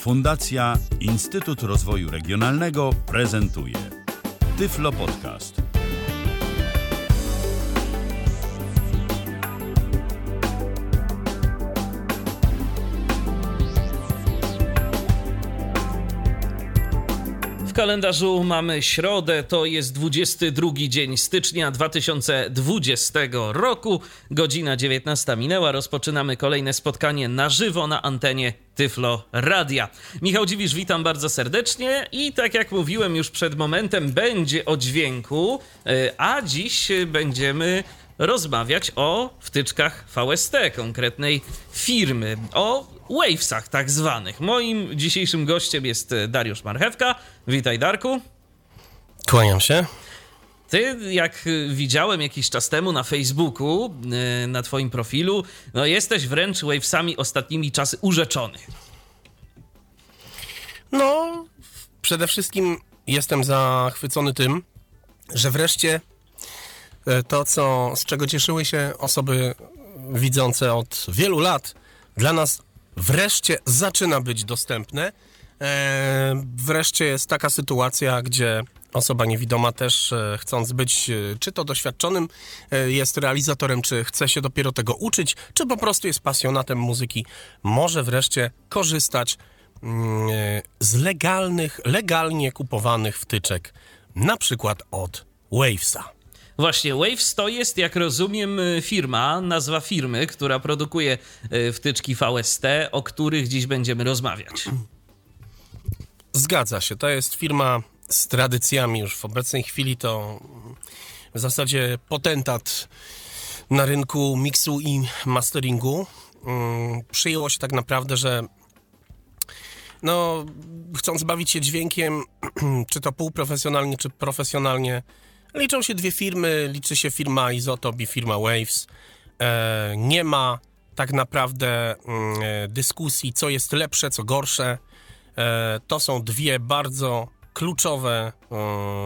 Fundacja Instytut Rozwoju Regionalnego prezentuje Tyflo Podcast. W kalendarzu mamy środę, to jest 22 dzień stycznia 2020 roku. Godzina 19 minęła, rozpoczynamy kolejne spotkanie na żywo na antenie Tyflo Radia. Michał Dziwisz, witam bardzo serdecznie i tak jak mówiłem już przed momentem, będzie o dźwięku, e, a dziś będziemy rozmawiać o wtyczkach VST, konkretnej firmy, o Wavesach tak zwanych. Moim dzisiejszym gościem jest Dariusz Marchewka. Witaj Darku. Kłaniam się. Ty, jak widziałem jakiś czas temu na Facebooku, y, na twoim profilu, no jesteś wręcz Wavesami ostatnimi czasy urzeczony. No, przede wszystkim jestem zachwycony tym, że wreszcie e, to, co, z czego cieszyły się osoby widzące od wielu lat, dla nas wreszcie zaczyna być dostępne. E, wreszcie jest taka sytuacja, gdzie osoba niewidoma też e, chcąc być e, czy to doświadczonym jest realizatorem, czy chce się dopiero tego uczyć, czy po prostu jest pasjonatem muzyki, może wreszcie korzystać mm, z legalnych, legalnie kupowanych wtyczek, na przykład od Wavesa. Właśnie, Waves to jest, jak rozumiem, firma, nazwa firmy, która produkuje wtyczki VST, o których dziś będziemy rozmawiać. Zgadza się, to jest firma z tradycjami już w obecnej chwili to w zasadzie potentat na rynku miksu i masteringu. Mm, przyjęło się tak naprawdę, że no, chcąc bawić się dźwiękiem, czy to półprofesjonalnie, czy profesjonalnie, Liczą się dwie firmy, liczy się firma Izotop i firma Waves. E, nie ma tak naprawdę mm, e, dyskusji, co jest lepsze, co gorsze. E, to są dwie bardzo kluczowe e,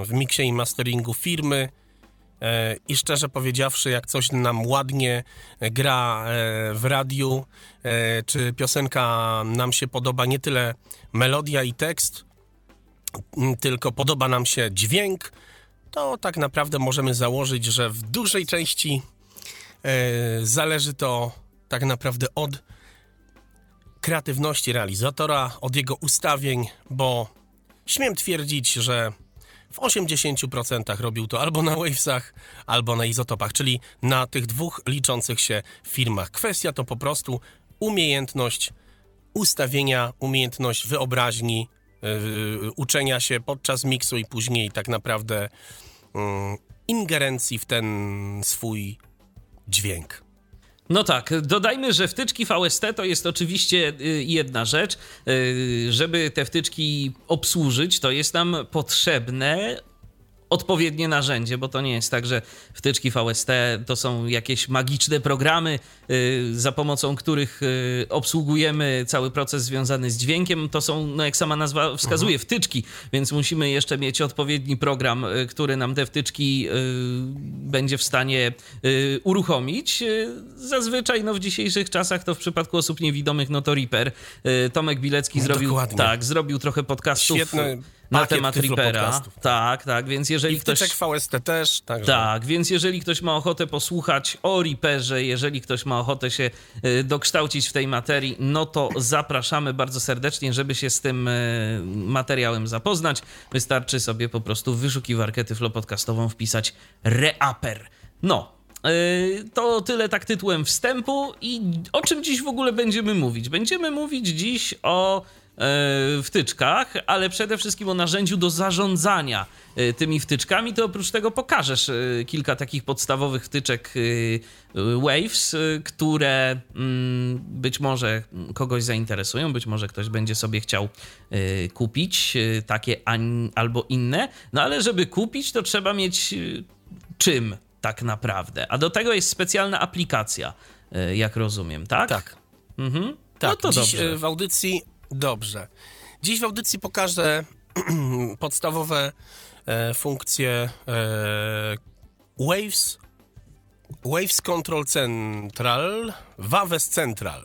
w miksie i masteringu firmy. E, I szczerze powiedziawszy, jak coś nam ładnie gra w radiu, czy piosenka nam się podoba, nie tyle melodia i tekst, tylko podoba nam się dźwięk, to tak naprawdę możemy założyć, że w dużej części zależy to tak naprawdę od kreatywności realizatora, od jego ustawień, bo śmiem twierdzić, że w 80% robił to albo na Wavesach, albo na izotopach, czyli na tych dwóch liczących się firmach. Kwestia to po prostu umiejętność ustawienia, umiejętność wyobraźni, yy, uczenia się podczas miksu i później tak naprawdę Mm, ingerencji w ten swój dźwięk. No tak, dodajmy, że wtyczki VST to jest oczywiście y, jedna rzecz. Y, żeby te wtyczki obsłużyć, to jest nam potrzebne odpowiednie narzędzie, bo to nie jest tak, że wtyczki VST to są jakieś magiczne programy, y, za pomocą których y, obsługujemy cały proces związany z dźwiękiem. To są, no jak sama nazwa wskazuje, mhm. wtyczki, więc musimy jeszcze mieć odpowiedni program, y, który nam te wtyczki będzie w stanie uruchomić. Zazwyczaj no, w dzisiejszych czasach to w przypadku osób niewidomych no to Reaper. Tomek Bilecki no, zrobił, tak, zrobił trochę podcastów. Świetny na temat Reapera. Tak, tak, więc jeżeli I ktoś... VST też. Także. Tak, więc jeżeli ktoś ma ochotę posłuchać o Reaperze, jeżeli ktoś ma ochotę się y, dokształcić w tej materii, no to zapraszamy bardzo serdecznie, żeby się z tym y, materiałem zapoznać. Wystarczy sobie po prostu w wyszukiwarkę tyflopodcastową wpisać Reaper. No, y, to tyle tak tytułem wstępu i o czym dziś w ogóle będziemy mówić? Będziemy mówić dziś o wtyczkach, ale przede wszystkim o narzędziu do zarządzania e, tymi wtyczkami, to oprócz tego pokażesz e, kilka takich podstawowych wtyczek Waves, które mm, być może kogoś zainteresują, być może ktoś będzie sobie chciał kupić takie albo inne, no ale żeby kupić, to trzeba mieć czym tak naprawdę. A do tego jest specjalna aplikacja, jak rozumiem, tak? Tak. Mhm. No tak, no to dziś dobrze. w audycji Dobrze. Dziś w audycji pokażę podstawowe e, funkcje e, Waves, Waves Control Central, Waves Central.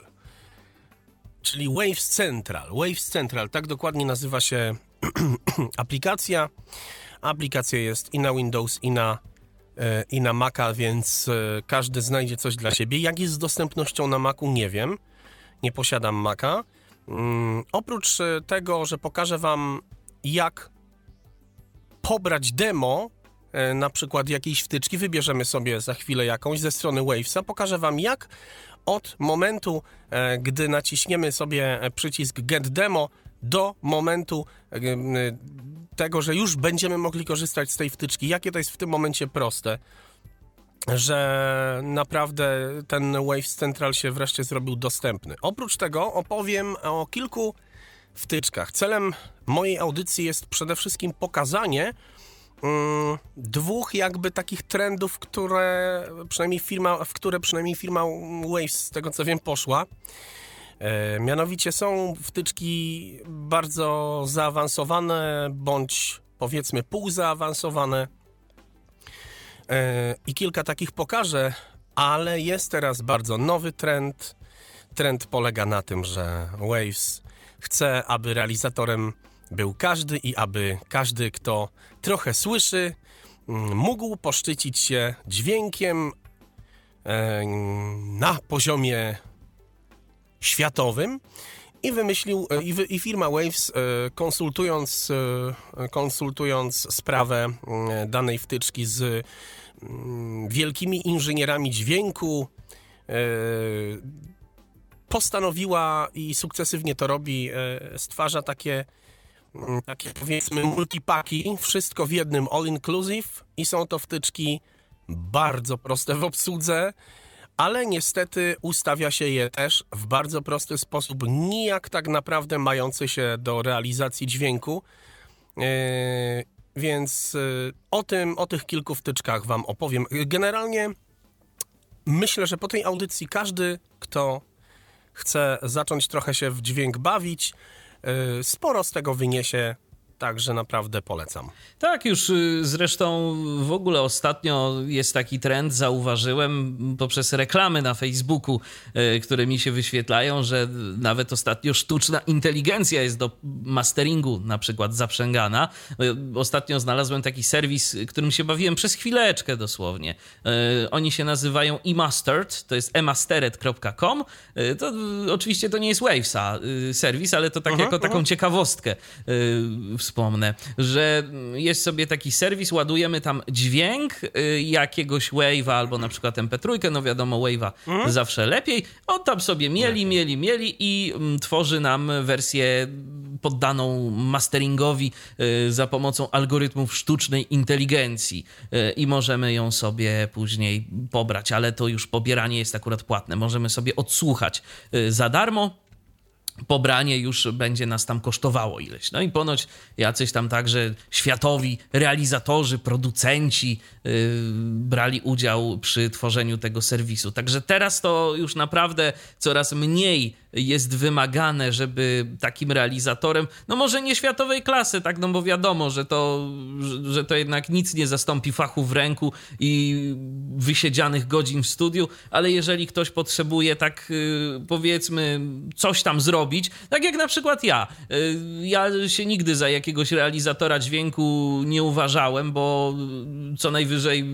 czyli Waves Central. Waves Central, tak dokładnie nazywa się aplikacja. Aplikacja jest i na Windows, i na, e, i na Maca, więc e, każdy znajdzie coś dla siebie. Jak jest z dostępnością na Macu, nie wiem. Nie posiadam Maca. Mm, oprócz e, tego, że pokażę Wam, jak pobrać demo, na przykład jakiejś wtyczki, wybierzemy sobie za chwilę jakąś ze strony Wavesa, pokażę Wam, jak od momentu, gdy naciśniemy sobie przycisk Get Demo, do momentu tego, że już będziemy mogli korzystać z tej wtyczki. Jakie to jest w tym momencie proste, że naprawdę ten Waves Central się wreszcie zrobił dostępny. Oprócz tego opowiem o kilku wtyczkach. Celem mojej audycji jest przede wszystkim pokazanie mm, dwóch jakby takich trendów, które przynajmniej firma, w które przynajmniej firma Waves, z tego co wiem, poszła. E, mianowicie są wtyczki bardzo zaawansowane, bądź powiedzmy półzaawansowane. E, I kilka takich pokażę, ale jest teraz bardzo nowy trend. Trend polega na tym, że Waves chce, aby realizatorem był każdy i aby każdy, kto trochę słyszy, mógł poszczycić się dźwiękiem e, na poziomie światowym i wymyślił, e, i, firma Waves konsultując, konsultując sprawę danej wtyczki z mm, wielkimi inżynierami dźwięku, postanowiła i sukcesywnie to robi, stwarza takie, mm, takie powiedzmy multipaki, wszystko w jednym all inclusive i są to wtyczki bardzo proste w obsłudze, ale niestety ustawia się je też w bardzo prosty sposób, nijak tak naprawdę mający się do realizacji dźwięku. Więc yy, o tym, o tych kilku wtyczkach Wam opowiem. Generalnie myślę, że po tej audycji każdy, kto chce zacząć trochę się w dźwięk bawić, yy, sporo z tego wyniesie Także naprawdę polecam. Tak, już y, zresztą w ogóle ostatnio jest taki trend, zauważyłem poprzez reklamy na Facebooku, y, które mi się wyświetlają, że nawet ostatnio sztuczna inteligencja jest do masteringu na przykład zaprzęgana. Y, ostatnio znalazłem taki serwis, którym się bawiłem przez chwileczkę dosłownie. Oni się nazywają eMastered, to jest emastered.com. To oczywiście to nie jest Wavesa serwis, ale to tak -huh, jako -huh. taką ciekawostkę wspomnę, że jest sobie taki serwis, ładujemy tam dźwięk y, jakiegoś wave'a albo na przykład MP3, no wiadomo, wave'a mhm. zawsze lepiej. On tam sobie mieli, mieli, mieli i mm, tworzy nam wersję poddaną masteringowi y, za pomocą algorytmów sztucznej inteligencji y, i możemy ją sobie później pobrać, ale to już pobieranie jest akurat płatne. Możemy sobie odsłuchać za darmo pobranie już będzie nas tam kosztowało ileś. No i ponoć jacyś tam także światowi realizatorzy, producenci yy, brali udział przy tworzeniu tego serwisu. Także teraz to już naprawdę coraz mniej jest wymagane, żeby takim realizatorem, no może nie światowej klasy, tak, no bo wiadomo, że to, że, to jednak nic nie zastąpi fachu w ręku i wysiedzianych godzin w studiu, ale jeżeli ktoś potrzebuje tak yy, powiedzmy coś tam zrobić, tak jak na przykład ja. Yy, ja się nigdy za jakiegoś realizatora dźwięku nie uważałem, bo co najwyżej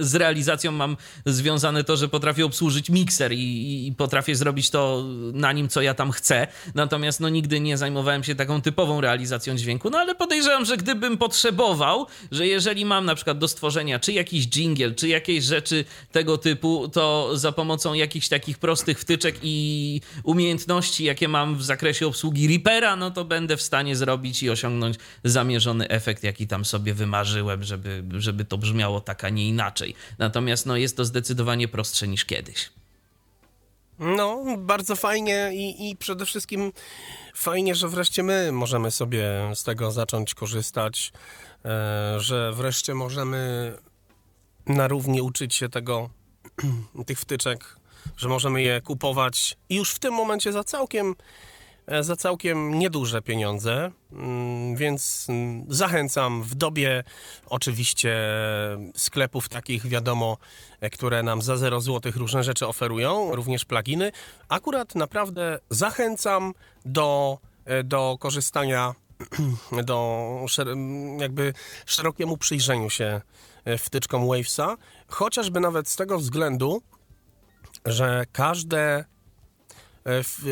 z realizacją mam związane to, że potrafię obsłużyć mikser i, i potrafię zrobić to na nim, co ja tam chcę. Natomiast no nigdy nie zajmowałem się taką typową realizacją dźwięku. No ale podejrzewam, że gdybym potrzebował, że jeżeli mam na przykład do stworzenia czy jakiś jingle, czy jakieś rzeczy tego typu, to za pomocą jakichś takich prostych wtyczek i umiejętności, jakie mam w zakresie obsługi Reapera, no to będę w stanie zrobić i osiągnąć zamierzony efekt, jaki tam sobie wymarzyłem, żeby, żeby to brzmiało tak, a nie inaczej. Natomiast no, jest to zdecydowanie prostsze niż kiedyś. No, bardzo fajnie i, i przede wszystkim fajnie, że wreszcie my możemy sobie z tego zacząć korzystać, e, że wreszcie możemy na równi uczyć się tego, tych wtyczek, że możemy je kupować. Już w tym momencie za całkiem za całkiem nieduże pieniądze, mm, więc mm, zachęcam w dobie oczywiście sklepów takich, wiadomo, e, które nam za 0 zł różne rzeczy oferują, również pluginy. Akurat naprawdę zachęcam do, e, do korzystania, do jakby szerokiemu przyjrzeniu się wtyczkom Wavesa, chociażby nawet z tego względu, że każde e,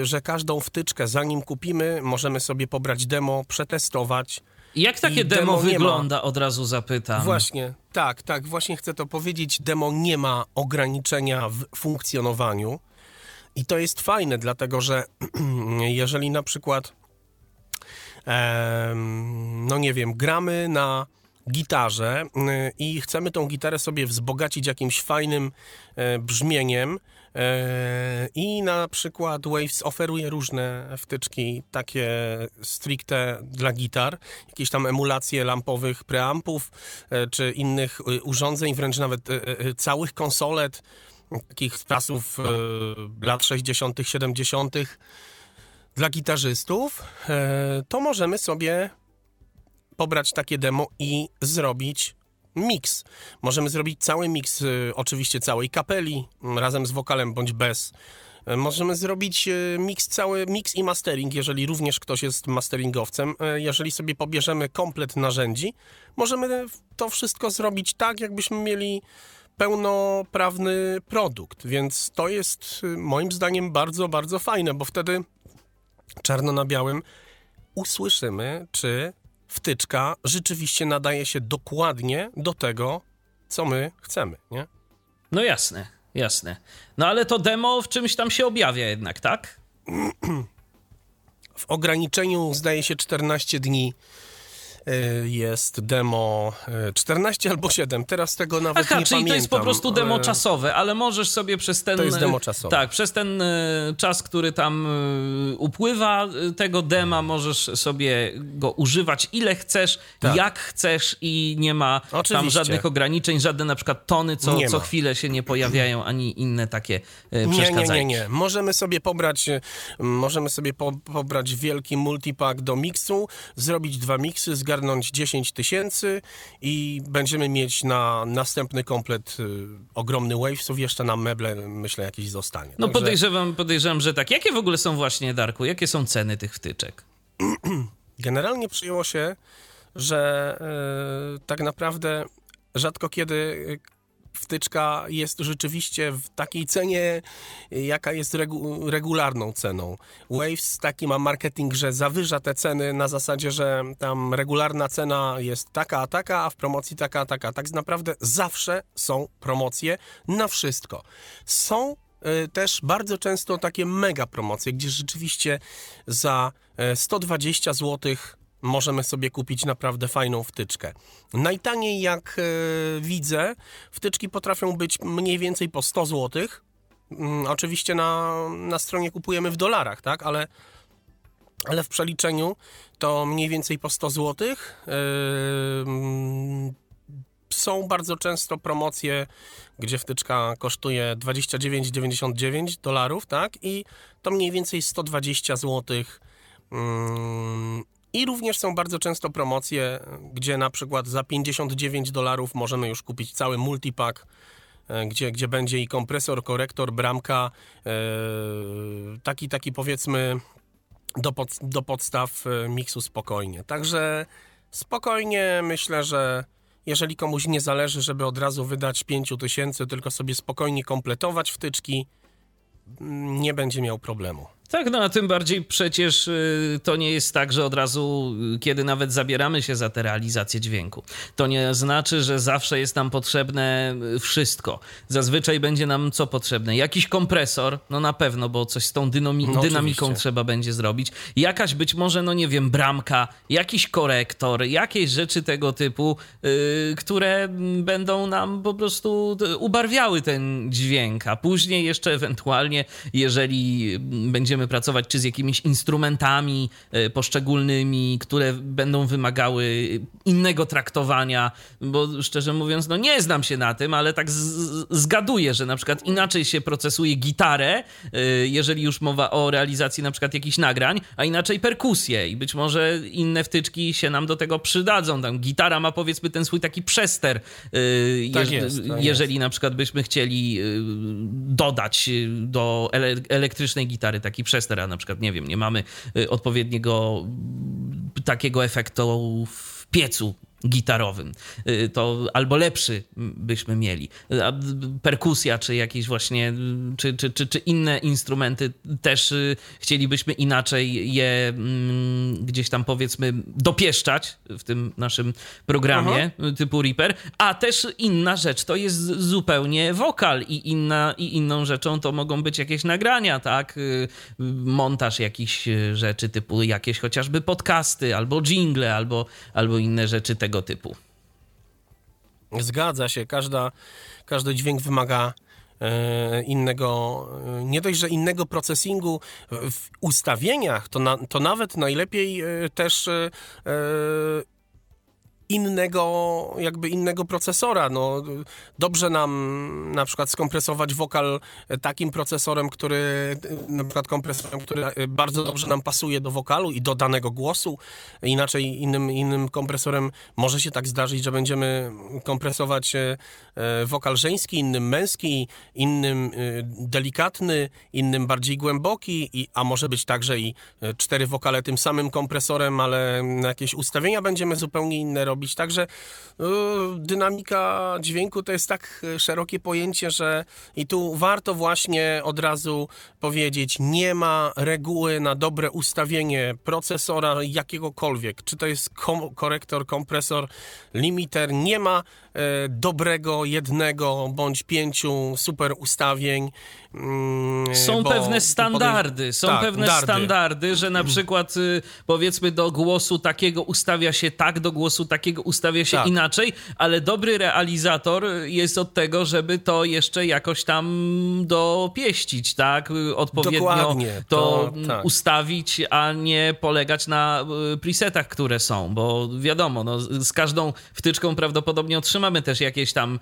że każdą wtyczkę, zanim kupimy, możemy sobie pobrać demo, przetestować. Jak takie demo, demo wygląda, od razu zapytam. Właśnie, tak, tak, właśnie chcę to powiedzieć. Demo nie ma ograniczenia w funkcjonowaniu. I to jest fajne, dlatego że jeżeli na przykład, no nie wiem, gramy na gitarze y, i chcemy tą gitarę sobie wzbogacić jakimś fajnym e, brzmieniem e, i na przykład Waves oferuje różne wtyczki takie stricte dla gitar, jakieś tam emulacje lampowych preampów e, czy innych y, urządzeń, wręcz nawet całych konsolet takich z czasów lat 60., 70. dla gitarzystów, to możemy sobie pobrać takie demo i zrobić mix. Możemy zrobić cały mix, y, oczywiście całej kapeli, mm, razem z wokalem bądź bez. Y, możemy zrobić y, mix, cały mix i mastering, jeżeli również ktoś jest masteringowcem. Jeżeli sobie pobierzemy komplet narzędzi, możemy to wszystko zrobić tak, jakbyśmy mieli pełnoprawny produkt. Więc to jest moim zdaniem bardzo, bardzo fajne, bo wtedy czarno na białym usłyszymy, czy wtyczka rzeczywiście nadaje się dokładnie do tego, co my chcemy, nie? No jasne, jasne. No ale to demo w czymś tam się objawia jednak, tak? W ograniczeniu zdaje się 14 dni jest demo 14 y, albo 7, teraz tego nawet Aha, nie czyli pamiętam. to jest po prostu demo czasowe, ale możesz sobie przez ten... To jest demo czasowe. Tak, przez ten czas, który tam upływa tego dema, możesz sobie go używać ile chcesz, tak. jak chcesz i nie ma Oczywiście. tam żadnych ograniczeń, żadne na przykład tony co, co chwilę się nie pojawiają, ani inne takie przeszkadzajki. Nie, nie, nie, nie. Możemy sobie pobrać, możemy sobie po, pobrać wielki multipack do miksu, zrobić dwa miksy, zgarnąć zgarnąć 10 tysięcy i będziemy mieć na następny komplet y, ogromny Wavesów, jeszcze na meble myślę jakieś zostanie. No Także... podejrzewam, podejrzewam, że tak. Jakie w ogóle są właśnie, Darku, jakie są ceny tych wtyczek? Generalnie przyjęło się, że y, tak naprawdę rzadko kiedy wtyczka jest rzeczywiście w takiej cenie, jaka jest regu regularną ceną. Waves taki ma marketing, że zawyża te ceny na zasadzie, że tam regularna cena jest taka, a taka, a w promocji taka, a taka. Tak naprawdę zawsze są promocje na wszystko. Są y, też bardzo często takie mega promocje, gdzie rzeczywiście za 120 y, złotych możemy sobie kupić naprawdę fajną wtyczkę. Najtaniej, jak e, widzę, wtyczki potrafią być mniej więcej po 100 zł. Mm, oczywiście na, na stronie kupujemy w dolarach, tak, ale, ale w przeliczeniu to mniej więcej po 100 zł. Yy, są bardzo często promocje, gdzie wtyczka kosztuje 29,99 dolarów, tak? I to mniej więcej 120 zł. I również są bardzo często promocje, gdzie na przykład za 59 dolarów możemy już kupić cały multipack, e, gdzie, gdzie będzie i kompresor, korektor, bramka, e, taki, taki powiedzmy do, pod, do podstaw e, miksu spokojnie. Także spokojnie myślę, że jeżeli komuś nie zależy, żeby od razu wydać 5 tysięcy, tylko sobie spokojnie kompletować wtyczki, nie będzie miał problemu. Tak, no a tym bardziej przecież y, to nie jest tak, że od razu, y, kiedy nawet zabieramy się za tę realizację dźwięku, to nie znaczy, że zawsze jest nam potrzebne y, wszystko. Zazwyczaj będzie nam co potrzebne? Jakiś kompresor, no na pewno, bo coś z tą dynami no, dynamiką trzeba będzie zrobić. Jakaś być może, no nie wiem, bramka, jakiś korektor, jakieś rzeczy tego typu, yy, które będą nam po prostu ubarwiały ten dźwięk, a później jeszcze ewentualnie, jeżeli będziemy będziemy pracować, czy z jakimiś instrumentami poszczególnymi, które będą wymagały innego traktowania, bo szczerze mówiąc, no nie znam się na tym, ale tak zgaduję, że na przykład inaczej się procesuje gitarę, jeżeli już mowa o realizacji na przykład jakichś nagrań, a inaczej perkusję i być może inne wtyczki się nam do tego przydadzą. Tam gitara ma powiedzmy ten swój taki przester, tak jest, tak jeżeli jest. na przykład byśmy chcieli dodać do elektrycznej gitary taki przester, a na przykład nie wiem, nie mamy odpowiedniego takiego efektu w piecu gitarowym, y, to albo lepszy byśmy mieli. Perkusja, czy jakieś właśnie, czy, czy, czy, czy inne instrumenty też y, chcielibyśmy inaczej je mm, gdzieś tam powiedzmy dopieszczać w tym naszym programie Aha. typu Reaper, a też inna rzecz to jest zupełnie wokal i, inna, i inną rzeczą to mogą być jakieś nagrania, tak? Y, montaż jakichś rzeczy typu jakieś chociażby podcasty, albo jingle, albo, albo inne rzeczy tego tego typu. Zgadza się, każda, każdy dźwięk wymaga e, innego, e, nie dość, że innego procesingu w ustawieniach, to, na, to nawet najlepiej e, też innego, jakby innego procesora. No, dobrze nam na przykład skompresować wokal takim procesorem, który na przykład kompresorem, który bardzo dobrze nam pasuje do wokalu i do danego głosu. Inaczej innym, innym kompresorem może się tak zdarzyć, że będziemy kompresować e, wokal żeński, innym męski, innym e, delikatny, innym bardziej głęboki, i, a może być także i e, cztery wokale tym samym kompresorem, ale jakieś ustawienia będziemy zupełnie inne robić. Także no, dynamika dźwięku to jest tak e, szerokie pojęcie, że i tu warto właśnie od razu powiedzieć, nie ma reguły na dobre ustawienie procesora jakiegokolwiek. Czy to jest kom korektor, kompresor, limiter, nie ma dobrego jednego bądź pięciu super ustawień. Mm, są pewne standardy, są tak, pewne dardy. standardy, że na przykład y, powiedzmy do głosu takiego ustawia się tak, do głosu takiego ustawia się tak. inaczej, ale dobry realizator jest od tego, żeby to jeszcze jakoś tam dopieścić, tak? Odpowiednio Dokładnie, to, to tak. ustawić, a nie polegać na y, presetach, które są, bo wiadomo, no, z każdą wtyczką prawdopodobnie otrzymamy też jakieś tam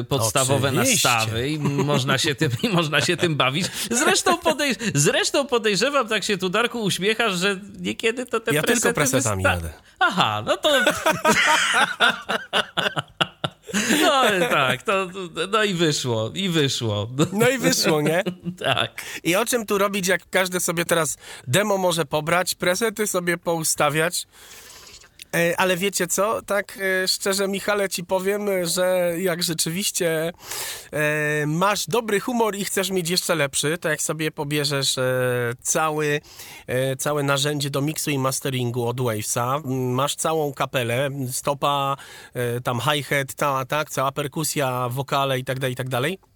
y, podstawowe Oczywiście. nastawy i można się tym, i można się tym bawić. Zresztą, podejrz zresztą podejrzewam, tak się tu Darku uśmiechasz, że niekiedy to te ja presety... Ja tylko presetami jadę. Aha, no to... No tak, to, no i wyszło, i wyszło. No i wyszło, nie? tak. I o czym tu robić, jak każdy sobie teraz demo może pobrać, presety sobie poustawiać, ale wiecie co? Tak e, szczerze, Michale, ci powiem, że jak rzeczywiście e, masz dobry humor i chcesz mieć jeszcze lepszy, to jak sobie pobierzesz cały, całe narzędzie do miksu i masteringu od Wavesa, masz całą kapelę, stopa, tam hi-hat, ta, tak, cała perkusja, wokale i tak dalej, i tak dalej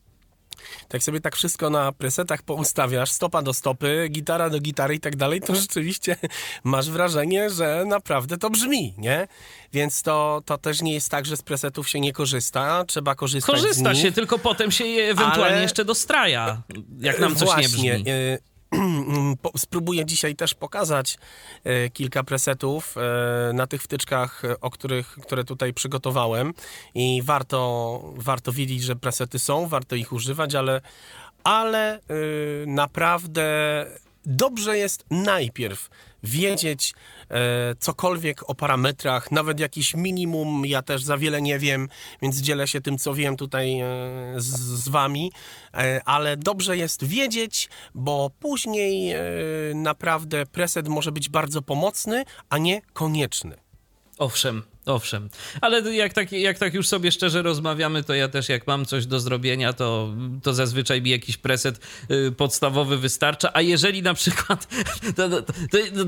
tak sobie tak wszystko na presetach poustawiasz, stopa do stopy, gitara do gitary i tak dalej, to rzeczywiście masz wrażenie, że naprawdę to brzmi, nie? Więc to, to też nie jest tak, że z presetów się nie korzysta, trzeba korzystać Korzysta się, tylko potem się je ewentualnie ale... jeszcze dostraja, jak nam coś Właśnie, nie brzmi. Y spróbuję dzisiaj też pokazać e, kilka presetów e, na tych wtyczkach, o których, które tutaj przygotowałem. I warto, warto wiedzieć, że presety są, warto ich używać, ale, ale e, naprawdę dobrze jest najpierw wiedzieć e, cokolwiek o parametrach, nawet jakiś minimum. Ja też za wiele nie wiem, więc dzielę się tym, co wiem tutaj e, z, z, wami, e, ale dobrze jest wiedzieć, bo później e, naprawdę preset może być bardzo pomocny, a nie konieczny. Owszem, Owszem, ale jak tak, jak tak już sobie szczerze rozmawiamy, to ja też jak mam coś do zrobienia, to, to zazwyczaj mi jakiś preset y, podstawowy wystarcza, a jeżeli na przykład, to, to,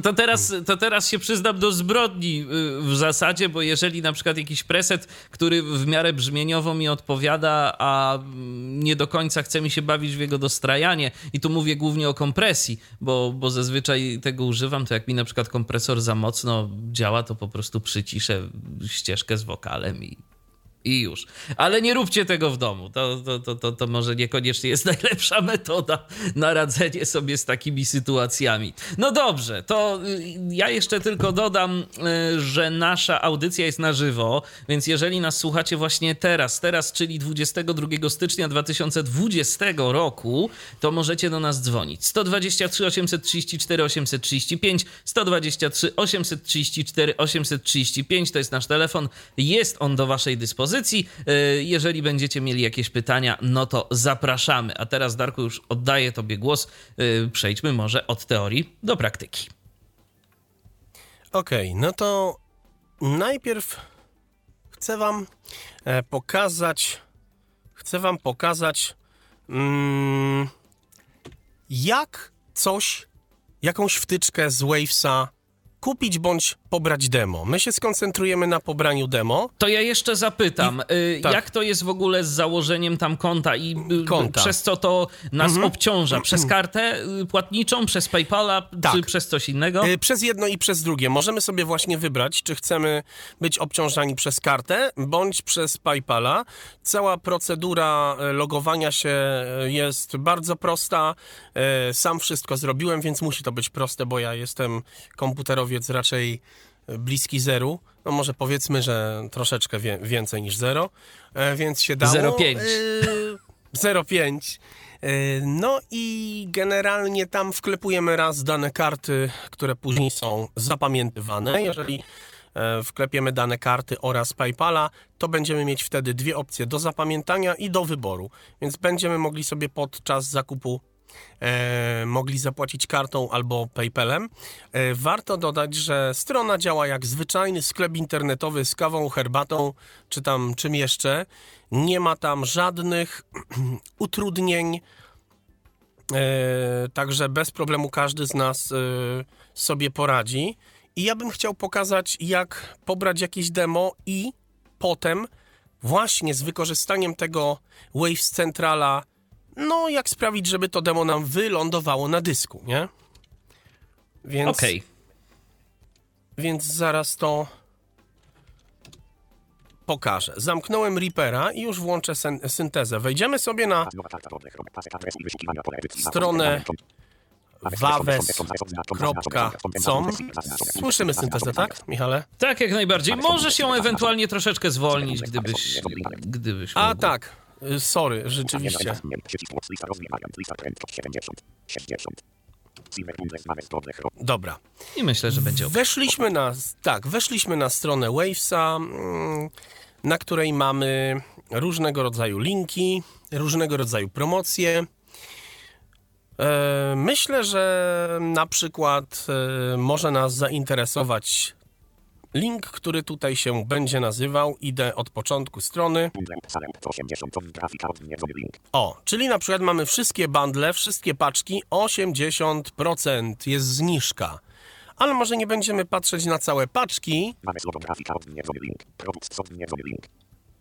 to, teraz, to teraz się przyznam do zbrodni y, w zasadzie, bo jeżeli na przykład jakiś preset, który w miarę brzmieniowo mi odpowiada, a nie do końca chce mi się bawić w jego dostrajanie i tu mówię głównie o kompresji, bo, bo zazwyczaj tego używam, to jak mi na przykład kompresor za mocno działa, to po prostu przyciszę ścieżkę z wokalem i, i już. Ale nie róbcie tego w domu. To, to, to, to, to może niekoniecznie jest najlepsza metoda na radzenie sobie z takimi sytuacjami. No dobrze, to y, ja jeszcze tylko dodam, y, że nasza audycja jest na żywo, więc jeżeli nas słuchacie właśnie teraz, teraz, czyli 22 stycznia 2020 roku, to możecie do nas dzwonić. 123 834 835, 123 834 835 to jest nasz telefon. Jest on do waszej dyspozycji. Y, jeżeli będziecie mieli jakieś pytania, no to zapraszamy. A teraz, Darku, już oddaję Tobie głos. Y, przejdźmy może od teorii do praktyki. Okej, okay, no to najpierw chcę Wam e, pokazać, chcę Wam pokazać, mm, jak coś, jakąś wtyczkę z Wavesa kupić bądź pobrać demo. My się skoncentrujemy na pobraniu demo. To ja jeszcze zapytam, I, y, tak. jak to jest w ogóle z założeniem tam konta i y, konta. przez co to nas mhm. obciąża? Przez kartę y, płatniczą, przez PayPala, tak. czy przez coś innego? Przez jedno i przez drugie. Możemy sobie właśnie wybrać, czy chcemy być obciążani przez kartę, bądź przez PayPala. Cała procedura logowania się jest bardzo prosta. Sam wszystko zrobiłem, więc musi to być proste, bo ja jestem komputerowiec raczej bliski zeru, no może powiedzmy, że troszeczkę wie, więcej niż zero, e, więc się dało... 0,5. 0,5. E, no i generalnie tam wklepujemy raz dane karty, które później są zapamiętywane. Jeżeli e, wklepiemy dane karty oraz PayPala, to będziemy mieć wtedy dwie opcje do zapamiętania i do wyboru. Więc będziemy mogli sobie podczas zakupu e, mogli zapłacić kartą albo PayPalem. E, warto dodać, że strona działa jak zwyczajny sklep internetowy z kawą, herbatą czy tam czym jeszcze. Nie ma tam żadnych utrudnień. E, także bez problemu każdy z nas e, sobie poradzi. I ja bym chciał pokazać, jak pobrać jakieś demo i potem właśnie z wykorzystaniem tego Waves Centrala no jak sprawić, żeby to demo nam wylądowało na dysku, nie? Więc... Okej. Okay. Więc zaraz to pokażę. Zamknąłem Reapera i już włączę syntezę. Wejdziemy sobie na stronę wawes.com. Słyszymy syntezę, tak, Michale? Tak, jak najbardziej. Możesz ją ewentualnie troszeczkę zwolnić, gdybyś, gdybyś A, tak. Y, sorry, rzeczywiście. Dobra. I myślę, że będzie. Weszliśmy na, tak, weszliśmy na stronę Wavesa, mm, na której mamy różnego rodzaju linki, różnego rodzaju promocje. E, myślę, że na przykład e, może nas zainteresować Link, który tutaj się będzie nazywał, idę od początku strony. O, czyli na przykład mamy wszystkie bundle, wszystkie paczki, 80% jest zniżka. Ale może nie będziemy patrzeć na całe paczki.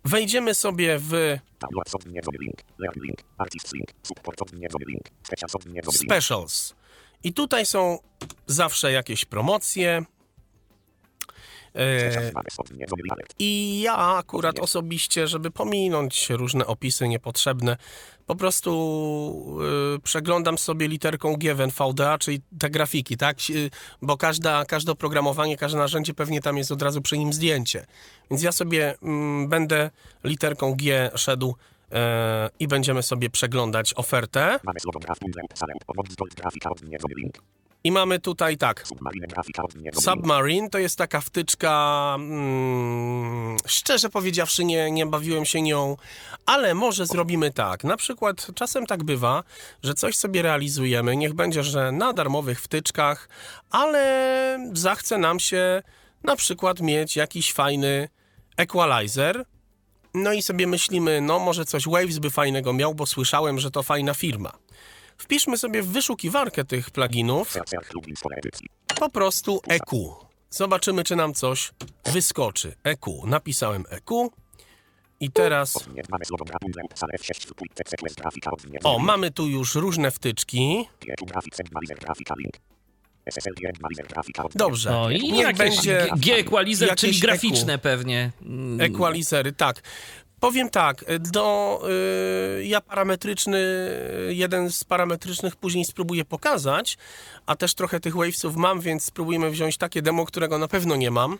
Wejdziemy sobie w Specials. I tutaj są zawsze jakieś promocje. E, I ja akurat osobiście, żeby pominąć różne opisy niepotrzebne, po prostu y, przeglądam sobie literką G w NVDA, czyli te grafiki, tak? Bo każda, każde oprogramowanie, każde narzędzie pewnie tam jest od razu przy nim zdjęcie. Więc ja sobie mm, będę literką G szedł e, i będziemy sobie przeglądać ofertę. I mamy tutaj tak. Submarine to jest taka wtyczka. Hmm, szczerze powiedziawszy, nie, nie bawiłem się nią, ale może zrobimy tak. Na przykład czasem tak bywa, że coś sobie realizujemy. Niech będzie, że na darmowych wtyczkach, ale zachce nam się na przykład mieć jakiś fajny equalizer. No i sobie myślimy, no może coś Waves by fajnego miał, bo słyszałem, że to fajna firma. Wpiszmy sobie w wyszukiwarkę tych pluginów po prostu EQ. Zobaczymy, czy nam coś wyskoczy. EQ. Napisałem EQ. I teraz... O, mamy tu już różne wtyczki. Dobrze. No i Niech jakieś będzie G- G-equalizer, czyli EQ. graficzne pewnie. Equalizery, tak. Powiem tak, do, y, ja parametryczny, jeden z parametrycznych później spróbuję pokazać, a też trochę tych wavesów mam, więc spróbujemy wziąć takie demo, którego na pewno nie mam.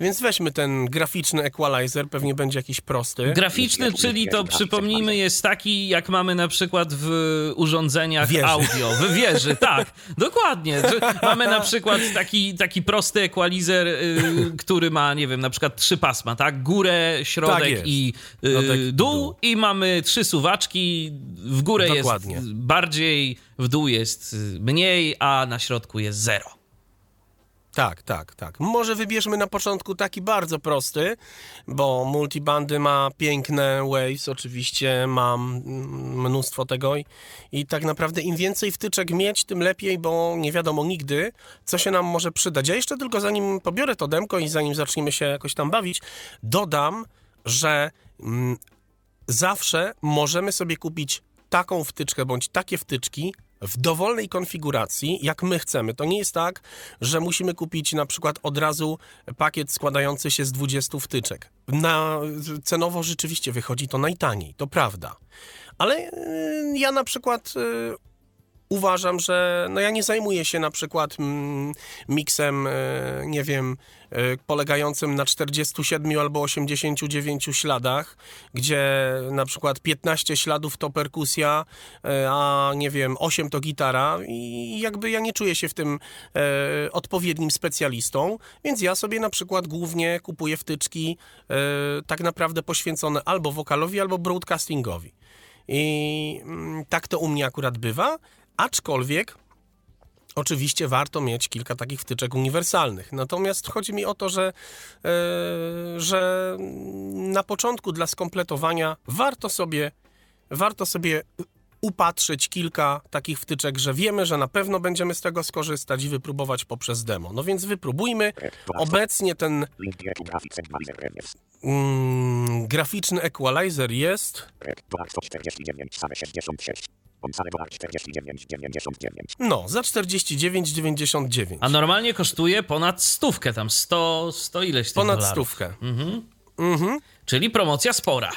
Więc weźmy ten graficzny equalizer, pewnie będzie jakiś prosty. Graficzny, czyli to przypomnijmy, jest taki, jak mamy na przykład w urządzeniach Wieży. audio, w wieży, tak, dokładnie. Mamy na przykład taki, taki prosty equalizer, y, który ma, nie wiem, na przykład trzy pasma, tak? Górę, środek Tak i y, Środek i dół, dół. i mamy trzy suwaczki. W górę Dokładnie. jest bardziej, w dół jest mniej, a na środku jest zero. Tak, tak, tak. Może wybierzmy na początku taki bardzo prosty, bo multibandy ma piękne waves, oczywiście mam mnóstwo tego i, i tak naprawdę im więcej wtyczek mieć, tym lepiej, bo nie wiadomo nigdy, co się nam może przydać. Ja jeszcze tylko zanim pobiorę to demko i zanim zaczniemy się jakoś tam bawić, dodam, że zawsze możemy sobie kupić taką wtyczkę bądź takie wtyczki w dowolnej konfiguracji, jak my chcemy. To nie jest tak, że musimy kupić na przykład od razu pakiet składający się z 20 wtyczek. Na, cenowo rzeczywiście wychodzi to najtaniej, to prawda. Ale yy, ja na przykład yy, uważam, że no ja nie zajmuję się na przykład mm, miksem, e, nie wiem, e, polegającym na 47 albo 89 śladach, gdzie na przykład 15 śladów to perkusja, e, a nie wiem, 8 to gitara i jakby ja nie czuję się w tym odpowiednim specjalistą, więc ja sobie na przykład głównie kupuję wtyczki tak naprawdę poświęcone albo wokalowi, albo broadcastingowi. I mm, tak to u mnie akurat bywa, aczkolwiek oczywiście warto mieć kilka takich wtyczek uniwersalnych. Natomiast chodzi mi o to, że, e, że na początku dla skompletowania warto sobie, warto sobie upatrzyć kilka takich wtyczek, że wiemy, że na pewno będziemy z tego skorzystać i wypróbować poprzez demo. No więc wypróbujmy. Obecnie ten mm, graficzny equalizer jest Rek dolar 149, same 66. On same dolar 49, 99. no za 49,99. A normalnie kosztuje ponad stówkę, tam 100, 100 ileś Ponad dolarów. stówkę. Czyli promocja spora.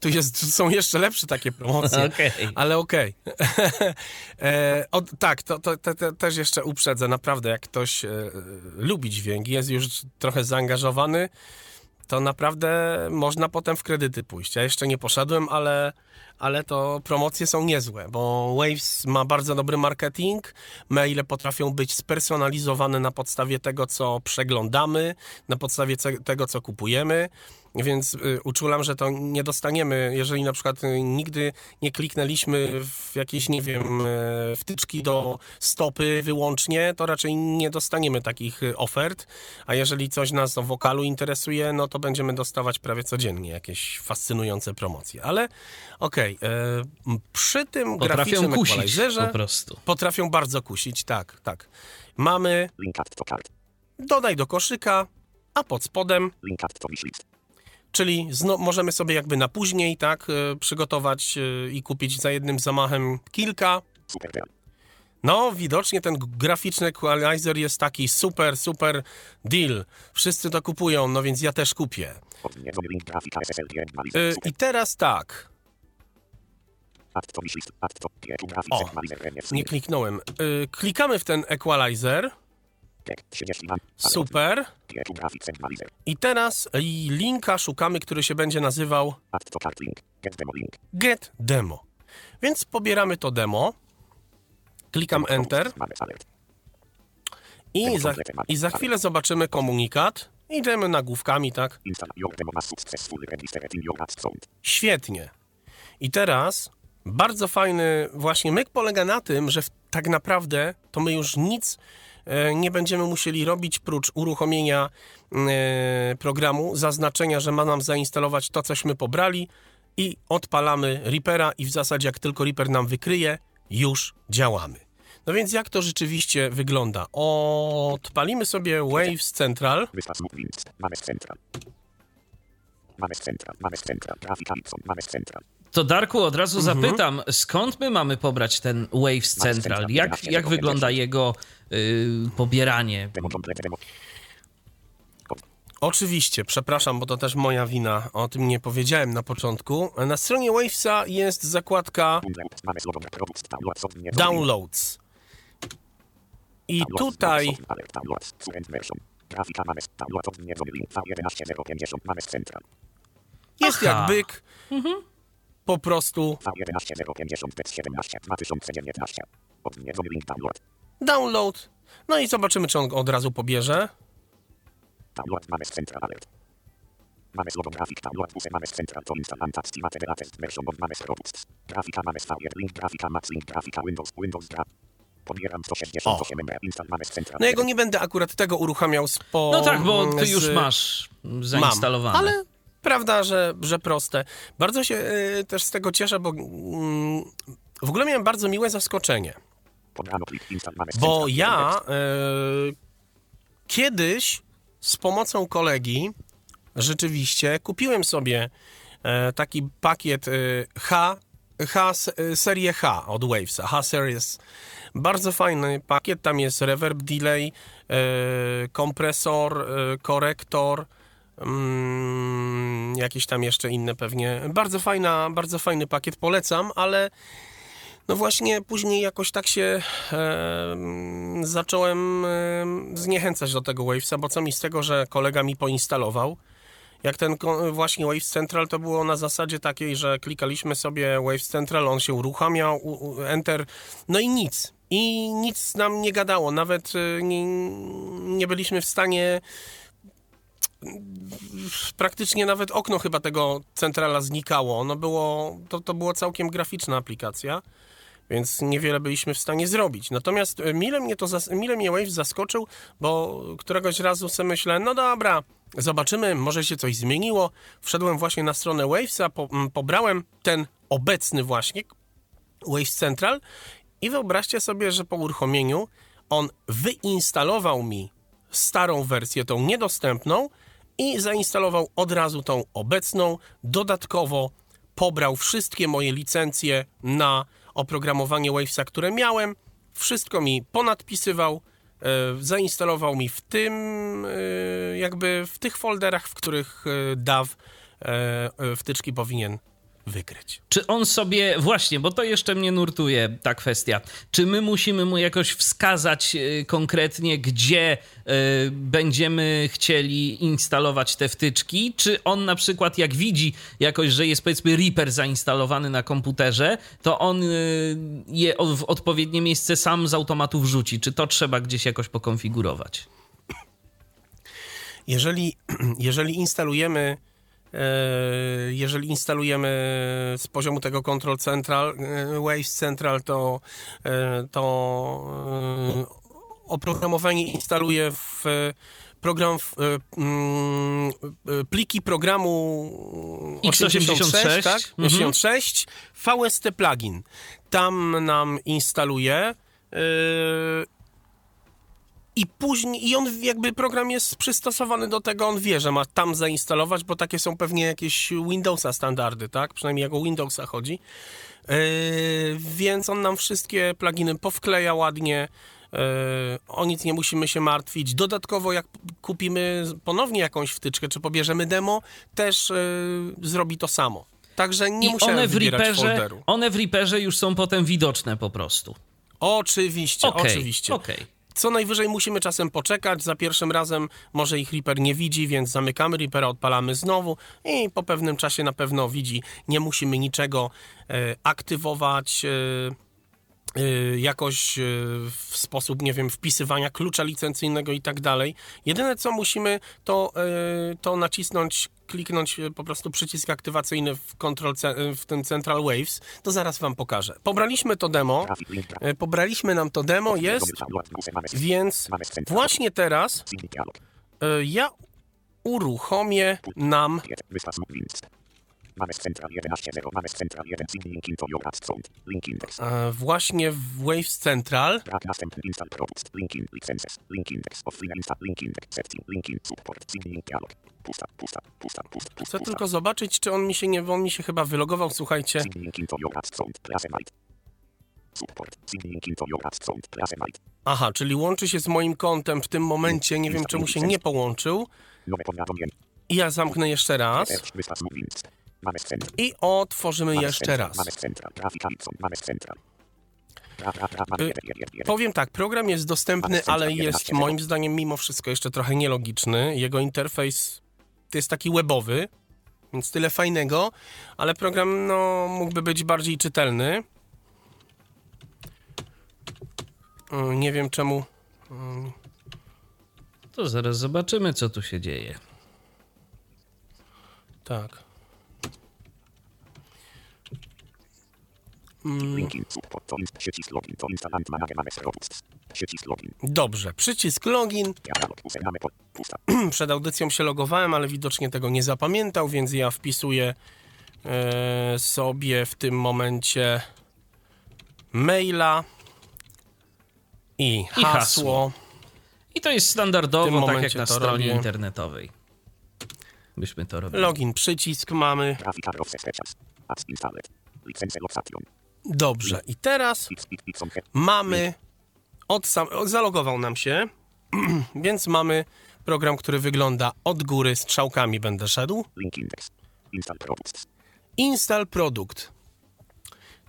Tu jest, są jeszcze lepsze takie promocje, Okej. ale okej. e, od- tak, to, to, to, to też jeszcze uprzedzę. Naprawdę, jak ktoś e, lubi dźwięk, jest już trochę zaangażowany, to naprawdę można potem w kredyty pójść. Ja jeszcze nie poszedłem, ale, ale to promocje są niezłe, bo Waves ma bardzo dobry marketing, maile potrafią być spersonalizowane na podstawie tego, co przeglądamy, na podstawie tego, co kupujemy, więc y, uczulam, że to nie dostaniemy, jeżeli na przykład y, nigdy nie kliknęliśmy w jakieś, nie wiem, e, wtyczki do stopy wyłącznie, to raczej nie dostaniemy takich y, ofert, a jeżeli coś nas o wokalu interesuje, no to będziemy dostawać prawie codziennie jakieś fascynujące promocje. Ale okej, m, przy tym Potrafią graficznym kusić po prostu. potrafią bardzo kusić, tak, tak. Mamy dodaj do koszyka, a pod spodem Czyli zno, możemy sobie jakby na później, tak, y, przygotować y, i kupić za jednym zamachem kilka. Super deal. No, widocznie ten graficzny equalizer jest taki super, super deal. Wszyscy to kupują, no więc ja też kupię. Super. I teraz tak, O, nie kliknąłem. Klikamy w ten equalizer, G 30 mam. Super. I teraz linka szukamy, który się będzie nazywał. Get demo. Więc pobieramy to demo, klikam enter. I za, I za chwilę zobaczymy komunikat. Idziemy nagłówkami, tak? Świetnie. I teraz bardzo fajny właśnie myk polega na tym, że tak naprawdę to my już nic nie będziemy musieli robić prócz uruchomienia e, programu, zaznaczenia, że ma nam zainstalować to, cośmy pobrali i odpalamy Reapera i w zasadzie jak tylko Reaper nam wykryje, już działamy. No więc jak to rzeczywiście wygląda? Odpalimy sobie Waves Central. Z Central. Mamy z centra, mamy z centra. Grafika Ipson, mamy z centra. To Darku, od razu Mhm. zapytam, skąd my mamy pobrać ten Waves Central? Jak, jak wygląda jego y, pobieranie? Oczywiście, przepraszam, bo to też moja wina. O tym nie powiedziałem na początku. Na stronie Wavesa jest zakładka Downloads. I tutaj download, alert, download, current version. Grafika mamy z download, od nie link, V11050, mamy z centra. jest jak byk. Po prostu V11050, PET 17, 2019. Od nie link, download. No i zobaczymy, czy on go od razu pobierze. Download, mamy z centra, alert. Mamy z grafik, download, mamy z centra, to version of mamy z. Grafika mamy z V1, link, grafika, max, link, grafika, Windows, Windows, gra. Pobieram 168 MB, install, mamy z centra. No ja go nie będę akurat tego uruchamiał z po... No tak, bo ty z- już masz zainstalowane. Mam, ale prawda, że, że proste. Bardzo się y, też z tego cieszę, bo mm, w ogóle miałem bardzo miłe zaskoczenie. Bo ja y, kiedyś z pomocą kolegi rzeczywiście kupiłem sobie e, taki pakiet y, H, H y, serię H od Wavesa, H Series. Bardzo fajny pakiet, tam jest reverb delay, y, kompresor, y, korektor, mm, jakieś tam jeszcze inne pewnie. Bardzo fajna, bardzo fajny pakiet, polecam, ale no właśnie później jakoś tak się e, zacząłem e, zniechęcać do tego Wavesa, bo co mi z tego, że kolega mi poinstalował. Jak ten właśnie Waves Central to było na zasadzie takiej, że klikaliśmy sobie Waves Central, on się uruchamiał, u, u, Enter, no i nic. I nic nam nie gadało, nawet e, nie, nie byliśmy w stanie praktycznie nawet okno chyba tego centrala znikało. Ono było, to, to było całkiem graficzna aplikacja, więc niewiele byliśmy w stanie zrobić. Natomiast e, mile mnie to mile mnie Wave zaskoczył, bo któregoś razu sobie myślę, no dobra, zobaczymy, może się coś zmieniło. Wszedłem właśnie na stronę Wavesa, po, m, pobrałem ten obecny właśnie Waves Central i wyobraźcie sobie, że po uruchomieniu on wyinstalował mi starą wersję, tą niedostępną i zainstalował od razu tą obecną. Dodatkowo pobrał wszystkie moje licencje na oprogramowanie Wavesa, które miałem. Wszystko mi ponadpisywał, e, zainstalował mi w tym, e, jakby w tych folderach, w których e, DAW wtyczki powinien wykryć. Czy on sobie, właśnie, bo to jeszcze mnie nurtuje ta kwestia, czy my musimy mu jakoś wskazać y, konkretnie, gdzie y, będziemy chcieli instalować te wtyczki? Czy on na przykład, jak widzi jakoś, że jest powiedzmy Reaper zainstalowany na komputerze, to on y, je w odpowiednie miejsce sam z automatu wrzuci? Czy to trzeba gdzieś jakoś pokonfigurować? Jeżeli, jeżeli instalujemy e, jeżeli instalujemy z poziomu tego Control Central, e, Waves Central, to, e, to e, oprogramowanie instaluje w program, w, e, mm, e, pliki programu x86, tak? mhm. 86, VST plugin. Tam nam instaluje e, i później, i on jakby program jest przystosowany do tego, on wie, że ma tam zainstalować, bo takie są pewnie jakieś Windowsa standardy, tak? Przynajmniej jak o Windowsa chodzi. Yy, więc on nam wszystkie pluginy powkleja ładnie. Yy, o nic nie musimy się martwić. Dodatkowo, jak kupimy ponownie jakąś wtyczkę, czy pobierzemy demo, też yy, zrobi to samo. Także nie I musiałem one w, Reaperze, folderu. one w Reaperze już są potem widoczne po prostu. Oczywiście, Okej, oczywiście. okej. Co najwyżej musimy czasem poczekać. Za pierwszym razem może ich Reaper nie widzi, więc zamykamy Reapera, odpalamy znowu i po pewnym czasie na pewno widzi. Nie musimy niczego e, aktywować. E, jakoś y, w sposób, nie wiem, wpisywania klucza licencyjnego i tak dalej. Jedyne co musimy, to, y, to nacisnąć, kliknąć y, po prostu przycisk aktywacyjny w, control, w tym Central Waves. To zaraz wam pokażę. Pobraliśmy to demo, y, pobraliśmy nam to demo, jest, więc właśnie teraz y, ja uruchomię nam Central 11.0. Mamy z central 1. Sign link into your ads sound. Link index. E, właśnie w Waves Central Brak następny install products. Link in licenses. Link index. Offline install. Link index. Setting. Link in support. Sign link dialog. Pusta, pusta, pusta, pusta, pusta. Chcę tylko zobaczyć, czy on mi się nie, on mi się chyba wylogował, słuchajcie. Your sound. Support. Your sound. Aha, czyli łączy się z moim kontem w tym momencie, nie wiem czemu się nie połączył. Nowe powiadomienie. I ja zamknę jeszcze raz I otworzymy jeszcze raz. Powiem tak, program jest dostępny, ale jest moim zdaniem mimo wszystko jeszcze trochę nielogiczny. Jego interfejs to jest taki webowy, więc tyle fajnego, ale program no, mógłby być bardziej czytelny. Y, Nie wiem czemu. To zaraz zobaczymy, co tu się dzieje. Tak. Linkin support. To inst. Sieci login. To instalant manage. Mamy z robusts. Sieci login. Dobrze, przycisk login. Przed audycją się logowałem, ale widocznie tego nie zapamiętał, więc ja wpisuję e, sobie w tym momencie maila i I hasło. hasło. I to jest standardowo, tak jak na stronie robię. internetowej. Byśmy to robili. Login, przycisk mamy. Grafika Dobrze, i teraz mamy. Od sam, zalogował nam się, więc mamy program, który wygląda od góry strzałkami będę szedł. Install produkt.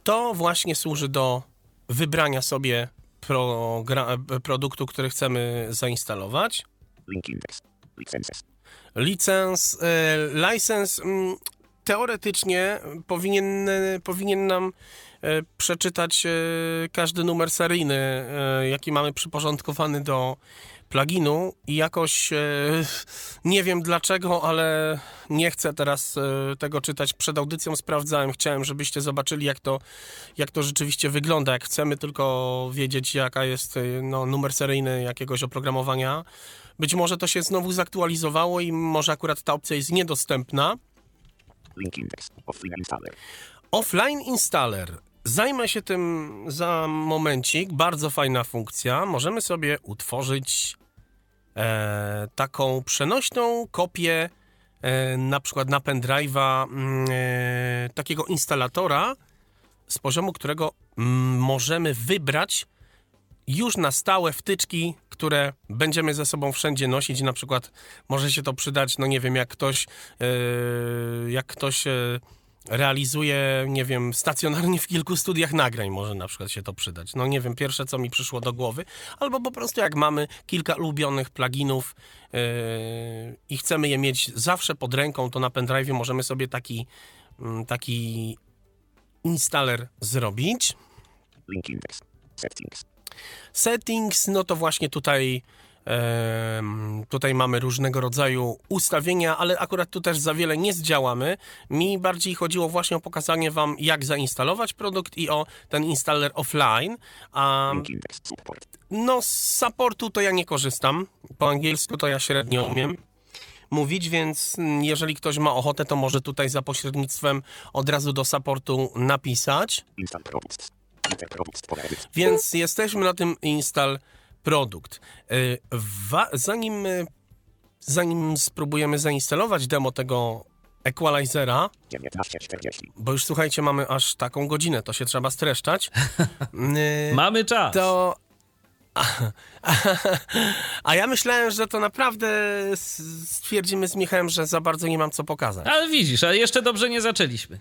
To właśnie służy do wybrania sobie produktu, który chcemy zainstalować. Licens, e, license mm, teoretycznie powinien, e, powinien nam e, przeczytać e, każdy numer seryjny, e, jaki mamy przyporządkowany do pluginu i jakoś e, nie wiem dlaczego, ale nie chcę teraz e, tego czytać. Przed audycją sprawdzałem, chciałem, żebyście zobaczyli jak to, jak to rzeczywiście wygląda. Jak chcemy tylko wiedzieć, jaka jest e, no, numer seryjny jakiegoś oprogramowania, być może to się znowu zaktualizowało i może akurat ta opcja jest niedostępna. Link index. Offline installer. Offline installer. Zajmę się tym za momencik. Bardzo fajna funkcja. Możemy sobie utworzyć e, taką przenośną kopię e, na przykład na pendrive'a mm, e, takiego instalatora, z poziomu którego mm, możemy wybrać już na stałe wtyczki, które będziemy ze sobą wszędzie nosić. Na przykład może się to przydać, no nie wiem, jak ktoś, yy, jak ktoś yy, realizuje, nie wiem, stacjonarnie w kilku studiach nagrań może na przykład się to przydać. No nie wiem, pierwsze co mi przyszło do głowy, albo po prostu jak mamy kilka ulubionych pluginów yy, i chcemy je mieć zawsze pod ręką, to na pendrive możemy sobie taki, mm, taki installer zrobić. Settings. Settings, no to właśnie tutaj, tutaj mamy różnego rodzaju ustawienia, ale akurat tu też za wiele nie zdziałamy. Mi bardziej chodziło właśnie o pokazanie Wam, jak zainstalować produkt i o ten installer offline. A no, z supportu to ja nie korzystam. Po angielsku to ja średnio umiem mówić, więc jeżeli ktoś ma ochotę, to może tutaj za pośrednictwem od razu do supportu napisać. Więc jesteśmy na tym install produkt. Y, Zanim, y, zanim spróbujemy zainstalować demo tego equalizera, 19.40. bo już słuchajcie, mamy aż taką godzinę, to się trzeba streszczać, y, Mamy czas. to... A ja myślałem, że to naprawdę stwierdzimy z Michałem, że za bardzo nie mam co pokazać. Ale widzisz, ale jeszcze dobrze nie zaczęliśmy.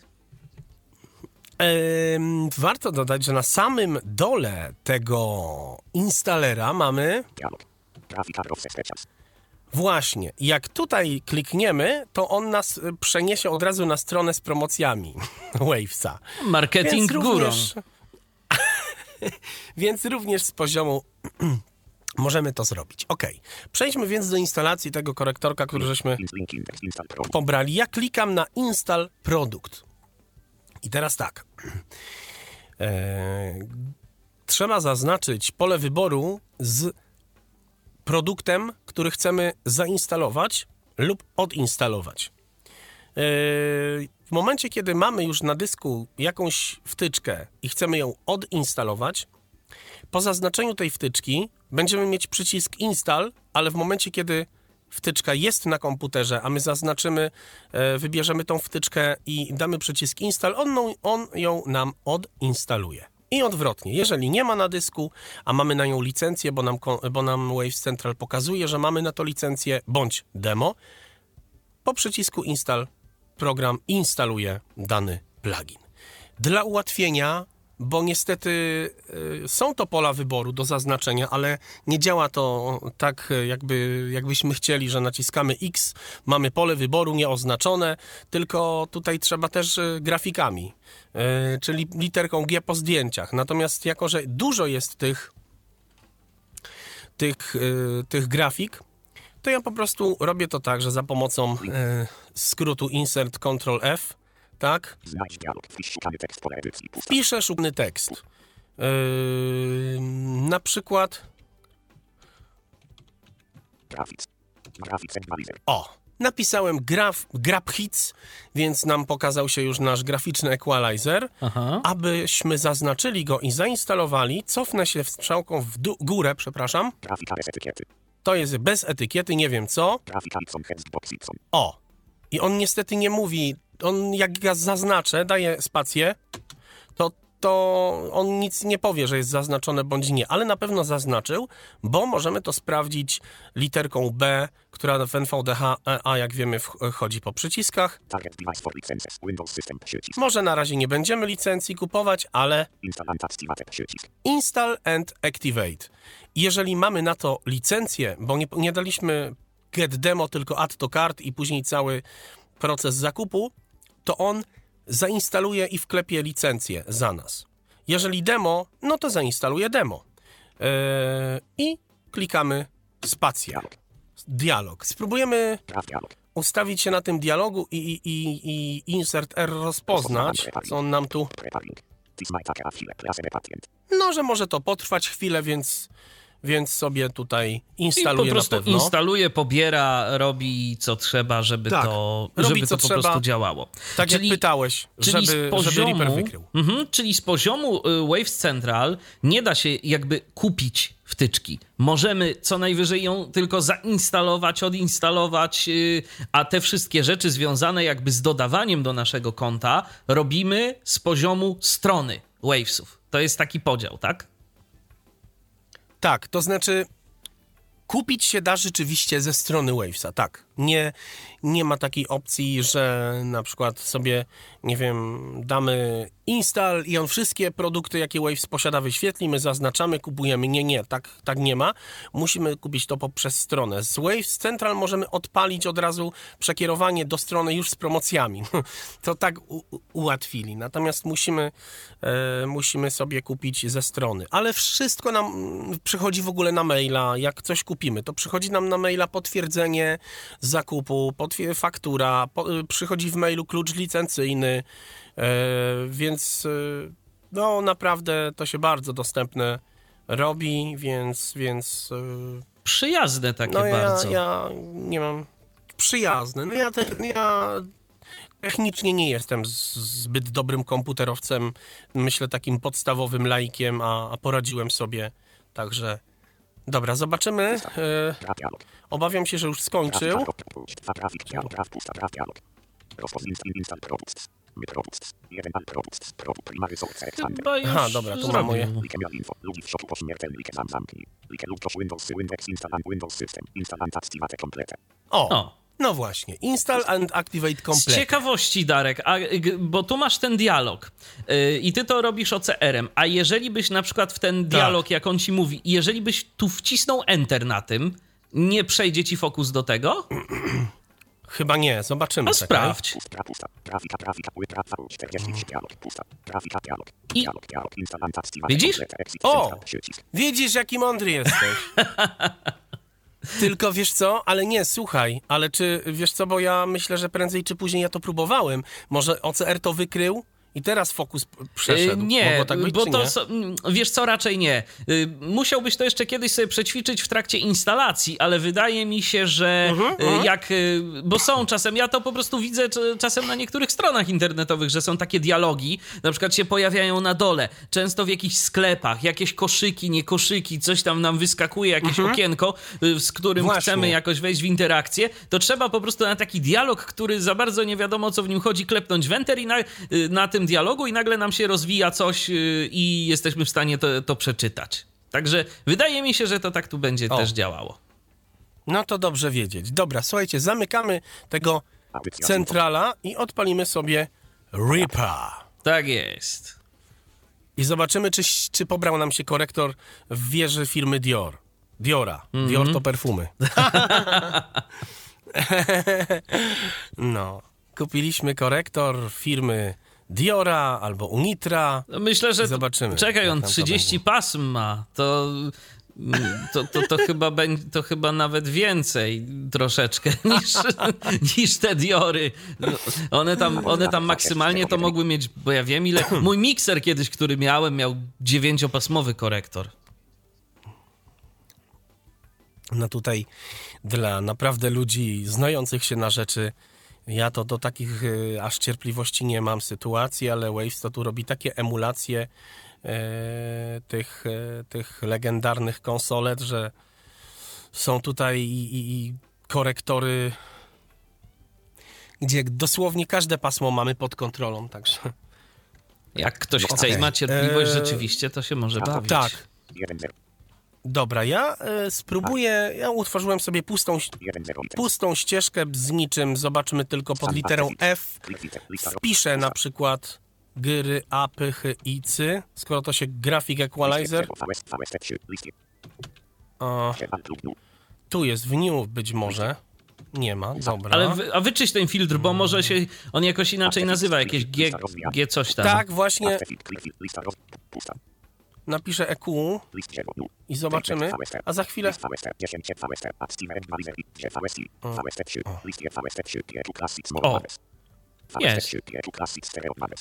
Warto dodać, że na samym dole tego instalera mamy. Właśnie, jak tutaj klikniemy, to on nas y, przeniesie od razu na stronę z promocjami Wavesa. Marketing Więc również, więc również z poziomu możemy to zrobić. Ok, przejdźmy więc do instalacji tego korektorka, który żeśmy pobrali. Ja klikam na install produkt. I teraz tak. E, trzeba zaznaczyć pole wyboru z produktem, który chcemy zainstalować lub odinstalować. E, w momencie, kiedy mamy już na dysku jakąś wtyczkę i chcemy ją odinstalować, po zaznaczeniu tej wtyczki będziemy mieć przycisk install, ale w momencie, kiedy wtyczka jest na komputerze, a my zaznaczymy, e, wybierzemy tą wtyczkę i damy przycisk install, on, on ją nam odinstaluje. I odwrotnie, jeżeli nie ma na dysku, a mamy na nią licencję, bo nam, bo nam Waves Central pokazuje, że mamy na to licencję bądź demo, po przycisku install program instaluje dany plugin. Dla ułatwienia, bo niestety y, są to pola wyboru do zaznaczenia, ale nie działa to tak, jakby, jakbyśmy chcieli, że naciskamy X, mamy pole wyboru nieoznaczone, tylko tutaj trzeba też y, grafikami, y, czyli literką G po zdjęciach. Natomiast jako, że dużo jest tych, tych, tych grafik, to ja po prostu robię to tak, że za pomocą skrótu insert Ctrl F, tak, Znajdź dialog. Wpisz szukany tekst pole edycji. Pusta. piszę szukany tekst. Yy, na przykład, Graphics. Graphics Equalizer. o, napisałem graf, grab hits, więc nam pokazał się już nasz graficzny equalizer. Aha. Abyśmy zaznaczyli go i zainstalowali, cofnę się strzałką w dół, górę, przepraszam. Grafika bez etykiety. To jest bez etykiety, nie wiem co. Grafika Ipson Hexbox Ipson. O! I on niestety nie mówi, on jak ja zaznaczę, daje spację, to, to on nic nie powie, że jest zaznaczone bądź nie, ale na pewno zaznaczył, bo możemy to sprawdzić literką B, która w NVDH, a jak wiemy, wchodzi po przyciskach. Może na razie nie będziemy licencji kupować, ale. Install and Activate. Jeżeli mamy na to licencję, bo nie, nie daliśmy get demo, tylko add to cart i później cały proces zakupu, to on zainstaluje i wklepie licencję za nas. Jeżeli demo, no to zainstaluje demo. Yy, I klikamy spację. Dialog. Spróbujemy ustawić się na tym dialogu i, i, i, i insert R rozpoznać, co on nam tu. No, że może to potrwać chwilę, więc, więc sobie tutaj I po instaluje prostu instaluje, pobiera, robi co trzeba, żeby Tak, to, robi, żeby to po trzeba. prostu działało. tak czyli, jak pytałeś, czyli żeby, poziomu, żeby Reaper wykrył. Mhm, czyli z poziomu y, Waves Central nie da się jakby kupić wtyczki. Możemy co najwyżej ją tylko zainstalować, odinstalować, y, a te wszystkie rzeczy związane jakby z dodawaniem do naszego konta robimy z poziomu strony Wavesów. To jest taki podział, tak? Tak, to znaczy kupić się da rzeczywiście ze strony Wavesa, tak. Nie, nie ma takiej opcji, że na przykład sobie, nie wiem, damy install i on wszystkie produkty, jakie Waves posiada, wyświetli, my zaznaczamy, kupujemy. Nie, nie, tak, tak nie ma. Musimy kupić to poprzez stronę. Z Waves Central możemy odpalić od razu przekierowanie do strony już z promocjami. To tak ułatwili. Natomiast musimy, e, musimy sobie kupić ze strony. Ale wszystko nam przychodzi w ogóle na maila. Jak coś kupimy, to przychodzi nam na maila potwierdzenie zakupu, faktura, po, y, przychodzi w mailu klucz licencyjny, e, więc y, no naprawdę to się bardzo dostępne robi, więc, więc y, Przyjazne takie no ja, bardzo. ja nie mam przyjazne. No ja, te, ja technicznie nie jestem zbyt dobrym komputerowcem, myślę takim podstawowym laikiem, a, a poradziłem sobie, także dobra, zobaczymy. E, obawiam się, że już skończył. Chyba już Aha, dobra, tu mam moje. O. no właśnie. Install and activate Z complete. ciekawości, Darek, a, bo tu masz ten dialog yy, i ty to robisz OCR-em, a jeżeli byś na przykład w ten dialog, jak on ci mówi, jeżeli byś tu wcisnął Enter na tym, nie przejdzie ci fokus do tego? Chyba nie, zobaczymy. No czekaj. sprawdź. Pustka, pusta. Grafika, grafika, łyk, graf, 40 dialog, pusta. Grafika, dialog. I- Dialog, dialog, install and activate Widzisz? O! Widzisz, jaki mądry jesteś. Tylko wiesz co, ale nie, słuchaj, ale czy wiesz co, bo ja myślę, że prędzej czy później ja to próbowałem. Może OCR to wykrył I teraz fokus p- przeszedł. Y, Nie, Mogło tak być, bo to nie? so, wiesz co, raczej nie. Y, Musiałbyś to jeszcze kiedyś sobie przećwiczyć w trakcie instalacji, ale wydaje mi się, że Mhm, y, jak. y, Bo są czasem, ja to po prostu widzę cz- czasem na niektórych stronach internetowych, że są takie dialogi, na przykład się pojawiają na dole, często w jakichś sklepach, jakieś koszyki, nie koszyki, coś tam nam wyskakuje, jakieś okienko, y, z którym. Właśnie. chcemy jakoś wejść w interakcję, to trzeba po prostu na taki dialog, który za bardzo nie wiadomo o co w nim chodzi, klepnąć w enter i na, y, na tym dialogu i nagle nam się rozwija coś y, i jesteśmy w stanie to, to przeczytać. Także wydaje mi się, że to tak tu będzie O. też działało. No to dobrze wiedzieć. Dobra, słuchajcie, zamykamy tego centrala i odpalimy sobie Reaper. Tak jest. I zobaczymy, czy, czy pobrał nam się korektor w wieży firmy Dior. Diora. Dior to perfumy. no. Kupiliśmy korektor firmy Diora albo Unitra. No Myślę, że. Zobaczymy, Czekaj, on nam to 30 pasm ma. To. mm, To, to, to, chyba będzie, to chyba nawet więcej troszeczkę niż, niż te Diory. No, One tam, one tam maksymalnie to mogły mieć, bo ja wiem ile. Mój mikser kiedyś, który miałem, miał dziewięciopasmowy korektor. No tutaj dla naprawdę ludzi znających się na rzeczy, ja to do takich y, aż cierpliwości nie mam sytuacji, ale Waves to tu robi takie emulacje e, tych, e, tych legendarnych konsolet, że są tutaj i, i, i korektory, gdzie dosłownie każde pasmo mamy pod kontrolą, także Jak ktoś chce Okej. i ma cierpliwość, Eee, rzeczywiście to się może bawić. tak. 1-0. Dobra, ja e, spróbuję, ja utworzyłem sobie pustą, 1-0. pustą ścieżkę z niczym, zobaczmy tylko pod literą F. Wpiszę na przykład gry, apy, chy, icy, skoro to się grafik equalizer. O, tu jest w new być może. Nie ma, dobra. Ale wy, a wyczyść ten filtr, bo może się on jakoś inaczej nazywa, jakieś G, G coś tam. Tak, właśnie napiszę EQ i zobaczymy, a za chwilę... O. Jest.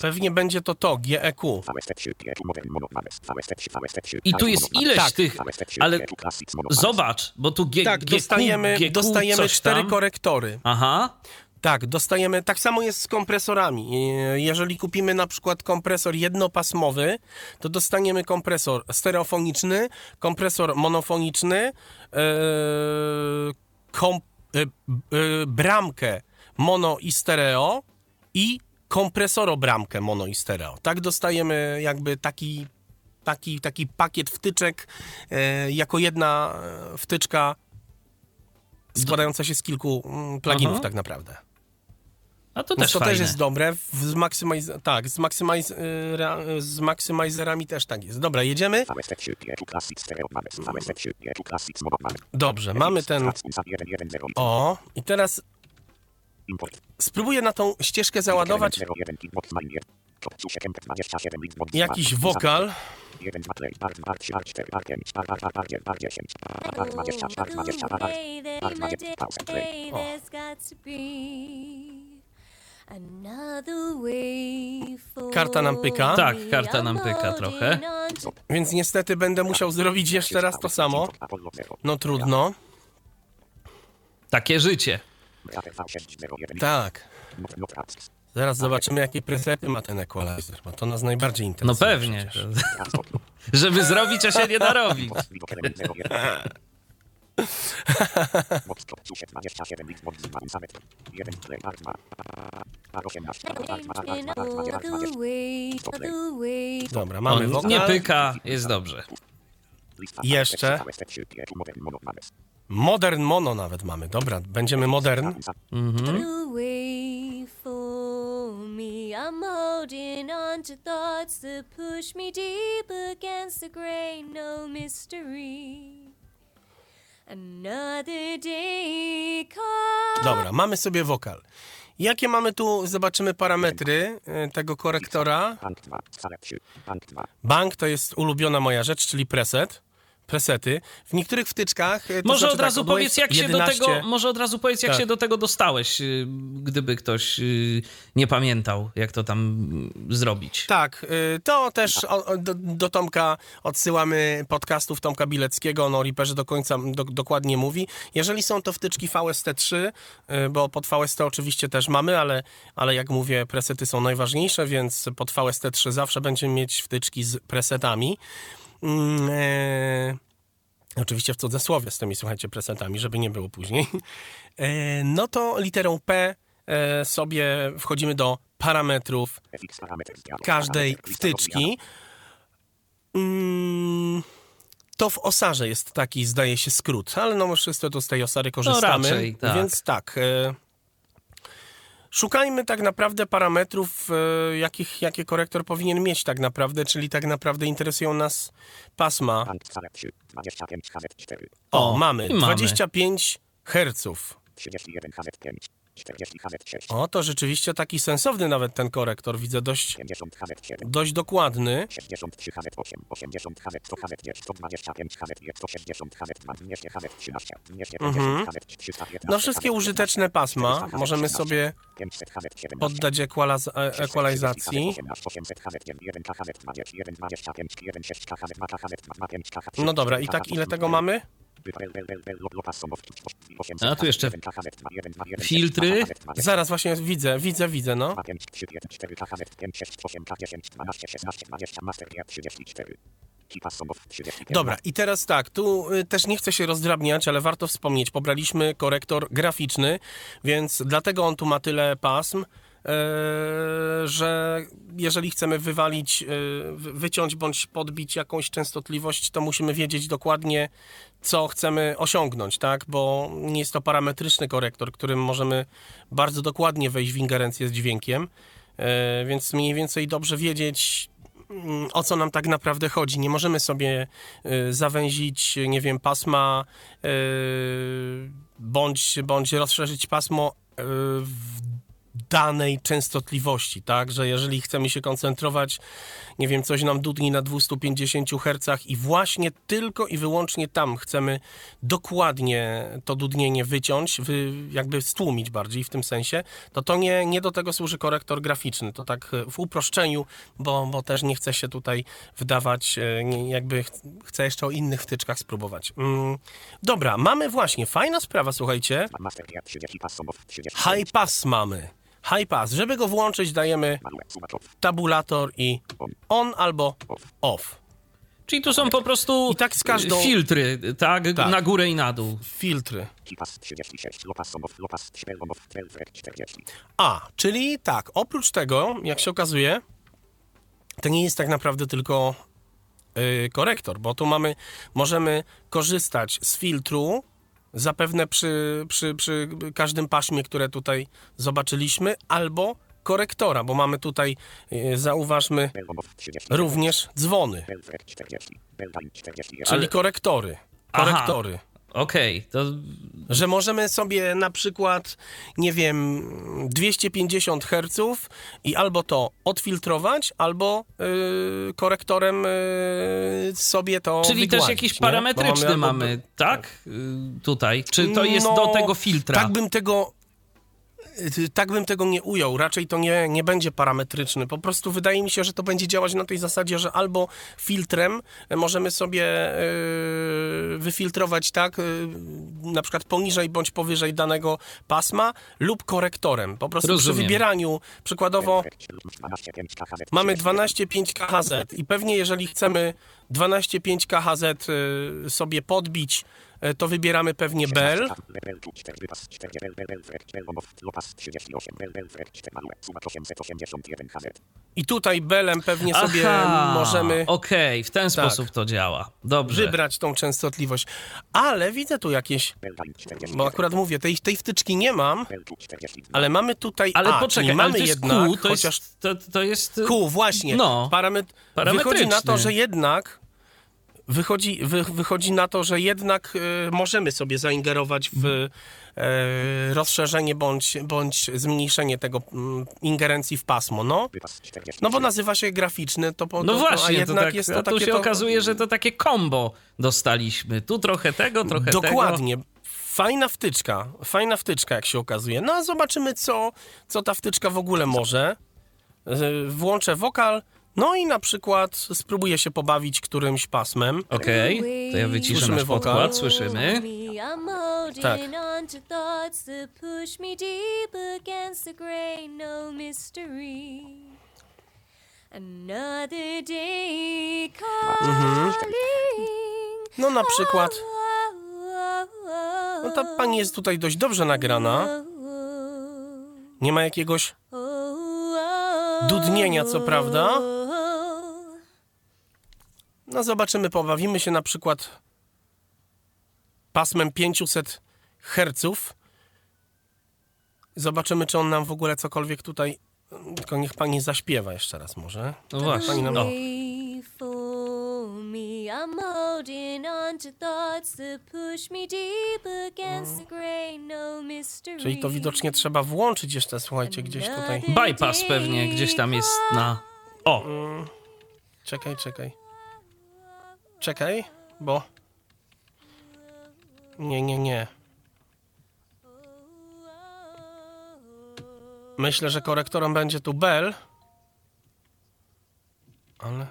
Pewnie będzie to to, E GEQ. I tu jest ileś Tak. tych, ale zobacz, bo tu G, Tak, GQ, dostajemy, GQ, dostajemy cztery korektory. Aha, Tak, dostajemy. Tak samo jest z kompresorami. E, Jeżeli kupimy na przykład kompresor jednopasmowy, to dostaniemy kompresor stereofoniczny, kompresor monofoniczny, e, kom, e, bramkę mono i stereo i kompresorobramkę mono i stereo. Tak dostajemy jakby taki, taki, taki pakiet wtyczek jako jedna wtyczka składająca się z kilku mm, pluginów Aha. tak naprawdę. A to też to fajne. też jest dobre. Z maksymaliz... Tak, z, maksymaliz... y, z maksymalizerami też tak jest. Dobra, jedziemy. Dobrze, mamy ten... O, i teraz spróbuję na tą ścieżkę załadować jakiś wokal. Karta nam pyka. Tak, karta nam pyka trochę. Więc niestety będę musiał zrobić jeszcze raz to samo. No trudno. Takie życie. Tak. Zaraz zobaczymy, jakie presety ma ten equalizer, bo to nas najbardziej No interesuje. pewnie. przecież. Żeby zrobić, a się nie da robić. Dobra, mamy wokal. nie pyka, jest dobrze. Jeszcze. Modern mono nawet mamy. Dobra, będziemy modern. day comes. Dobra, mamy sobie wokal. Jakie mamy tu, zobaczymy parametry y, tego korektora. Bank to jest ulubiona moja rzecz, czyli preset. Presety. W niektórych wtyczkach... e, Może znaczy od razu tak, powiedz, jak się 11 do tego, może od razu powiedz, jak Tak. się do tego dostałeś, y, gdyby ktoś y, nie pamiętał, jak to tam y, zrobić. Tak, to też do, do Tomka odsyłamy podcastów Tomka Bileckiego, on o Reaperze do końca do, dokładnie mówi. Jeżeli są to wtyczki VST3, y, bo pod VST oczywiście też mamy, ale, ale jak mówię, presety są najważniejsze, więc pod VST3 zawsze będziemy mieć wtyczki z presetami. Mm, e, Oczywiście w cudzysłowie z tymi, słuchajcie, presetami, żeby nie było później. E, No to literą P e, sobie wchodzimy do parametrów każdej wtyczki. Mm, to w osarze jest taki, zdaje się, skrót, ale no wszyscy tu z tej osary korzystamy. raczej, tak. Więc tak. Szukajmy tak naprawdę parametrów, e, jakich, jakie korektor powinien mieć tak naprawdę, czyli tak naprawdę interesują nas pasma. Punkt HZ3, 25 HZ4, O, mamy i mamy. 25 Hz. 31 HZ5, 40 HZ6, O, to rzeczywiście taki sensowny nawet ten korektor, widzę dość, 50 HZ7, dość dokładny. 63 HZ8, 80 HZ100 HZ9, 125 HZ1, 160 HZ2, 200 HZ13, 250 HZ315, No wszystkie użyteczne pasma możemy sobie 500 HZ17, poddać equaliz- equalizacji. No dobra, i tak ile tego mamy? A tu jeszcze filtry. Zaraz właśnie widzę, widzę, widzę, no. Dobra, i teraz tak, tu y, też nie chcę się rozdrabniać, ale warto wspomnieć, pobraliśmy korektor graficzny, więc dlatego on tu ma tyle pasm, że jeżeli chcemy wywalić, wy- wyciąć bądź podbić jakąś częstotliwość, to musimy wiedzieć dokładnie, co chcemy osiągnąć, tak? Bo nie jest to parametryczny korektor, którym możemy bardzo dokładnie wejść w ingerencję z dźwiękiem, e, więc mniej więcej dobrze wiedzieć, mm, o co nam tak naprawdę chodzi. Nie możemy sobie zawęzić, nie wiem, pasma bądź, bądź rozszerzyć pasmo w danej częstotliwości, tak, że jeżeli chcemy się koncentrować, nie wiem, coś nam dudni na 250 Hz i właśnie tylko i wyłącznie tam chcemy dokładnie to dudnienie wyciąć, wy, jakby stłumić bardziej w tym sensie, to to nie, nie do tego służy korektor graficzny, to tak e, w uproszczeniu, bo, bo też nie chcę się tutaj wdawać, e, jakby ch- chcę jeszcze o innych wtyczkach spróbować. Mm, dobra, mamy właśnie, fajna sprawa, słuchajcie, high pass mamy. High pass. Żeby go włączyć, dajemy tabulator i on albo off. Czyli tu są po prostu I tak z każdą- filtry, tak? Tak. Na górę i na dół. Filtry. Kipas 36, Lopas Somow, Lopas Śpielomow, 12 40. A, czyli tak, oprócz tego, jak się okazuje, to nie jest tak naprawdę tylko y, korektor, bo tu mamy, możemy korzystać z filtru, zapewne przy, przy, przy każdym paśmie, które tutaj zobaczyliśmy, albo korektora, bo mamy tutaj, y, zauważmy, Belmow 30. również dzwony, Belfrek 40. Beldain 41. czyli Ale- korektory. Aha. Okej, to Że możemy sobie na przykład, nie wiem, 250 Hz i albo to odfiltrować, albo yy, korektorem yy, sobie to Czyli też wygładzić, jakiś nie? Bo parametryczny albo- mamy, tak? Y, Tutaj. Czy to jest No, do tego filtra? Tak bym tego. Y, Tak bym tego nie ujął. Raczej to nie, nie będzie parametryczny. Po prostu wydaje mi się, że to będzie działać na tej zasadzie, że albo filtrem możemy sobie yy, wyfiltrować tak, na przykład poniżej bądź powyżej danego pasma, lub korektorem. Po prostu Rozumiem. przy wybieraniu, przykładowo, Belfrek 12 5 KHZ. Mamy 12,5 KHZ i pewnie jeżeli chcemy 12,5 KHZ y, sobie podbić, y, to wybieramy pewnie Bell. Bel tu 4 wypas 4 Bel Bel Belfrek Belmow, Lopas 38. Bel Belfrek 4 Malue. Suma 881 HZ. I tutaj Belem pewnie sobie Aha, możemy Okej, w ten sposób to działa. Dobrze. wybrać tą częstotliwość. Ale widzę tu jakieś, Beldain 40. bo akurat mówię, tej, tej wtyczki nie mam, Bel tu 42. ale mamy tutaj Ale A, poczekaj, czyli ale mamy to jest jednak, Q, to chociaż jest, to, to jest... Q, właśnie, No, parametr, parametryczny. wychodzi na to, że jednak wychodzi, wy, wychodzi na to, że jednak e, możemy sobie zaingerować w e, rozszerzenie bądź, bądź zmniejszenie tego mm, ingerencji w pasmo. No, Wypas 40. no bo nazywa się graficzny, to, po, No to, to, a właśnie, to jednak tak, jest a to tu takie się to, okazuje, że to takie combo dostaliśmy. Tu trochę tego, trochę tego. Dokładnie. Fajna wtyczka, fajna wtyczka, jak się okazuje. No a zobaczymy, co, co ta wtyczka w ogóle może. E, Włączę wokal, no i na przykład spróbuję się pobawić którymś pasmem. Okej, to ja wyciszę Słyszymy nasz wokal? podkład, słyszymy. Tak. no calling. No na przykład, no ta pani jest tutaj dość dobrze nagrana. Nie ma jakiegoś dudnienia, co prawda. No zobaczymy, pobawimy się na przykład pasmem 500 Hz. Zobaczymy, czy on nam w ogóle cokolwiek tutaj... Tylko niech pani zaśpiewa jeszcze raz może. No właśnie. Pani nam... O. Wait for me. I'm holding on to thoughts that push me deep against the grain, no mystery. Czyli to widocznie trzeba włączyć jeszcze, słuchajcie, gdzieś tutaj. Bypass pewnie gdzieś tam jest na... O, Czekaj, czekaj. Czekaj, bo... Nie, nie, nie. Myślę, że korektorem będzie tu bel. Ale...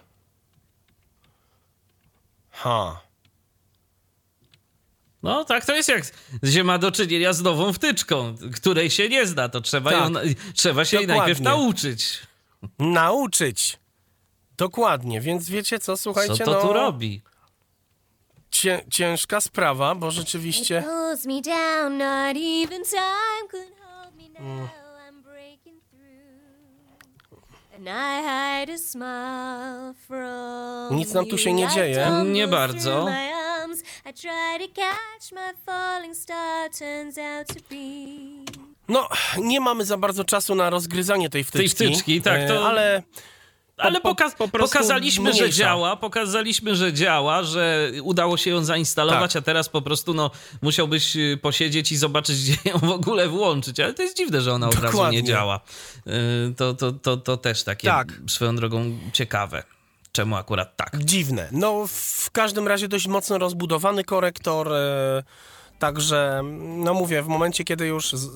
Ha. no tak to jest jak się ma do czynienia z nową wtyczką, której się nie zna, to trzeba, Tak. ją, trzeba się jej Dokładnie. najpierw nauczyć, Nauczyć. Dokładnie, więc wiecie co, słuchajcie, co to no... tu robi. Cię, ciężka sprawa, bo rzeczywiście... down, from Nic nam tu się nie dzieje. Nie bardzo. No, nie mamy za bardzo czasu na rozgryzanie tej wtyczki. Tej wtyczki, tak, to- Ale Ale po- poka- po prostu pokazaliśmy, że mniejsza. działa, pokazaliśmy, że działa, że udało się ją zainstalować, Tak. a teraz po prostu no, musiałbyś y, posiedzieć i zobaczyć, gdzie ją w ogóle włączyć. Ale to jest dziwne, że ona od razu nie działa. Y, To, to, to, to też takie Tak. swoją drogą ciekawe. Czemu akurat tak? dziwne. No, w każdym razie dość mocno rozbudowany korektor. E, Także, no mówię, w momencie, kiedy już z,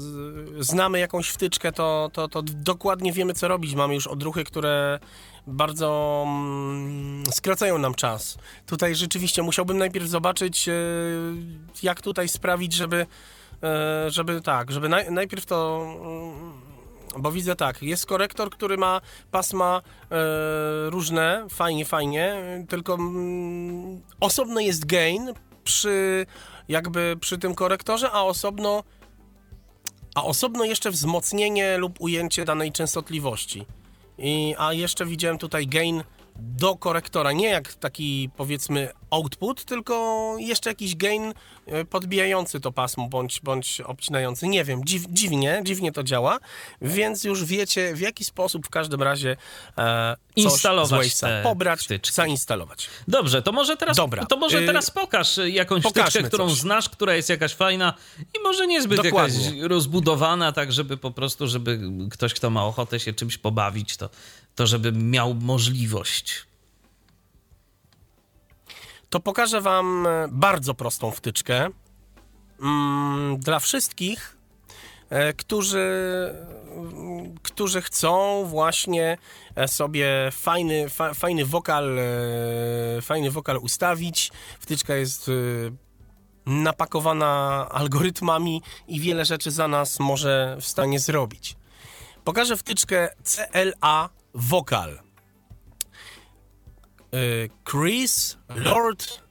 znamy jakąś wtyczkę, to, to, to dokładnie wiemy, co robić. Mamy już odruchy, które bardzo mm, skracają nam czas. Tutaj rzeczywiście musiałbym najpierw zobaczyć, e, jak tutaj sprawić, żeby, e, żeby tak, żeby naj, najpierw to... mm, Bo widzę tak, jest korektor, który ma pasma e, różne, fajnie, fajnie, tylko mm, osobno jest gain przy jakby przy tym korektorze, a osobno a osobno jeszcze wzmocnienie lub ujęcie danej częstotliwości. I, a jeszcze widziałem tutaj gain do korektora, nie jak taki powiedzmy output, tylko jeszcze jakiś gain e, podbijający to pasmo bądź, bądź obcinający. Nie wiem, dziw, dziwnie, dziwnie to działa, więc już wiecie w jaki sposób w każdym razie e, Instalować z te pobrać, wtyczki. zainstalować. Dobrze, to może teraz, Dobra, to może y, teraz pokaż jakąś wtyczkę, którą coś. znasz, która jest jakaś fajna i może niezbyt Dokładnie. jakaś rozbudowana, tak żeby po prostu, żeby ktoś, kto ma ochotę się czymś pobawić, to, to żeby miał możliwość. to pokażę Wam e, bardzo prostą wtyczkę. Mm, Dla wszystkich, e, którzy, mm, którzy chcą właśnie e, sobie fajny, fa, fajny wokal, fajny wokal ustawić. Wtyczka jest napakowana algorytmami i wiele rzeczy za nas może w stanie zrobić. Pokażę wtyczkę CLA Vocal. Y, Chris Lord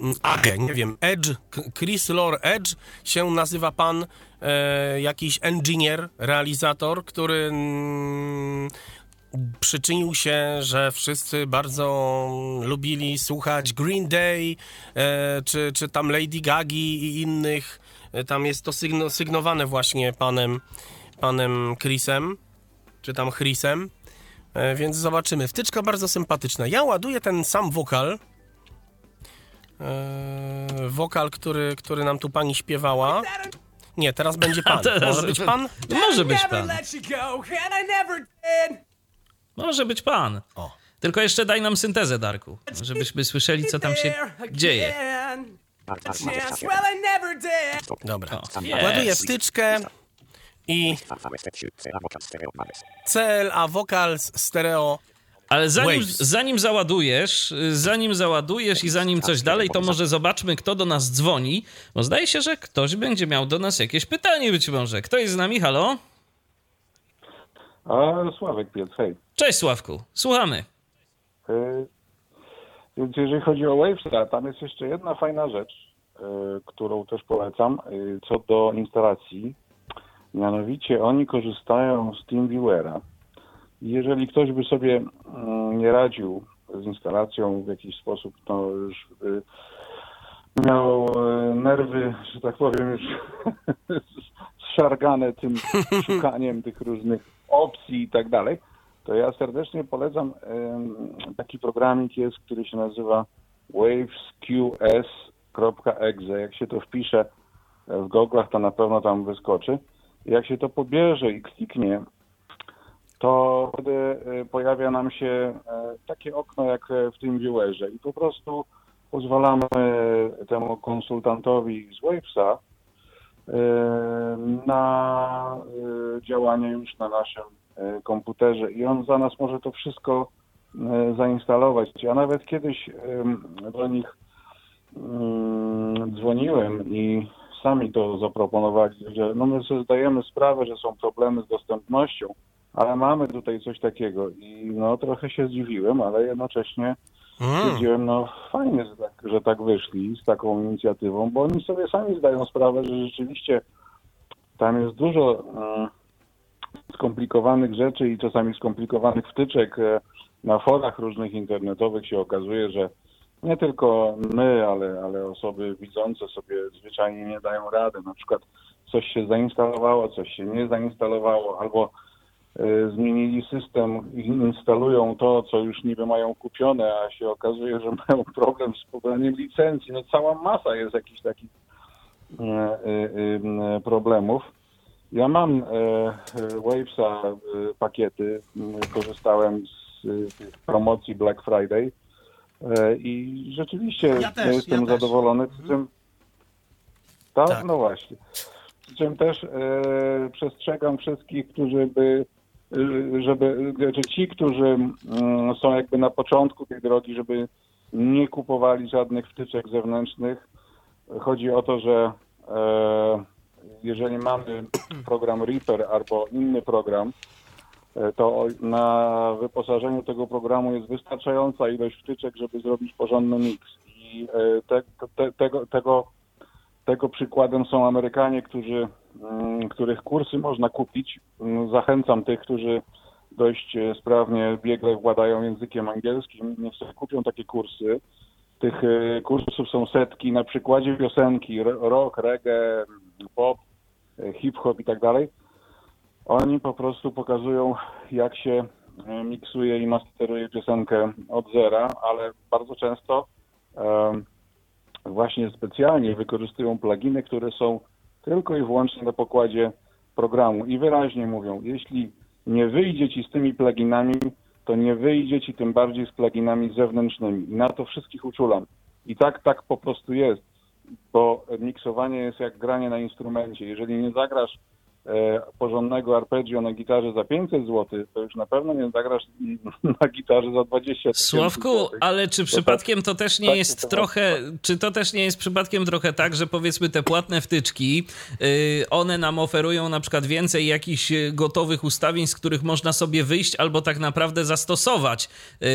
mm, Age, nie wiem, Edge, Chris Lord Edge się nazywa pan e, jakiś engineer, realizator, który mm, przyczynił się, że wszyscy bardzo lubili słuchać Green Day, e, czy, czy tam Lady Gagi i innych. E, Tam jest to sygno, sygnowane właśnie panem, panem Chrisem, czy tam Chrisem. E, Więc zobaczymy. Wtyczka bardzo sympatyczna. Ja ładuję ten sam wokal e, wokal, który, który nam tu pani śpiewała. Nie, teraz będzie pan. teraz- Może być pan? Może być pan. Może być pan. O. Tylko jeszcze daj nam syntezę, Darku, żebyśmy słyszeli, co tam się dzieje. I never did. Dobra. Ładuję wtyczkę i. CLA Vocals Stereo. Ale zanim, zanim załadujesz, zanim załadujesz i zanim coś dalej, to może zobaczmy, kto do nas dzwoni, bo zdaje się, że ktoś będzie miał do nas jakieś pytanie być może. Kto jest z nami? Halo? A Sławek Piec, hej. Cześć Sławku, słuchamy. Y, Więc jeżeli chodzi o Wavesa, tam jest jeszcze jedna fajna rzecz, y, którą też polecam, y, co do instalacji. Mianowicie oni korzystają z TeamViewera. Jeżeli ktoś by sobie mm, nie radził z instalacją w jakiś sposób, to już miał y, nerwy, że tak powiem, już zszargane tym szukaniem tych różnych opcji i tak dalej, to ja serdecznie polecam taki programik jest, który się nazywa wavesqs.exe. Jak się to wpisze w goglach, to na pewno tam wyskoczy. Jak się to pobierze i kliknie, to wtedy e, pojawia nam się e, takie okno jak e, w tym viewerze i po prostu pozwalamy temu konsultantowi z Wavesa e, na e, działanie już na naszym e, komputerze i on za nas może to wszystko e, zainstalować. Ja nawet kiedyś do nich mm, dzwoniłem i sami to zaproponowali, że no my sobie zdajemy sprawę, że są problemy z dostępnością, ale mamy tutaj coś takiego i no trochę się zdziwiłem, ale jednocześnie Mm. stwierdziłem, no fajnie, że tak, że tak wyszli z taką inicjatywą, bo oni sobie sami zdają sprawę, że rzeczywiście tam jest dużo mm, skomplikowanych rzeczy i czasami skomplikowanych wtyczek e, na forach różnych internetowych się okazuje, że nie tylko my, ale, ale osoby widzące sobie zwyczajnie nie dają rady. Na przykład coś się zainstalowało, coś się nie zainstalowało, albo e, zmienili system i instalują to, co już niby mają kupione, a się okazuje, że mają problem z pobraniem licencji. No cała masa jest jakichś takich e, e, problemów. Ja mam Wavesa pakiety, m, korzystałem z promocji Black Friday i rzeczywiście Ja też, jestem ja zadowolony. Przy czym, tak? Tak. No właśnie. Przy czym też e, przestrzegam wszystkich, którzy by e, żeby, znaczy ci, którzy mm, są jakby na początku tej drogi, żeby nie kupowali żadnych wtyczek zewnętrznych. Chodzi o to, że e, jeżeli mamy program Reaper albo inny program, e, to na wyposażeniu tego programu jest wystarczająca ilość wtyczek, żeby zrobić porządny miks. I e, te, te, tego, tego, tego przykładem są Amerykanie, którzy, mm, których kursy można kupić. Mm, Zachęcam tych, którzy dość e, sprawnie, biegle władają językiem angielskim, niech sobie kupią takie kursy. Tych e, kursów są setki na przykładzie piosenki ro- rock, reggae, pop, e, hip-hop i tak dalej. Oni po prostu pokazują, jak się e, miksuje i masteruje piosenkę od zera, ale bardzo często em, właśnie specjalnie wykorzystują pluginy, które są tylko i wyłącznie na pokładzie programu i wyraźnie mówią, jeśli nie wyjdzie ci z tymi pluginami, to nie wyjdzie ci tym bardziej z pluginami zewnętrznymi. I na to wszystkich uczulam. I tak, tak po prostu jest, bo miksowanie jest jak granie na instrumencie. Jeżeli nie zagrasz e, porządnego arpeggio na gitarze za 500 zł, to już na pewno nie zagrasz na gitarze za 20 tysięcy Sławku, złotych. ale czy tak- przypadkiem to też nie tak jest to trochę, czy to też nie jest przypadkiem trochę tak, że powiedzmy te płatne wtyczki, yy, one nam oferują na przykład więcej jakichś y, gotowych ustawień, z których można sobie wyjść albo tak naprawdę zastosować yy,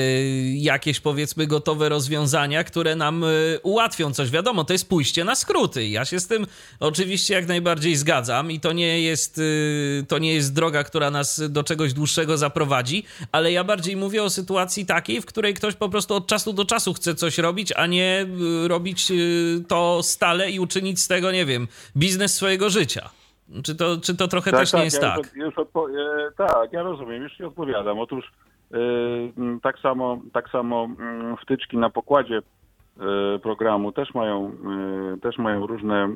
jakieś powiedzmy gotowe rozwiązania, które nam y, ułatwią coś. Wiadomo, to jest pójście na skróty. Ja się z tym oczywiście jak najbardziej zgadzam i to nie jest, y, to nie jest droga, która nas do czegoś dłuższego zaprowadzi, ale ja bardziej mówię o sytuacji takiej, w której ktoś po prostu od czasu do czasu chce coś robić, a nie y, robić y, to stale i uczynić z tego, nie wiem, biznes swojego życia. Czy to, czy to trochę też nie jest ja tak? Już, e, tak, ja rozumiem, już ci odpowiadam. Otóż e, tak samo, tak samo wtyczki na pokładzie e, programu też mają, też mają różne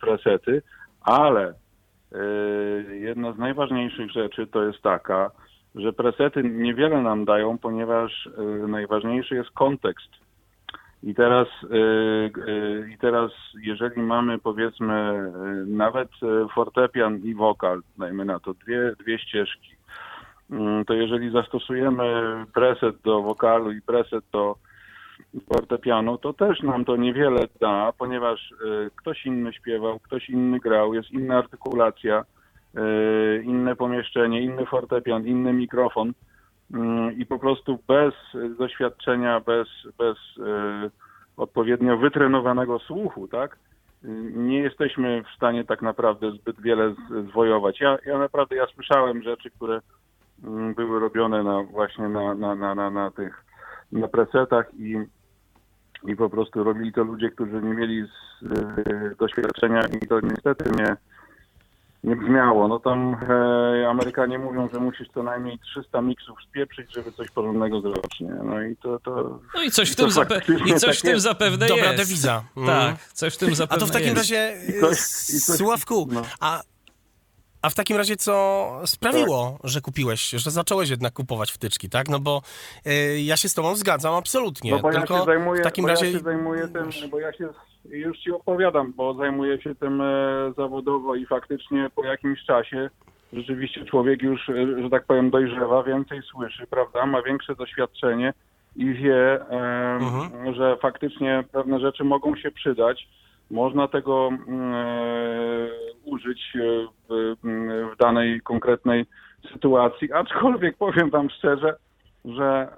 presety, ale jedna z najważniejszych rzeczy to jest taka, że presety niewiele nam dają, ponieważ e, najważniejszy jest kontekst. I teraz, e, I teraz, jeżeli mamy powiedzmy nawet fortepian i wokal, dajmy na to dwie, dwie ścieżki, to jeżeli zastosujemy preset do wokalu i preset do fortepianu, to też nam to niewiele da, ponieważ e, ktoś inny śpiewał, ktoś inny grał, jest inna artykulacja, e, inne pomieszczenie, inny fortepian, inny mikrofon Mm, i po prostu bez doświadczenia, bez, bez e, odpowiednio wytrenowanego słuchu, tak, nie jesteśmy w stanie tak naprawdę zbyt wiele zwojować. Ja, ja naprawdę, ja słyszałem rzeczy, które mm, były robione na, właśnie na, na, na, na, na tych na presetach i, i po prostu robili to ludzie, którzy nie mieli z, y, doświadczenia i to niestety nie, nie brzmiało. No tam e, Amerykanie mówią, że musisz co najmniej 300 miksów spieprzyć, żeby coś porządnego zrobić. Nie? No i to, to No i coś w tym, zape- i coś w tym jest. zapewne Dobra jest. dewiza. Mm. Tak, coś w tym A zapewne to w takim jest. razie, I coś- i coś- Sławku, no. a, a w takim razie co sprawiło, że kupiłeś, że zacząłeś jednak kupować wtyczki, tak? No bo y, ja się z tobą zgadzam absolutnie, No bo tylko ja się zajmuję, w takim razie... ja zajmuję tym, bo ja się już ci opowiadam, bo zajmuję się tym e, zawodowo i faktycznie po jakimś czasie rzeczywiście człowiek już, e, że tak powiem, dojrzewa, więcej słyszy, prawda, ma większe doświadczenie i wie, e, Mhm. że faktycznie pewne rzeczy mogą się przydać. Można tego mm, e, użyć e, w, w danej konkretnej sytuacji, aczkolwiek powiem wam szczerze, że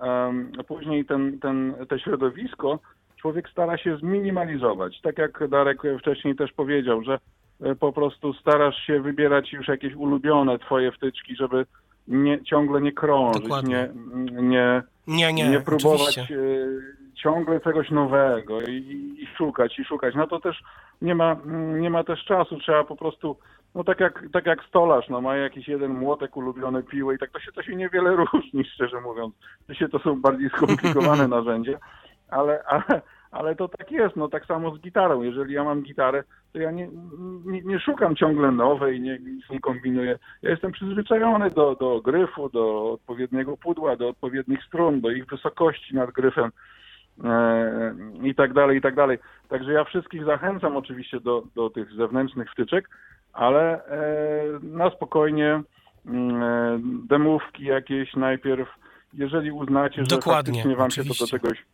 później ten, ten, to środowisko człowiek stara się zminimalizować. Tak jak Darek wcześniej też powiedział, że e, po prostu starasz się wybierać już jakieś ulubione twoje wtyczki, żeby nie, ciągle nie krążyć, Dokładnie. nie, nie, Nie, nie, nie próbować oczywiście. Ciągle czegoś nowego i, i szukać, i szukać. No to też nie ma, nie ma też czasu, trzeba po prostu, no tak jak, tak jak stolarz, no ma jakiś jeden młotek, ulubione piły i tak to się, to się niewiele różni, szczerze mówiąc. Dzisiaj to są bardziej skomplikowane narzędzia, ale, ale, ale to tak jest, no tak samo z gitarą. Jeżeli ja mam gitarę, to ja nie, nie, nie szukam ciągle nowej, nie, nie kombinuję. Ja jestem przyzwyczajony do, do gryfu, do odpowiedniego pudła, do odpowiednich strun, do ich wysokości nad gryfem i tak dalej, i tak dalej. Także ja wszystkich zachęcam oczywiście do, do tych zewnętrznych wtyczek, ale e, na spokojnie mm, e, demówki jakieś najpierw, jeżeli uznacie, że Dokładnie, faktycznie wam się to do oczywiście. czegoś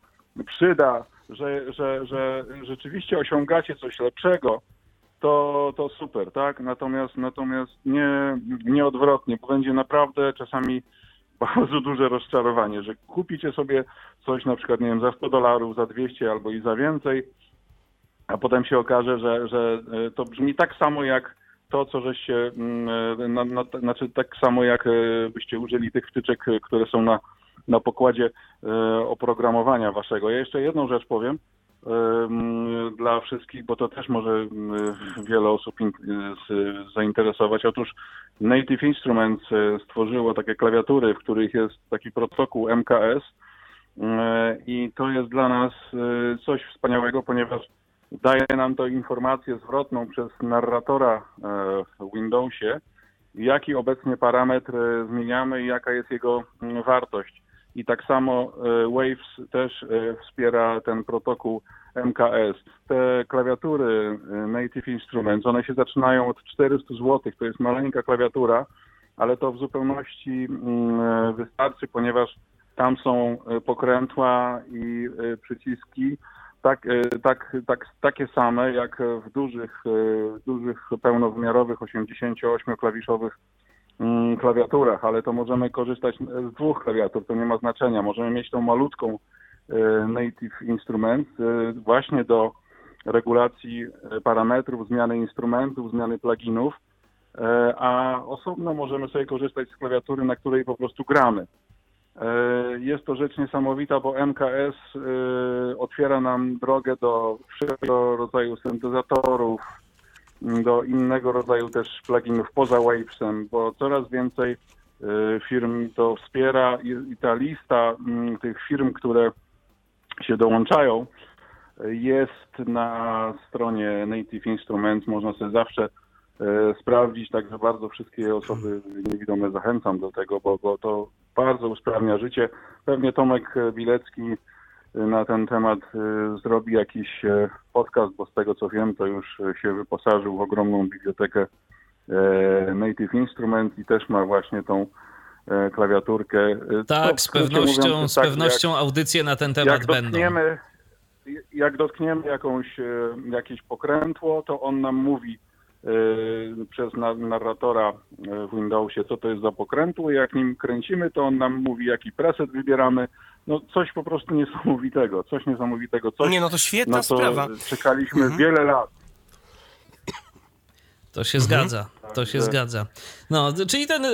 przyda, że, że, że rzeczywiście osiągacie coś lepszego, to, to super, tak? Natomiast natomiast nie, nie odwrotnie, bo będzie naprawdę czasami bardzo duże rozczarowanie, że kupicie sobie coś na przykład, nie wiem, za 100 dolarów, za 200 albo i za więcej, a potem się okaże, że, że e, to brzmi tak samo jak to, co żeście, mm, e, na, na, znaczy tak samo jak e, byście użyli tych wtyczek, które są na, na pokładzie oprogramowania waszego. Ja jeszcze jedną rzecz powiem em, dla wszystkich, bo to też może wiele osób zainteresować. Otóż Native Instruments e, stworzyło takie klawiatury, w których jest taki protokół MKS e, i to jest dla nas e, coś wspaniałego, ponieważ daje nam to informację zwrotną przez narratora w Windowsie, jaki obecnie parametr zmieniamy i jaka jest jego mm, wartość. I tak samo e, Waves też e, wspiera ten protokół MKS. Te klawiatury e, Native Instruments, one się zaczynają od 400 zł. To jest maleńka klawiatura, ale to w zupełności mm, wystarczy, ponieważ tam są pokrętła i przyciski tak, tak, tak, takie same jak w dużych, dużych pełnowymiarowych 88-klawiszowych mm, klawiaturach, ale to możemy korzystać z dwóch klawiatur, to nie ma znaczenia. Możemy mieć tą malutką e, Native Instrument e, właśnie do regulacji e, parametrów, zmiany instrumentów, zmiany pluginów, a osobno możemy sobie korzystać z klawiatury, na której po prostu gramy. Jest to rzecz niesamowita, bo MKS otwiera nam drogę do wszelkiego rodzaju syntezatorów, do innego rodzaju też pluginów poza Wavesem, bo coraz więcej e, firm to wspiera i, ta lista m, tych firm, które się dołączają, jest na stronie Native Instruments, można sobie zawsze e, sprawdzić, także bardzo wszystkie osoby niewidome zachęcam do tego, bo, bo to bardzo usprawnia życie. Pewnie Tomek Bilecki na ten temat e, zrobi jakiś e, podcast, bo z tego co wiem, to już się wyposażył w ogromną bibliotekę e, Native Instruments i też ma właśnie tą e, klawiaturkę. E, Tak, z pewnością, mówiąc, z tak, pewnością audycje na ten jak, temat jak będą. jak dotkniemy jakąś, e, jakieś pokrętło, to on nam mówi e, przez na, narratora e, w Windowsie, co to jest za pokrętło. Jak nim kręcimy, to on nam mówi, jaki preset wybieramy. No coś po prostu niesamowitego, coś niesamowitego, coś Nie, no to świetna na co sprawa. czekaliśmy Mhm. wiele lat. To się Mhm. zgadza, to się Także- zgadza. No, czyli ten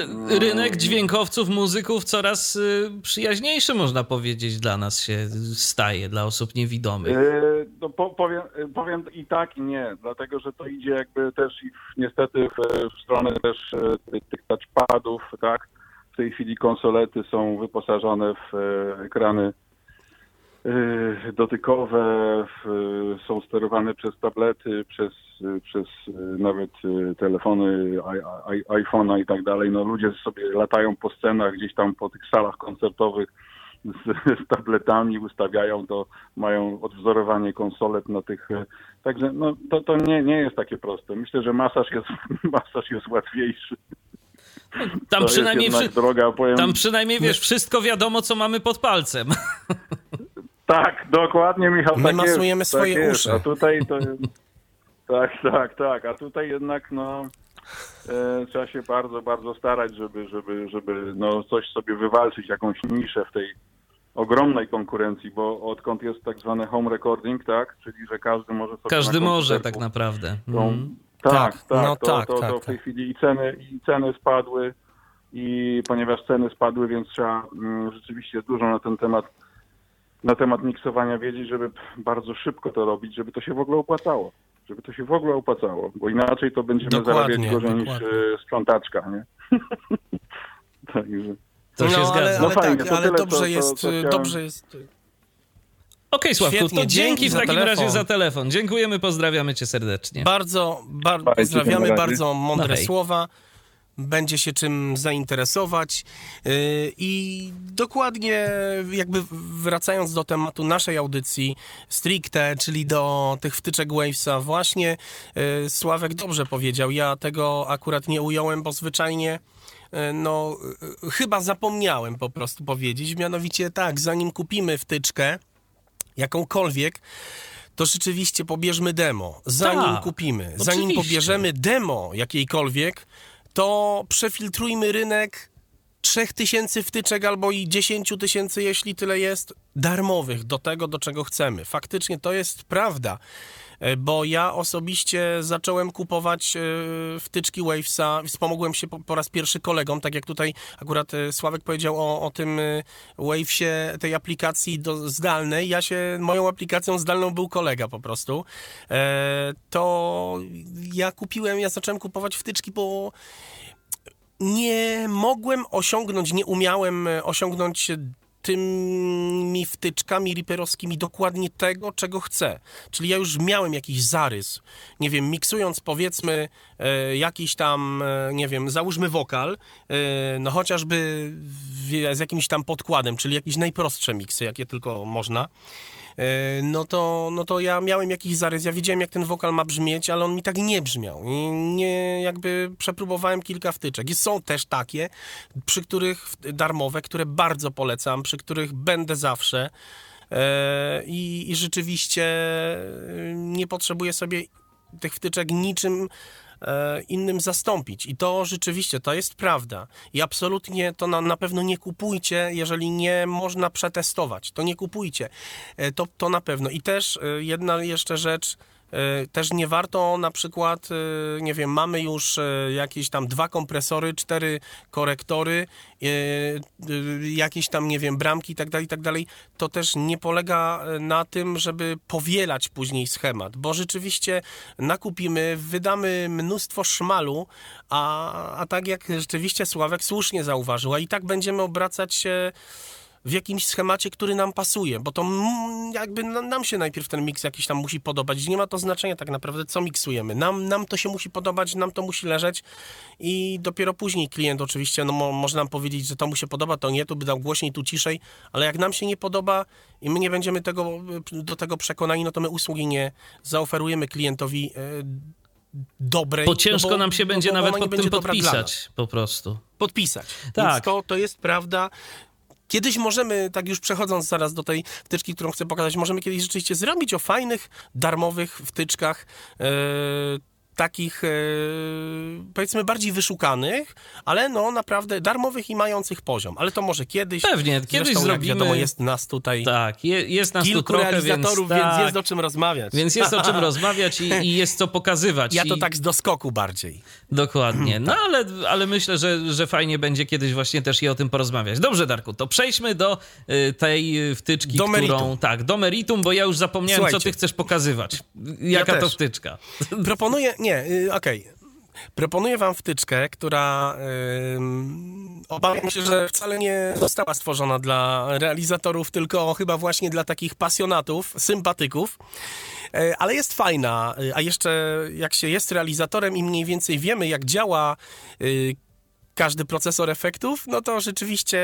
rynek dźwiękowców, muzyków coraz y, przyjaźniejszy, można powiedzieć, dla nas się staje, dla osób niewidomych. E, No, po, powiem, powiem i tak i nie, dlatego że to idzie jakby też i w, niestety w, w stronę też e, tych, tych touchpadów, tak? Tej chwili konsolety są wyposażone w e, ekrany e, dotykowe, w, są sterowane przez tablety, przez, e, przez e, nawet e, telefony, iPhone'a i tak dalej. No ludzie sobie latają po scenach, gdzieś tam po tych salach koncertowych z, z tabletami, ustawiają to, mają odwzorowanie konsolet na tych. e, Także no, to, to nie, nie jest takie proste. Myślę, że masaż jest, masaż jest łatwiejszy. Tam to przynajmniej, jest wszy- droga, powiem. tam przynajmniej, wiesz, wszystko wiadomo, co mamy pod palcem. Tak, dokładnie, Michał. My tak masujemy jest, swoje tak jest. uszy. A tutaj to. tak, tak, tak. A tutaj jednak no. E, trzeba się bardzo, bardzo starać, żeby, żeby, żeby no, coś sobie wywalczyć, jakąś niszę w tej ogromnej konkurencji, bo odkąd jest tak zwany home recording, tak, czyli że każdy może sobie Każdy na może tak naprawdę. tą- Mm. Tak, Tak, tak, no to, tak, to, tak, to w tej tak. chwili i ceny, i ceny spadły i ponieważ ceny spadły, więc trzeba mm, rzeczywiście dużo na ten temat na temat miksowania wiedzieć, żeby bardzo szybko to robić, żeby to się w ogóle opłacało. Żeby to się w ogóle opłacało, bo inaczej to będziemy Dokładnie, zarabiać gorzej niż e, sprzątaczka, nie? Także. To się no, zgadza. ale, ale No fajnie, tak, to ale tyle, dobrze to- to- jest, to chciałem- dobrze jest. Okej, Sławku, Świetnie, to dzięki w takim telefon. razie za telefon. Dziękujemy, pozdrawiamy cię serdecznie. Bardzo, bar, pozdrawiamy, bardzo mądre No słowa. Będzie się czym zainteresować. Yy, I dokładnie jakby wracając do tematu naszej audycji stricte, czyli do tych wtyczek Wavesa, właśnie yy, Sławek dobrze powiedział. Ja tego akurat nie ująłem, bo zwyczajnie yy, no yy, chyba zapomniałem po prostu powiedzieć. Mianowicie tak, zanim kupimy wtyczkę, jakąkolwiek, to rzeczywiście pobierzmy demo, zanim Tak, kupimy. Zanim oczywiście. pobierzemy demo jakiejkolwiek, to przefiltrujmy rynek 3000 wtyczek albo i 10 tysięcy, jeśli tyle jest, darmowych do tego, do czego chcemy. Faktycznie to jest prawda, bo ja osobiście zacząłem kupować e, wtyczki Wavesa, wspomogłem się po, po raz pierwszy kolegom, tak jak tutaj akurat e, Sławek powiedział o, o tym e, Wavesie, tej aplikacji do, zdalnej. Ja się, moją aplikacją zdalną był kolega po prostu. E, to ja kupiłem, ja zacząłem kupować wtyczki, bo nie mogłem osiągnąć, nie umiałem e, osiągnąć tymi wtyczkami riperowskimi dokładnie tego, czego chcę. Czyli ja już miałem jakiś zarys. Nie wiem, miksując powiedzmy e, jakiś tam, e, nie wiem, załóżmy wokal, e, no chociażby w, z jakimś tam podkładem, czyli jakieś najprostsze miksy, jakie tylko można. E, no to, no to ja miałem jakiś zarys, ja wiedziałem jak ten wokal ma brzmieć, ale on mi tak nie brzmiał. I nie, jakby przepróbowałem kilka wtyczek. I są też takie, przy których darmowe, które bardzo polecam, przy których będę zawsze. E, I, I rzeczywiście e, nie potrzebuję sobie tych wtyczek niczym innym zastąpić. I to rzeczywiście, to jest prawda. I absolutnie to na, na pewno nie kupujcie, jeżeli nie można przetestować. To nie kupujcie. E, to, to na pewno. I też e, jedna jeszcze rzecz, e, też nie warto na przykład, e, nie wiem, mamy już e, jakieś tam dwa kompresory, cztery korektory, e, e, jakieś tam, nie wiem, bramki i tak dalej, i tak. To też nie polega e, na tym, żeby powielać później schemat, bo rzeczywiście nakupimy, wydamy mnóstwo szmalu, a, a tak jak rzeczywiście Sławek słusznie zauważył, a i tak będziemy obracać się w jakimś schemacie, który nam pasuje, bo to jakby na- nam się najpierw ten miks jakiś tam musi podobać. Nie ma to znaczenia tak naprawdę, co miksujemy. Nam, nam to się musi podobać, nam to musi leżeć i dopiero później klient oczywiście, no mo, może nam powiedzieć, że to mu się podoba, to nie, tu by dał głośniej, tu ciszej, ale jak nam się nie podoba i my nie będziemy tego, do tego przekonani, no to my usługi nie zaoferujemy klientowi e, dobrej. Bo ciężko no bo- nam się no będzie bo nawet pod tym podpisać po prostu. podpisać. Tak. Więc to, to jest prawda. Kiedyś możemy, tak już przechodząc zaraz do tej wtyczki, którą chcę pokazać, możemy kiedyś rzeczywiście zrobić o fajnych, darmowych wtyczkach, e, takich e, powiedzmy bardziej wyszukanych, ale no naprawdę darmowych i mających poziom. Ale to może kiedyś. Pewnie, kiedyś Zresztą, zrobimy- wiadomo, jest nas tutaj Tak, je, jest nas tu kilku trochę, realizatorów, więc, więc, tak, jest o czym rozmawiać. więc jest o czym rozmawiać i, i jest co pokazywać. Ja to I, tak z doskoku bardziej. Dokładnie. No ale, ale myślę, że, że fajnie będzie kiedyś właśnie też i o tym porozmawiać. Dobrze, Darku, to przejdźmy do y, tej y, wtyczki, Do którą... meritum. Tak, do meritum, bo ja już zapomniałem, co ty Słuchajcie. chcesz pokazywać. Jaka to też. wtyczka? Proponuję, nie, y, okej. Proponuję wam wtyczkę, która ym, obawiam się, że wcale nie została stworzona dla realizatorów, tylko chyba właśnie dla takich pasjonatów, sympatyków. E, Ale jest fajna, y, a jeszcze jak się jest realizatorem i mniej więcej wiemy, jak działa y, każdy procesor efektów, no to rzeczywiście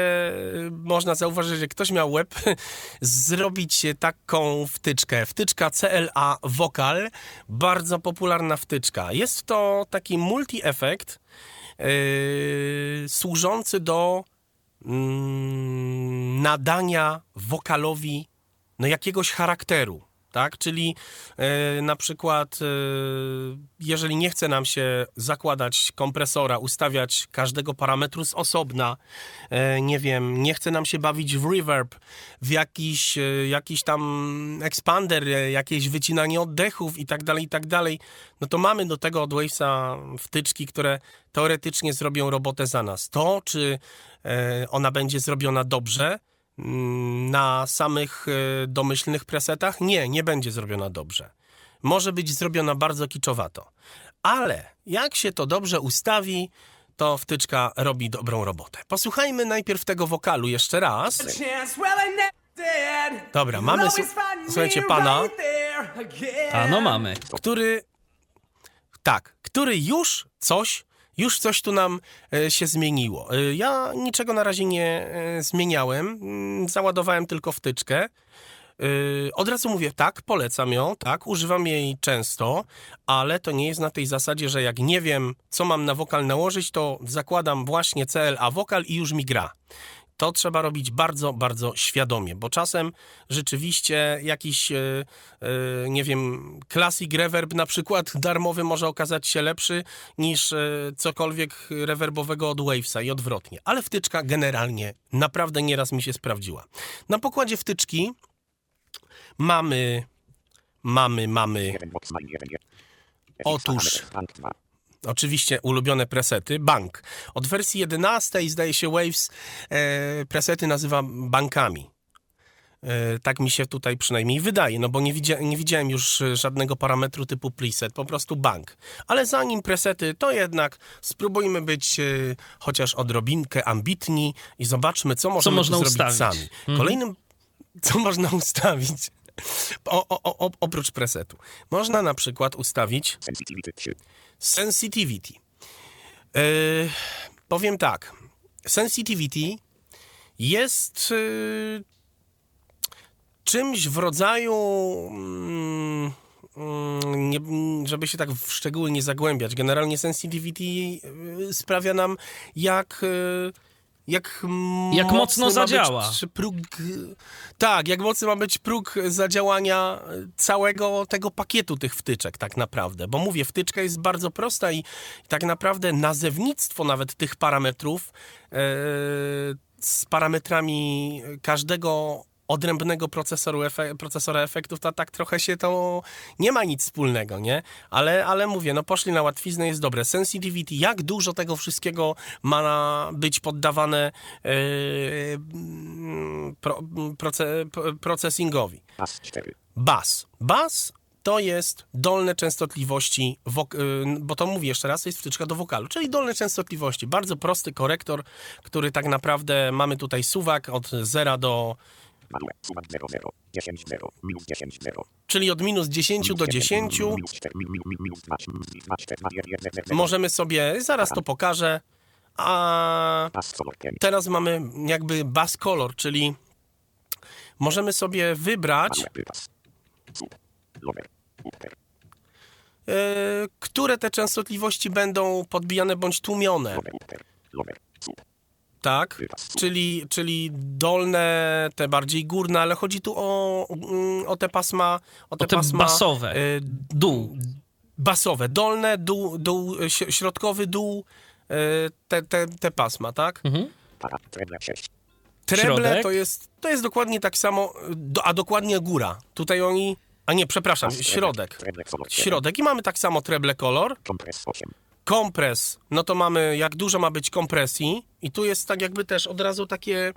y, można zauważyć, że ktoś miał web zrobić taką wtyczkę. Wtyczka CLA Vocal, bardzo popularna wtyczka. Jest to taki multi-efekt yy, służący do mm, nadania wokalowi no, jakiegoś charakteru. Tak? Czyli e, na przykład, e, jeżeli nie chce nam się zakładać kompresora, ustawiać każdego parametru z osobna, e, nie wiem, nie chce nam się bawić w reverb, w jakiś, jakiś tam expander, jakieś wycinanie oddechów i tak dalej, i tak dalej, no to mamy do tego od Wavesa wtyczki, które teoretycznie zrobią robotę za nas. To, czy ona będzie zrobiona dobrze, na samych e, domyślnych presetach? Nie, nie będzie zrobiona dobrze. Może być zrobiona bardzo kiczowato. Ale jak się to dobrze ustawi, to wtyczka robi dobrą robotę. Posłuchajmy najpierw tego wokalu jeszcze raz. Dobra, mamy, słuchajcie, pana. A no mamy. który tak, który już coś, już coś tu nam e, się zmieniło. E, ja niczego na razie nie e, zmieniałem, mm, załadowałem tylko wtyczkę. Od razu mówię, tak, polecam ją, tak, używam jej często, ale to nie jest na tej zasadzie, że jak nie wiem, co mam na wokal nałożyć, to zakładam właśnie CLA wokal i już mi gra. To trzeba robić bardzo, bardzo świadomie, bo czasem rzeczywiście jakiś, e, e, nie wiem, classic reverb na przykład darmowy może okazać się lepszy niż e, cokolwiek reverbowego od Wavesa i odwrotnie. Ale wtyczka generalnie naprawdę nieraz mi się sprawdziła. Na pokładzie wtyczki mamy, mamy, mamy. Otóż- Bank 2. Oczywiście ulubione presety, bank. Od wersji 11 zdaje się Waves e, presety nazywa bankami. E, tak mi się tutaj przynajmniej wydaje, no bo nie, widzia, nie widziałem już e, żadnego parametru typu preset, po prostu bank. Ale zanim presety, to jednak spróbujmy być e, chociaż odrobinkę ambitni i zobaczmy, co możemy można tu zrobić ustawić. sami. Kolejnym, co można ustawić, o, o, o, oprócz presetu, można na przykład ustawić Sensitivity 3. Sensitivity. Yy, powiem tak. Sensitivity jest yy, czymś w rodzaju. mm, mm, nie, żeby się tak w szczegóły nie zagłębiać. Generalnie sensitivity yy, sprawia nam, jak. yy, jak, Jak mocno zadziała. Być próg, tak, jak mocny ma być próg zadziałania całego tego pakietu tych wtyczek tak naprawdę. Bo mówię, wtyczka jest bardzo prosta i tak naprawdę nazewnictwo nawet tych parametrów e, z parametrami każdego odrębnego procesoru efe, procesora efektów, to tak trochę się to nie ma nic wspólnego, nie? Ale, ale mówię, no poszli na łatwiznę, jest dobre. Sensitivity, jak dużo tego wszystkiego ma być poddawane mm, pro, proce, processingowi? Bas 4. Bas. Bas to jest dolne częstotliwości, y, bo to mówię jeszcze raz, to jest wtyczka do wokalu, czyli dolne częstotliwości. Bardzo prosty korektor, który tak naprawdę mamy tutaj suwak od 0 do, Manuel. Suwak 0, 0. 10, 0. Minus 10, 0. czyli od minus 10 do 10. Minus 4, min- min- min- minus 2, minus 4, 2, 1, 1, 1. Możemy sobie, zaraz to pokażę, a teraz mamy jakby bass color, czyli możemy sobie wybrać, e, które te częstotliwości będą podbijane bądź tłumione. Tak, czyli, czyli dolne, te bardziej górne, ale chodzi tu o, mm, o te pasma, o te, te pasma basowe. e, Dół. basowe, dolne, dół, dół, środkowy dół, e, te, te, te pasma, tak? Mhm. Treble 6. Treble Środek? to jest, to jest dokładnie tak samo, do, a dokładnie góra. Tutaj oni, a nie, przepraszam, środek. Treble color 7. Środek i mamy tak samo treble kolor. Kompres 8. Kompres, no to mamy jak dużo ma być kompresji i tu jest tak jakby też od razu takie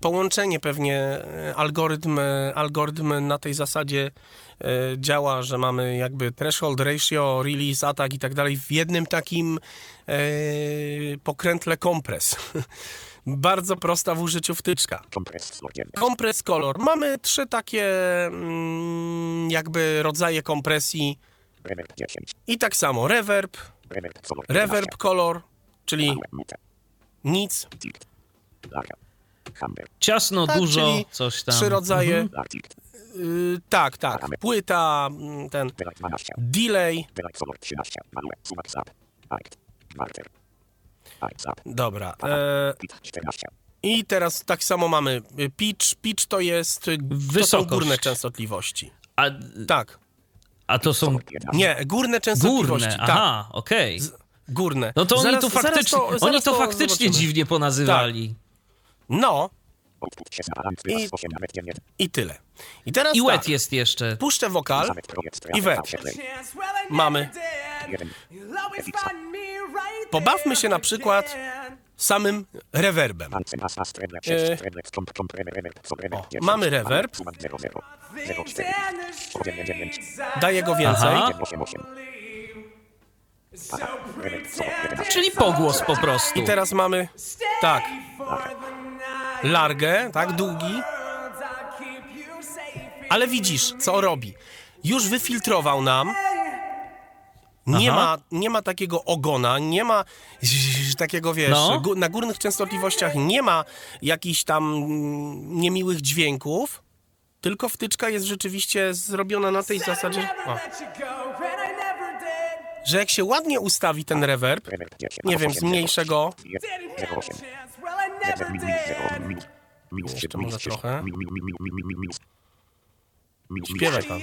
połączenie pewnie e, algorytm, e, algorytm na tej zasadzie e, działa, że mamy jakby threshold ratio, release, attack i tak dalej w jednym takim pokrętle kompres. Bardzo prosta w użyciu wtyczka. Kompres 100. Kompres kolor. Mamy trzy takie mm, jakby rodzaje kompresji Reverb 10. i tak samo reverb, Reverb color czyli nic. Ciasno, Tak, dużo, coś tam. Trzy rodzaje. Lar tilt. Y, tak, tak. Płyta, mm, ten Delay 12. delay. Delay color 13. Manuel. Suwak zap. Act. Quarter. Act zap. Dobra. E, Pit 14. I teraz tak samo mamy pitch. Pitch to jest to są Wysokość. górne częstotliwości. A, Tak. A to są 15. Nie, górne częstotliwości. górne. Tak. Aha, okej. Górne. No to oni Zaraz- to faktycznie, to- oni zaraz to faktycznie zobaczymy. dziwnie ponazywali. No się zabalant. I- Wypas 8 nawet 9. i tyle. I teraz I tak. wet jest jeszcze. Puszczę wokal i wet. Mamy. Pobawmy się na przykład samym reverbem. E, 6. Treble komp komp reverb reverb co reverb O, 10. mamy reverb. Suwak 0 0. 0 4. 9 9. Daję go więcej. Aha. 8 8. Para. Reverb color 11. Czyli pogłos po prostu. I teraz mamy tak, largę, tak, długi. Ale widzisz, co robi. Już wyfiltrował nam. Nie Aha. ma, nie ma takiego ogona, nie ma takiego, wiesz, No. na górnych częstotliwościach nie ma jakichś tam niemiłych dźwięków, tylko wtyczka jest rzeczywiście zrobiona na tej zasadzie, o, że jak się ładnie ustawi ten reverb, Reverb 10. nie wiem, zmniejszę go, 0 8. Reverb minus 0 minus. Minus Jeszcze 7 może minus 3. trochę. Śpiewaj pan.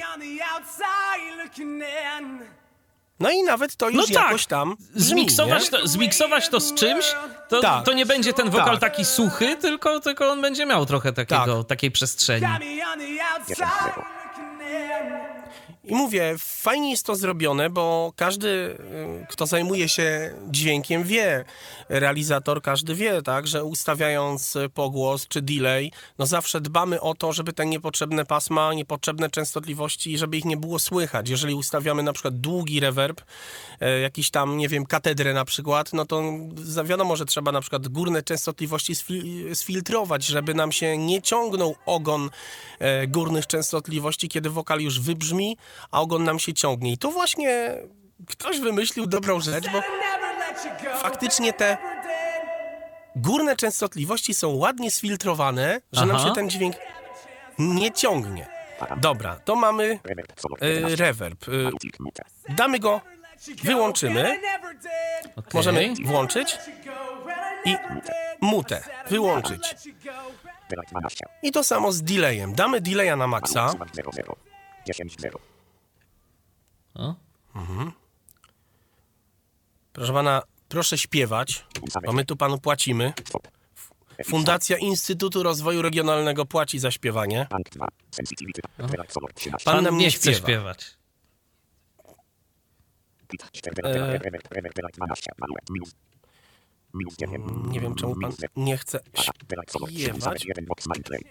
No i nawet to już No tak. jakoś tam brzmi, Zmiksować to, zmiksować to z czymś, to, Tak. to nie będzie ten wokal Tak. taki suchy, tylko, tylko on będzie miał trochę takiego, Tak. takiej przestrzeni. I mówię, fajnie jest to zrobione, bo każdy, y, kto zajmuje się dźwiękiem, wie, realizator każdy wie, tak, że ustawiając y, pogłos czy delay, no zawsze dbamy o to, żeby te niepotrzebne pasma, niepotrzebne częstotliwości, żeby ich nie było słychać. Jeżeli ustawiamy na przykład długi reverb, e, jakiś tam, nie wiem, katedrę na przykład, no to wiadomo, że trzeba na przykład górne częstotliwości sfil- sfiltrować, żeby nam się nie ciągnął ogon e, górnych częstotliwości, kiedy wokal już wybrzmi, a ogon nam się ciągnie. I tu właśnie ktoś wymyślił dobrą rzecz, bo faktycznie te górne częstotliwości są ładnie sfiltrowane, że nam Aha. się ten dźwięk nie ciągnie. Dobra, to mamy 11. reverb. E, damy go, wyłączymy, Okej. możemy włączyć i mutę, wyłączyć. Delay 12. I to samo z delayem. Damy delaya na maksa. Suwak 0 0. 10 0. O. Proszę pana, proszę śpiewać, bo my tu panu płacimy. Fundacja Instytutu Rozwoju Regionalnego płaci za śpiewanie. Bank 2. Sensitivity. Delay color 13. Pan nam nie chce śpiewa. śpiewać. Pit 4 reverb reverb reverb delay 12. Manuel. Minus. Minus 9. Nie wiem, czemu pan Minus 0. nie chce Para. Delay color 7. śpiewać. 1 box mindplay.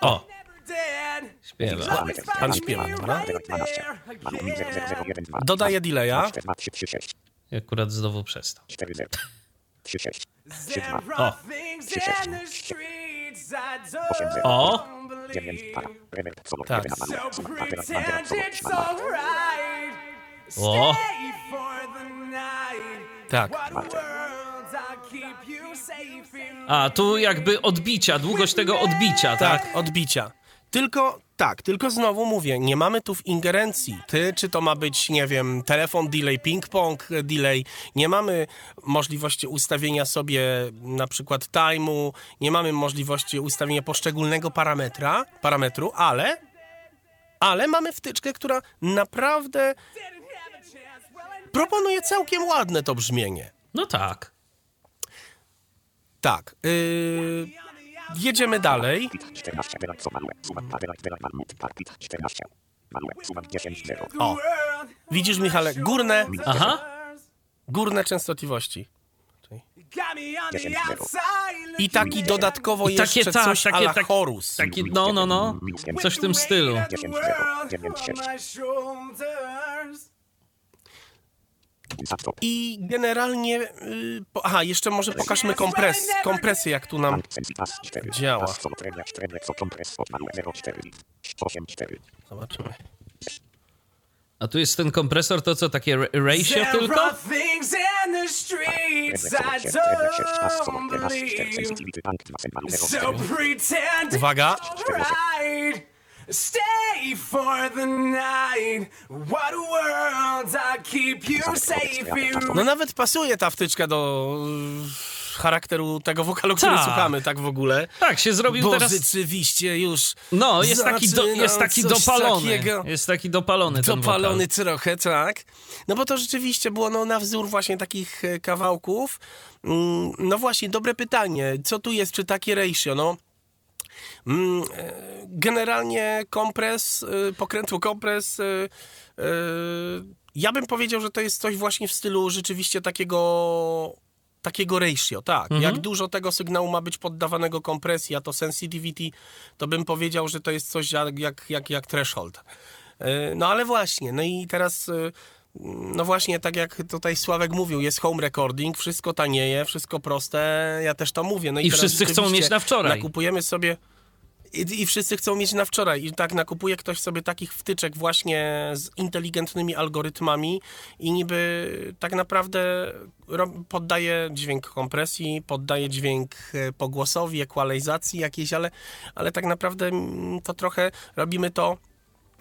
O, Śpiewa. Pan śpiewa, dobra? Malu mi 00012. Dodaję delaya. 436. I akurat znowu przestał. 40. 36. There O. O! 9 para. Revert solo. Tak. 1 malu. So Suman papera. pretend Bandera solo. it's Szman malu. alright. O! Tak. A, tu jakby odbicia, długość tego odbicia, tak? Tak, odbicia. Tylko, tak, tylko znowu mówię, nie mamy tu w ingerencji. Ty, czy to ma być, nie wiem, telefon delay, ping-pong e, delay. Nie mamy możliwości ustawienia sobie na przykład time'u, nie mamy możliwości ustawienia poszczególnego parametra, parametru, ale, ale mamy wtyczkę, która naprawdę proponuje całkiem ładne to brzmienie. No tak. Tak, yy, jedziemy dalej. 14. Wylać co malu. Suman papera. Wylać malu. Parkit. 14. Malu. Suman 10. 0. O, widzisz Michale, górne, Aha. górne częstotliwości. Got me on the 10 0. outside. I taki dodatkowo I takie jeszcze ta- coś takie- ala tak- chorus. Taki, no, no, no. Coś w tym stylu. Weight of the 10 world 9 on 6. my shoulders. Zapstop. I generalnie, y, po, aha, jeszcze może pokażmy kompres, kompresję, jak tu nam Bank Sensitas 4. Działa. Pas solo. Trenia 4. Co kompres. Od malu. 04. 8 4. zobaczymy. A tu jest ten kompresor, to co, takie ra- ratio tylko? are things in the streets Trenia I 7. Trenia 6. Pas solo. don't Trenia 4. believe. Sensitivity. Bank 2. Sen malu. So 04. pretend Uwaga. Stay for the night. What worlds I keep you safe in. No nawet pasuje ta wtyczka do y, charakteru tego wokalu, który Tak. słuchamy tak w ogóle. Tak, się zrobił Bo teraz... rzeczywiście już No, jest taki, do, jest taki dopalony. takiego. Jest taki dopalony ten Dopalony wokal. trochę, tak. No bo to rzeczywiście było no, na wzór właśnie takich e, kawałków. Mm, No właśnie, dobre pytanie. Co tu jest, czy takie ratio? No, generalnie kompres, e, pokrętło kompres, e, e, ja bym powiedział, że to jest coś właśnie w stylu rzeczywiście takiego takiego ratio, tak. Jak dużo tego sygnału ma być poddawanego kompresji, a to sensitivity, to bym powiedział, że to jest coś jak, jak, jak, jak threshold. E, No ale właśnie, no i teraz, e, no właśnie, tak jak tutaj Sławek mówił, jest home recording, wszystko tanieje, wszystko proste, ja też to mówię. No i, I wszyscy chcą mieć na wczoraj. Nakupujemy sobie... I, I wszyscy chcą mieć na wczoraj. I tak nakupuje ktoś sobie takich wtyczek właśnie z inteligentnymi algorytmami i niby tak naprawdę poddaje dźwięk kompresji, poddaje dźwięk e, pogłosowi, ekwalizacji jakiejś, ale, ale tak naprawdę mm, to trochę robimy to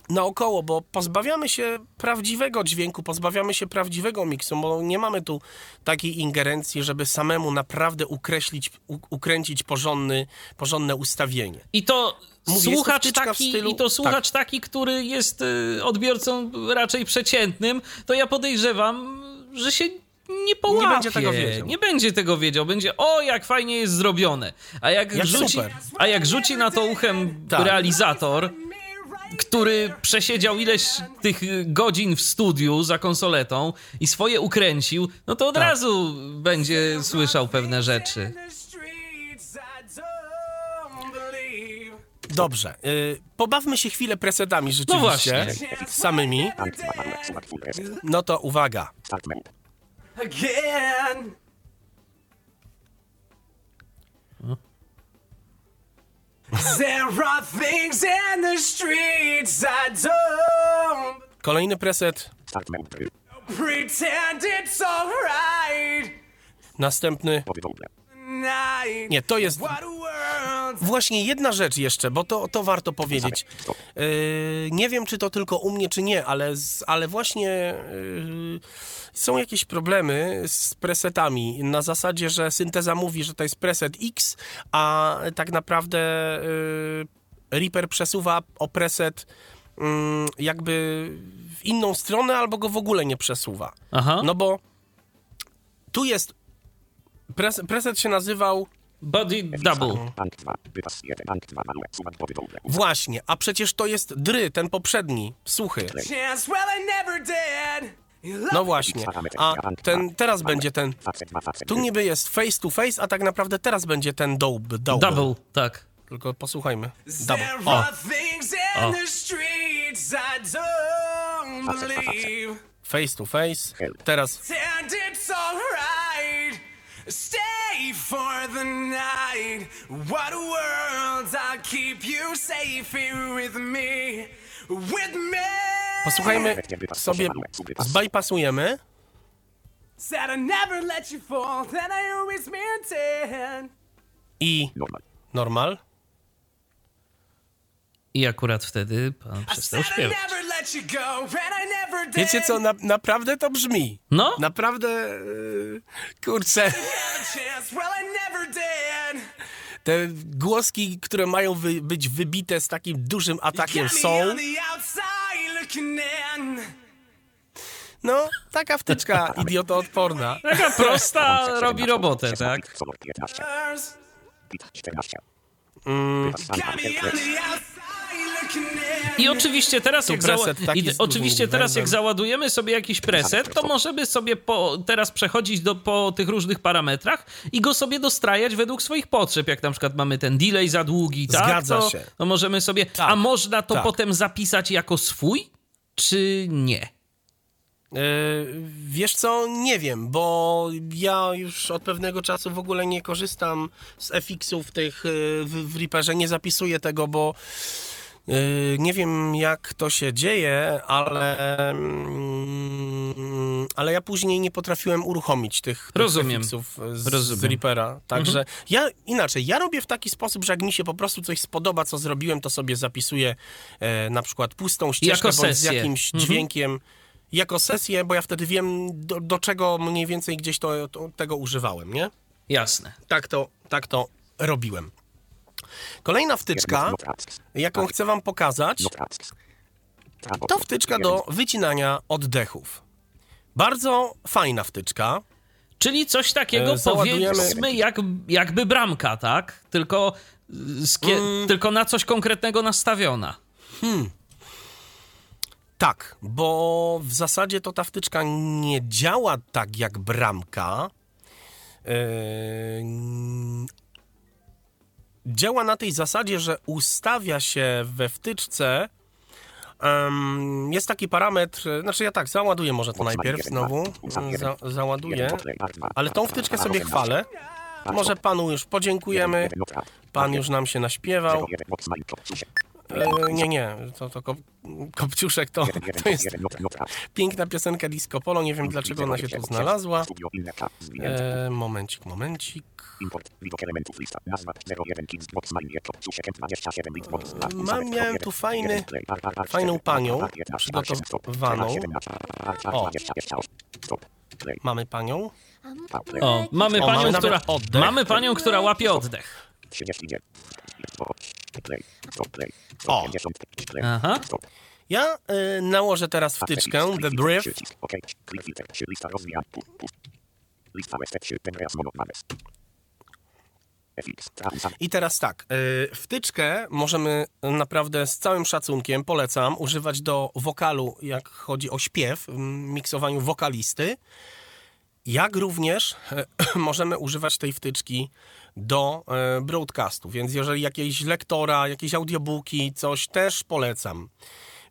naokoło, bo pozbawiamy się prawdziwego dźwięku, pozbawiamy się prawdziwego miksu, bo nie mamy tu takiej ingerencji, żeby samemu naprawdę ukreślić, u, ukręcić porządny, porządne ustawienie. I to Mówię, słuchacz taki, stylu- i to słuchacz taki, który jest y, odbiorcą raczej przeciętnym, to ja podejrzewam, że się nie połapie. będzie tego wiedział. Nie będzie tego wiedział. Będzie, o, jak fajnie jest zrobione. A jak, Jak rzuci, super. a jak rzuci na to uchem Tak. realizator, który przesiedział ileś tych godzin w studiu za konsoletą i swoje ukręcił, no to od Tak. razu będzie słyszał pewne rzeczy. Dobrze, y, pobawmy się chwilę presetami rzeczywiście, No właśnie. samymi. Bank 2 malu. Suman full reset. No to uwaga. Again. There are things in the streets I don't Kolejny preset, pretend it's alright. następny. Night. Nie, to jest What Właśnie jedna rzecz jeszcze, bo to, to warto powiedzieć. Yy, nie wiem, czy to tylko u mnie, czy nie, ale, z, ale właśnie yy, są jakieś problemy z presetami. Na zasadzie, że synteza mówi, że to jest preset X, a tak naprawdę yy, Reaper przesuwa o preset yy, jakby w inną stronę, albo go w ogóle nie przesuwa. Aha. No bo tu jest. Pres, preset się nazywał Body double. Bank 2. Wypas 1. Bank 2 malu. Suman body double. Właśnie, a przecież to jest dry, ten poprzedni, suchy. No właśnie, a ten teraz będzie ten. Facet 2. Facet Tu niby jest face to face, a tak naprawdę teraz będzie ten double. double. Double, tak. tylko posłuchajmy. Double. O, believe. face to face. Teraz. Stay for the night. What a world. I'll keep you safe here with me. With me. Posłuchajmy sobie, zbypasujemy Said I Normal. I akurat wtedy pan przestał śpiewać. Wiecie co, na, naprawdę to brzmi. No, Naprawdę, yy, kurczę, te głoski, które mają wy, być wybite z takim dużym atakiem są, no, taka wtyczka idiotoodporna. taka prosta robi robotę, tak? Solo 15. First, Bit 14. Mm, Got me on the outside looking in. I oczywiście teraz, jak, zała- i oczywiście teraz jak załadujemy sobie jakiś preset, to możemy sobie po, teraz przechodzić do, po tych różnych parametrach i go sobie dostrajać według swoich potrzeb. Jak na przykład mamy ten delay za długi, tak? Zgadza to, się. To możemy sobie. Tak, A można to tak. potem zapisać jako swój, czy nie? Yy, wiesz co, nie wiem, bo ja już od pewnego czasu w ogóle nie korzystam z FX-ów tych yy, w, w Reaperze, nie zapisuję tego, bo nie wiem jak to się dzieje, ale, mm, ale ja później nie potrafiłem uruchomić tych, tych Rozumiem. Z, Rozumiem. Reapera. Także ja inaczej, ja robię w taki sposób, że jak mi się po prostu coś spodoba, co zrobiłem, to sobie zapisuję e, na przykład pustą ścieżkę Jako bądź z jakimś Mhm. dźwiękiem jako sesję, bo ja wtedy wiem, do, do czego mniej więcej gdzieś to, to, tego używałem, nie? Jasne. Tak to, tak to robiłem. Kolejna wtyczka, jaką chcę wam pokazać, to wtyczka do wycinania oddechów. Bardzo fajna wtyczka. Czyli coś takiego, E, powiedzmy, jak, jakby bramka, tak? Tylko, kie- Mm. tylko na coś konkretnego nastawiona. Tak, bo w zasadzie to ta wtyczka nie działa tak jak bramka. Działa na tej zasadzie, że ustawia się we wtyczce. em, jest taki parametr, znaczy ja tak, załaduję może to najpierw znowu. Za, załaduję, ale tą wtyczkę sobie chwalę. Może panu już podziękujemy. Pan już nam się naśpiewał. E, nie, nie, to, to kop, Kopciuszek to, to jest piękna piosenka Disco Polo. Nie wiem dlaczego ona się tu znalazła. E, momencik, momencik. Import, widok elementów lista, nazwa 01 Kings Box Mine, Kopciuszek 27 bit box. Mam, miałem tu fajny, fajną panią przygotowaną. O. Mamy panią. O, mamy O, panią, mamy która, mamy panią, która łapie oddech. 39. Play. Stop play. O. 50. Play. Aha. Ja y, nałożę teraz wtyczkę, The Brief. I teraz tak, y, wtyczkę możemy naprawdę z całym szacunkiem, polecam, używać do wokalu, jak chodzi o śpiew, miksowaniu wokalisty, jak również e, możemy używać tej wtyczki do e, broadcastu, więc jeżeli jakieś lektora, jakieś audiobooki, coś też polecam.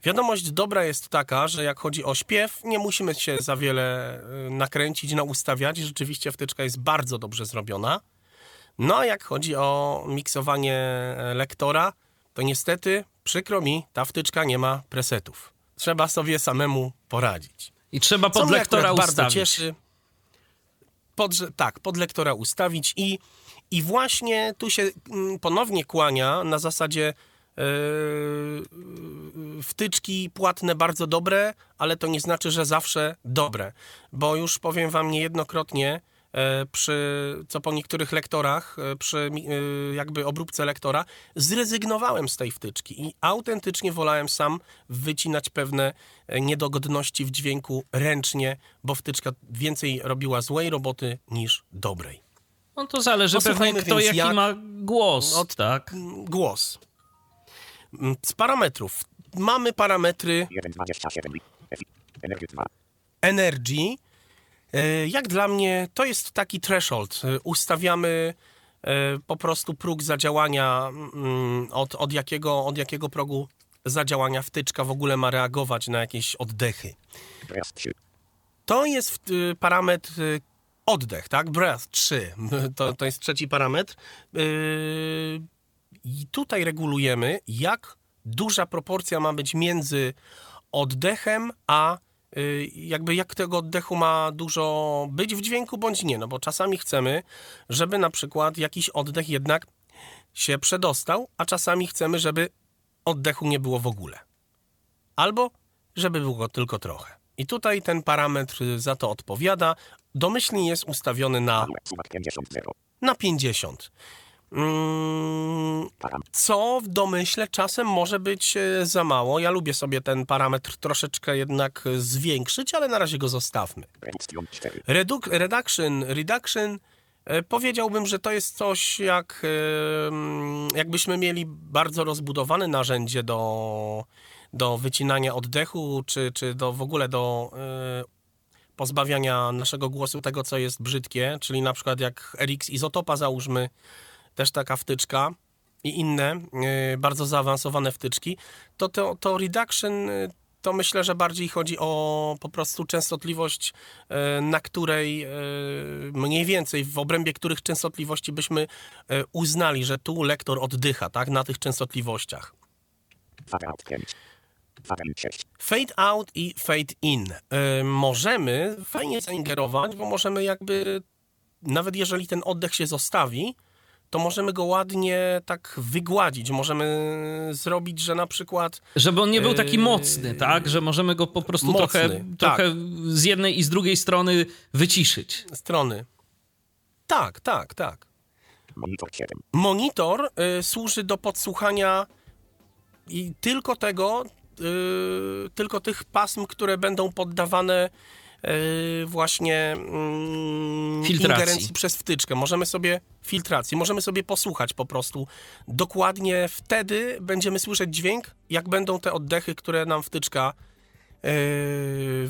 Wiadomość dobra jest taka, że jak chodzi o śpiew, nie musimy się za wiele e, nakręcić, naustawiać. Rzeczywiście wtyczka jest bardzo dobrze zrobiona. No a jak chodzi o miksowanie e, lektora, to niestety, przykro mi, ta wtyczka nie ma presetów. Trzeba sobie samemu poradzić. I trzeba Co pod mnie lektora bardzo ustawić. cieszy. Pod, tak, pod lektora ustawić i, i właśnie tu się mm, ponownie kłania na zasadzie yy, yy, wtyczki płatne bardzo dobre, ale to nie znaczy, że zawsze dobre, bo już powiem wam niejednokrotnie e, przy, co po niektórych lektorach, e, przy e, jakby obróbce lektora, zrezygnowałem z tej wtyczki i autentycznie wolałem sam wycinać pewne e, niedogodności w dźwięku ręcznie, bo wtyczka więcej robiła złej roboty niż dobrej. No to zależy pewnie Posłuchajmy kto jaki jak- ma głos, Od- tak? Głos. Mm, Z parametrów. Mamy parametry 1,27 bit. FX. Energy 2. Energy. E, Jak dla mnie to jest taki threshold. E, Ustawiamy e, po prostu próg zadziałania, mm, od, od, jakiego, od jakiego progu zadziałania wtyczka w ogóle ma reagować na jakieś oddechy. Breath 3. To jest parametr oddech, tak? Breath 3. To, to jest trzeci parametr. Y, I tutaj regulujemy, jak duża proporcja ma być między oddechem a y, jakby jak tego oddechu ma dużo być w dźwięku bądź nie, no bo czasami chcemy, żeby na przykład jakiś oddech jednak się przedostał, a czasami chcemy, żeby oddechu nie było w ogóle. Albo żeby było tylko trochę. I tutaj ten parametr za to odpowiada. Domyślnie jest ustawiony na, Value. Sumak 50 0. na 50. Mm, co w domyśle czasem może być e, za mało. Ja lubię sobie ten parametr troszeczkę jednak zwiększyć, ale na razie go zostawmy. Reduktion 4. Reduk- reduction, reduction powiedziałbym, że to jest coś jak e, mm, jakbyśmy mieli bardzo rozbudowane narzędzie do, do wycinania oddechu, czy, czy do, w ogóle do e, pozbawiania naszego głosu tego, co jest brzydkie, czyli na przykład jak RX Izotopa załóżmy, też taka wtyczka i inne e, bardzo zaawansowane wtyczki, to to, to reduction e, to myślę, że bardziej chodzi o po prostu częstotliwość, e, na której e, mniej więcej, w obrębie których częstotliwości byśmy e, uznali, że tu lektor oddycha, tak, na tych częstotliwościach. Fade out 5. Fade in 6. Fade out i fade in. E, możemy fajnie zaingerować, bo możemy jakby, nawet jeżeli ten oddech się zostawi, to możemy go ładnie tak wygładzić. Możemy zrobić, że na przykład Żeby on nie był taki Yy, mocny, tak? Że możemy go po prostu mocny, trochę, tak. trochę z jednej i z drugiej strony wyciszyć. strony. Tak, tak, tak. Monitor 7. Monitor y, służy do podsłuchania i tylko tego, y, tylko tych pasm, które będą poddawane y, właśnie mm, Filtracji. ingerencji przez wtyczkę. Możemy sobie filtracji, możemy sobie posłuchać po prostu. Dokładnie wtedy będziemy słyszeć dźwięk, jak będą te oddechy, które nam wtyczka y,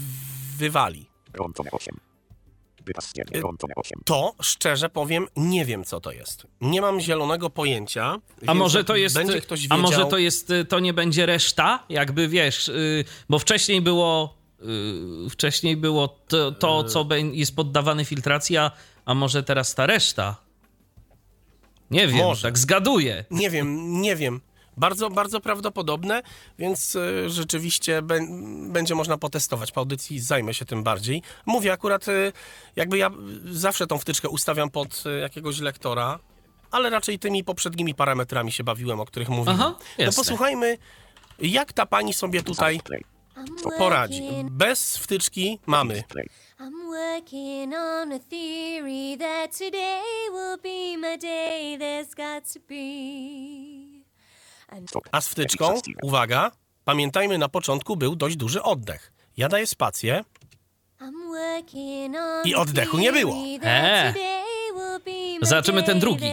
wywali. Rontone 8. To, szczerze powiem, nie wiem, co to jest. Nie mam zielonego pojęcia. A może to jest, Będzie ktoś a wiedział, może to jest, y, to nie będzie reszta, jakby wiesz, y, bo wcześniej było, y, wcześniej było to, to co bę- jest poddawane filtracji, a, a może teraz ta reszta? Nie wiem, Może. tak zgaduję. Nie wiem, nie wiem. Bardzo, bardzo prawdopodobne, więc y, rzeczywiście bę- będzie można potestować. Po audycji zajmę się tym bardziej. Mówię akurat, y, jakby ja zawsze tą wtyczkę ustawiam pod y, jakiegoś lektora, ale raczej tymi poprzednimi parametrami się bawiłem, o których mówiłem. Aha, no posłuchajmy, jak ta pani sobie tutaj poradzi. Bez wtyczki mamy. I'm working on a theory that today will be my day. There's got to be. A z wtyczką, uwaga, pamiętajmy, na początku był dość duży oddech. Ja daję spację, I oddechu nie było. E. my Zobaczymy ten drugi.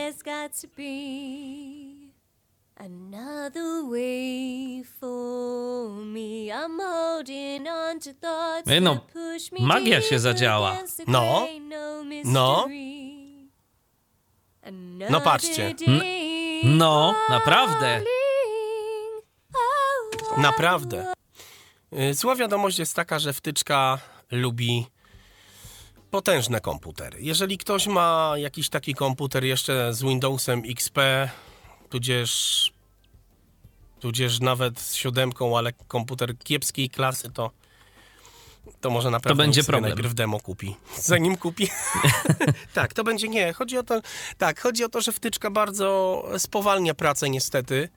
No, magia się zadziała. No. no No. No patrzcie. Day No, naprawdę. Naprawdę. Y, Zła wiadomość jest taka, że wtyczka lubi potężne komputery. Jeżeli ktoś ma jakiś taki komputer jeszcze z Windowsem XP, tudzież, tudzież nawet z siódemką, ale komputer kiepskiej klasy, to, to może naprawdę będzie niech sobie problem. najpierw demo kupi. Zanim kupi. tak, to będzie nie. Chodzi o to, tak, chodzi o to, że wtyczka bardzo spowalnia pracę niestety.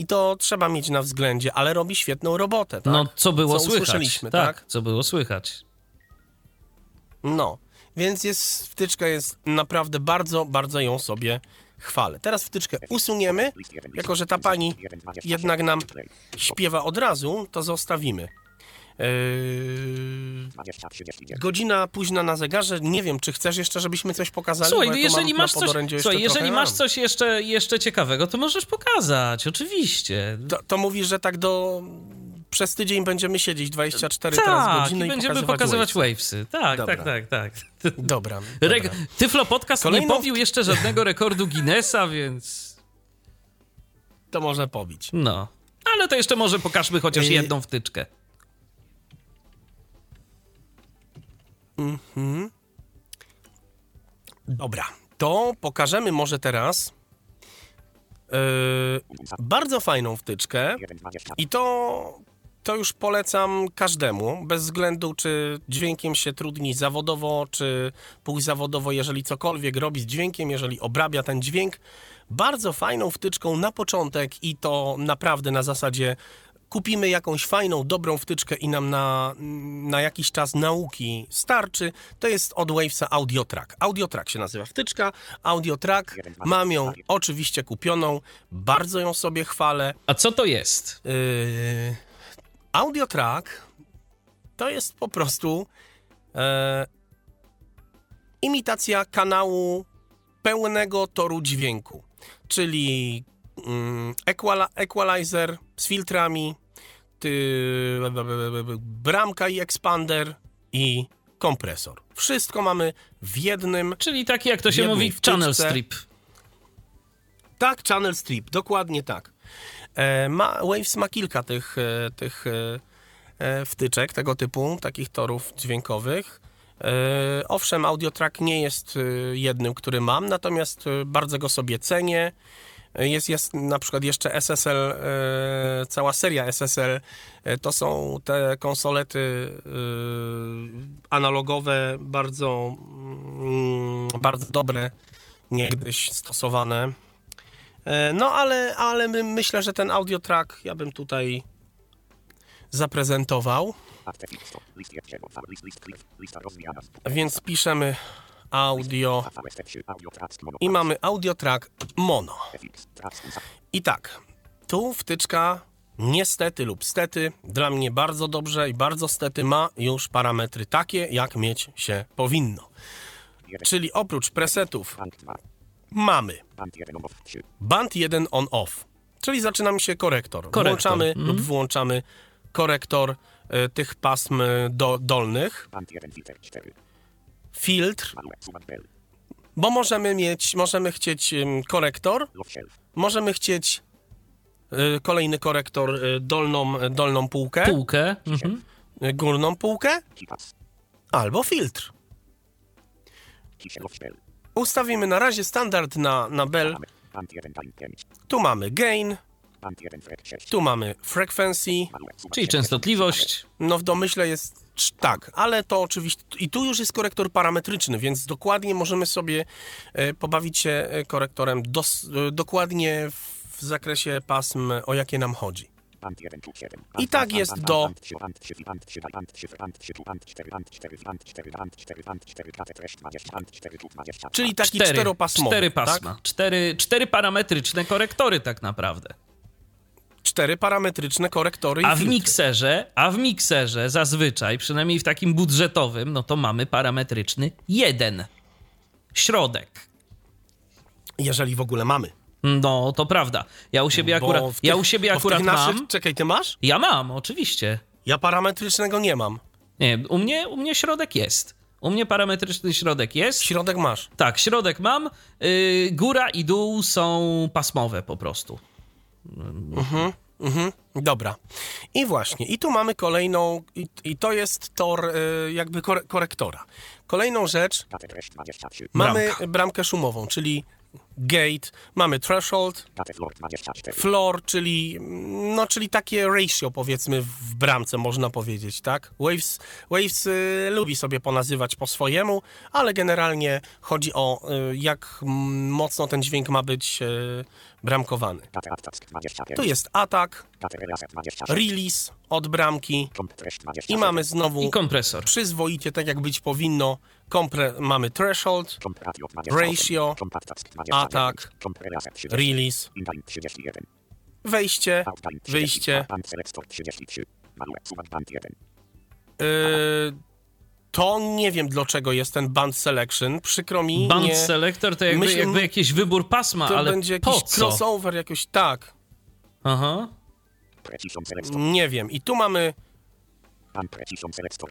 I to trzeba mieć na względzie, ale robi świetną robotę, tak? No, co było Co słychać. tak, tak? co było słychać. No, więc jest, wtyczka jest naprawdę bardzo, bardzo ją sobie chwalę. Teraz wtyczkę usuniemy, jako że ta pani jednak nam śpiewa od razu, to zostawimy. Yy, 20 39. godzina późna na zegarze, nie wiem, czy chcesz jeszcze, żebyśmy coś pokazali? Słuchaj, no jeżeli masz coś, słuchaj, jeżeli masz coś jeszcze, jeszcze ciekawego, to możesz pokazać, oczywiście. To, to mówisz, że tak do przez tydzień będziemy siedzieć 24 teraz Tak, godziny i i będziemy pokazywać, pokazywać wavesy. wavesy. Tak, Dobra. tak, tak, tak. Dobra, dobra. Tyflo Podcast nie pobił jeszcze żadnego rekordu Guinnessa, więc To może pobić. no. Ale to jeszcze może pokażmy chociaż Yy. jedną wtyczkę. Dobra, to pokażemy może teraz yy, bardzo fajną wtyczkę 1,20. i to, to już polecam każdemu, bez względu czy dźwiękiem się trudni zawodowo, czy półzawodowo, jeżeli cokolwiek robi z dźwiękiem, jeżeli obrabia ten dźwięk. Bardzo fajną wtyczką na początek i to naprawdę na zasadzie kupimy jakąś fajną, dobrą wtyczkę i nam na, na jakiś czas nauki starczy, to jest od Wavesa AudioTrack. AudioTrack się nazywa wtyczka, AudioTrack, mam ją oczywiście kupioną, bardzo ją sobie chwalę. A co to jest? Yy, AudioTrack to jest po prostu e, imitacja kanału pełnego toru dźwięku, czyli mm, equalizer z filtrami, ty, bramka i expander i kompresor. Wszystko mamy w jednym Czyli taki, jak to się mówi, wtyczce. channel strip. Tak, Channel Strip, dokładnie tak. E, ma, Waves ma kilka tych, e, tych e, e, wtyczek tego typu, takich torów dźwiękowych. E, owszem, AudioTrack nie jest e, jednym, który mam, natomiast bardzo go sobie cenię. E, Jest, jest na przykład jeszcze SSL, e, cała seria SSL. E, to są te konsolety e, analogowe, bardzo, mm, bardzo dobre, niegdyś stosowane. E, No, ale, ale my, myślę, że ten audio track ja bym tutaj zaprezentował. Więc piszemy audio VST3. Audio track mono. i mamy audio track mono. I tak, tu wtyczka niestety lub stety, dla mnie bardzo dobrze i bardzo stety ma już parametry takie, jak mieć się powinno. Czyli oprócz presetów Bank 2. mamy Band 1 off 3. band 1 on off, czyli zaczynamy się korektor. Korektor, Włączamy mhm. lub wyłączamy korektor e, tych pasm e, do, dolnych, Band 1 filter 4. filtr, bo możemy mieć, możemy chcieć korektor, możemy chcieć e, kolejny korektor, e, dolną, e, dolną półkę, Półkę. Mhm. górną półkę, albo filtr. Ustawimy na razie standard na, na bell. Band 1 gain 5. Tu mamy gain, Band 1 frek 6. tu mamy frequency, Czyli częstotliwość. No w domyśle jest tak, ale to oczywiście i tu już jest korektor parametryczny, więc dokładnie możemy sobie e, pobawić się e, korektorem dos, e, dokładnie w, zakresie pasm, o jakie nam chodzi. Band 1 tu 7. I tak jest do- Band 3, band 3, band 3, band 3, band 3, tu band 4, band 4, band 4, band 4, band 4, klatę treść 20, band 4, tu 20. Czyli taki Cztery, czteropasmowy. cztery pasma. Tak? Cztery, cztery parametryczne korektory tak naprawdę. Cztery parametryczne korektory A i w filtry. mikserze, a w mikserze zazwyczaj, przynajmniej w takim budżetowym, no to mamy parametryczny jeden. Środek. Jeżeli w ogóle mamy. No, to prawda. Ja u siebie akurat, w ja tych- u siebie akurat tych naszych, mam. Czekaj, ty masz? Ja mam, oczywiście. Ja parametrycznego nie mam. Nie, u mnie, u mnie środek jest. U mnie parametryczny środek jest. Środek masz. Tak, środek mam. Yy, góra i dół są pasmowe po prostu. Mhm, dobra. I właśnie, i tu mamy kolejną, i, i to jest tor y, jakby kore, korektora. Kolejną rzecz, Klatę treść 23. mamy Bramka. bramkę szumową, czyli gate, mamy threshold, floor 24. floor, czyli, no, czyli takie ratio powiedzmy w bramce można powiedzieć, tak? Waves, Waves y, lubi sobie ponazywać po swojemu, ale generalnie chodzi o y, jak mocno ten dźwięk ma być y, bramkowany. Klatę attack 25. Tu jest atak, Klatę reset 26. release od bramki i 27. mamy znowu I kompresor. przyzwoicie, tak jak być powinno, kompre, mamy threshold, ratio 28. Ratio, Komp attack 29. atak, Komp reset 30. release, Inline 31. wejście, Outline 30. wyjście. Band selector 33. Malue. Suban band 1. Yy, to nie wiem dlaczego jest ten band selection, przykro mi, Band nie, selector to jakby, Myśl- jakby jakiś wybór pasma, to ale będzie po jakiś co? crossover jakoś, tak. Aha. Nie wiem. I tu mamy Mam precision selector.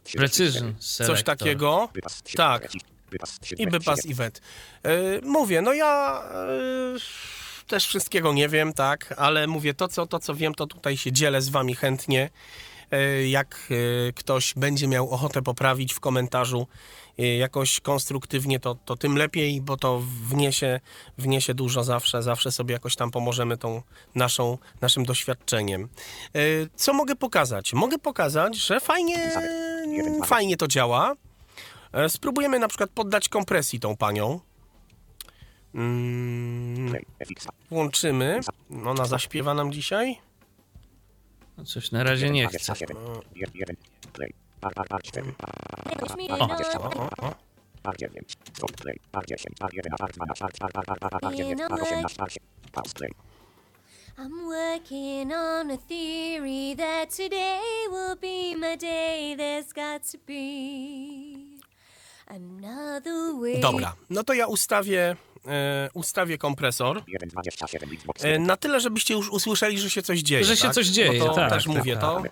Coś takiego. Tak. I bypass event. Y, mówię, no ja y, też wszystkiego nie wiem, tak, ale mówię to co, to, co wiem, to tutaj się dzielę z wami chętnie. Y, jak y, ktoś będzie miał ochotę poprawić w komentarzu y, jakoś konstruktywnie, to, to tym lepiej, bo to wniesie, wniesie dużo zawsze, zawsze sobie jakoś tam pomożemy tą naszą, naszym doświadczeniem. Co mogę pokazać? Mogę pokazać, że fajnie, fajnie to działa. E, Spróbujemy na przykład poddać kompresji tą panią. Mm, włączymy. Ona zaśpiewa nam dzisiaj. No Coś na razie nie chcę. 27. Jeden- jeden. Play. R, R, R, cztery. Push me O. to O, o. R9. Stop play. R10. R11. R12. R, R, R, R, R, R9. R18. R7. Pause play. I'm working on a theory that today will be my day. There's got to be another way. Dobra, no to ja ustawię, e, ustawię kompresor. 1.27. Xbox. E, na tyle, żebyście już usłyszeli, że się coś dzieje. Że się tak? coś dzieje, Bo to tak, też tak, mówię, tak. to,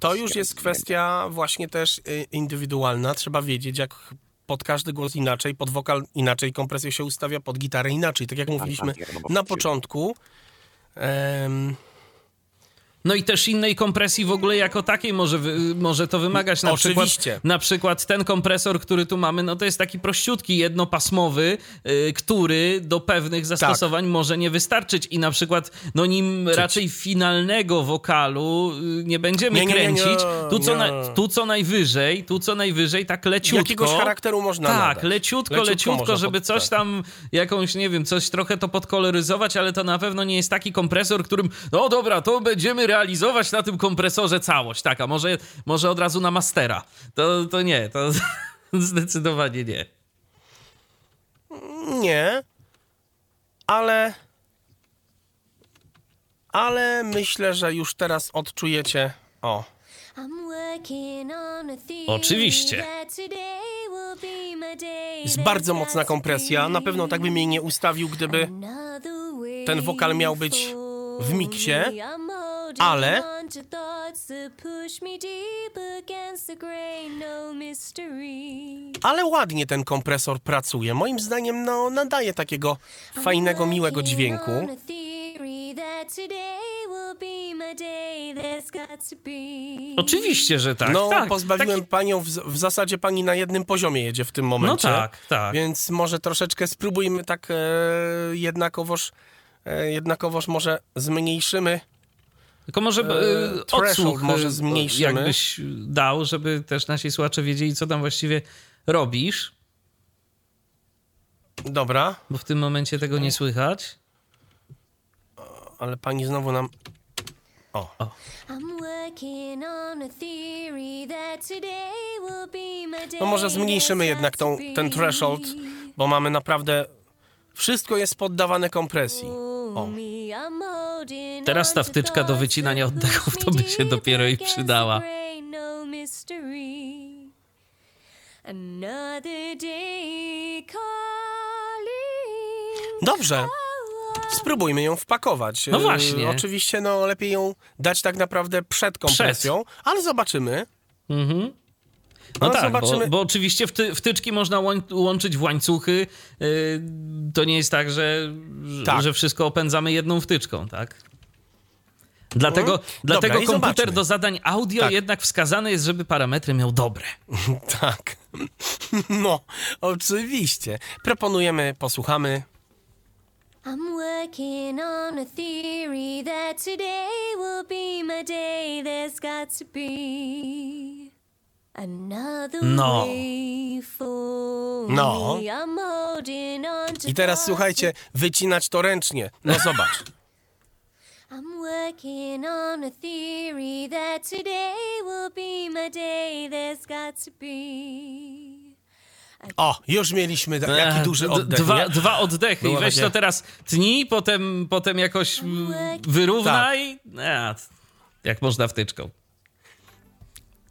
to już jest kwestia właśnie też y, indywidualna. Trzeba wiedzieć, jak pod każdy głos inaczej, pod wokal inaczej, kompresję się ustawia, pod gitarę inaczej. Tak jak mówiliśmy na początku. em, No i też innej kompresji w ogóle jako takiej może, może to wymagać. Na Oczywiście. Przykład, na przykład ten kompresor, który tu mamy, no to jest taki prościutki, jednopasmowy, y, który do pewnych zastosowań Tak. może nie wystarczyć i na przykład no nim raczej finalnego wokalu y, nie będziemy Nie, nie, nie, nie, kręcić. tu, co na, tu co najwyżej, tu co najwyżej tak leciutko. Jakiegoś charakteru można Tak, nadać. leciutko, Leciutko leciutko, żeby coś tak. tam, jakąś, nie wiem, coś trochę to podkoloryzować, ale to na pewno nie jest taki kompresor, którym, no dobra, to będziemy realizować na tym kompresorze całość, tak, a może, może od razu na mastera. To, to nie, to zdecydowanie nie. Nie, ale. Ale myślę, że już teraz odczujecie. O, Oczywiście. jest bardzo mocna kompresja. Na pewno tak bym jej nie ustawił, gdyby. ten wokal miał być w miksie, ale- no mystery. Ale ładnie ten kompresor pracuje. Moim zdaniem, no, nadaje takiego fajnego, miłego dźwięku. Oczywiście, że tak. No, tak, pozbawiłem taki- panią, w, w zasadzie pani na jednym poziomie jedzie w tym momencie. No tak, tak. Więc może troszeczkę spróbujmy tak e, jednakowoż, e, jednakowoż może zmniejszymy. Tylko może E, e, odsłuch może e, zmniejszymy. jakbyś dał, żeby też nasi słuchacze wiedzieli, co tam właściwie robisz, Dobra, bo w tym momencie tego nie słychać. ale pani znowu nam... My day. No może zmniejszymy jednak tą, ten threshold, bo mamy naprawdę... Wszystko jest poddawane kompresji. O. Teraz ta wtyczka do wycinania oddechów to by się dopiero i przydała. no. Dobrze. Spróbujmy ją wpakować. No właśnie. Oczywiście no, lepiej ją dać tak naprawdę przed kompresją, ale zobaczymy. Mhm. No, No, tak, bo, zobaczymy. bo oczywiście wty, wtyczki można łączyć w łańcuchy. Yy, to nie jest tak, że, że- Tak. że wszystko opędzamy jedną wtyczką, tak? Dlatego, dlatego Mhm. i komputer zobaczmy. do zadań audio Tak. jednak wskazany jest, żeby parametry miał dobre. Tak. No, oczywiście. Proponujemy, posłuchamy. I'm working on a theory that today will be my day. There's got to be No. way for No. me. I'm holding on to I teraz słuchajcie, wycinać to ręcznie. No zobacz. I'm working on a theory that today will be my day. There's got to be. O, już mieliśmy ta- jaki Ech, duży oddech, Dwa, dwa oddechy Było i weź takie- to teraz tnij, potem, potem jakoś wyrównaj. A, jak można wtyczką.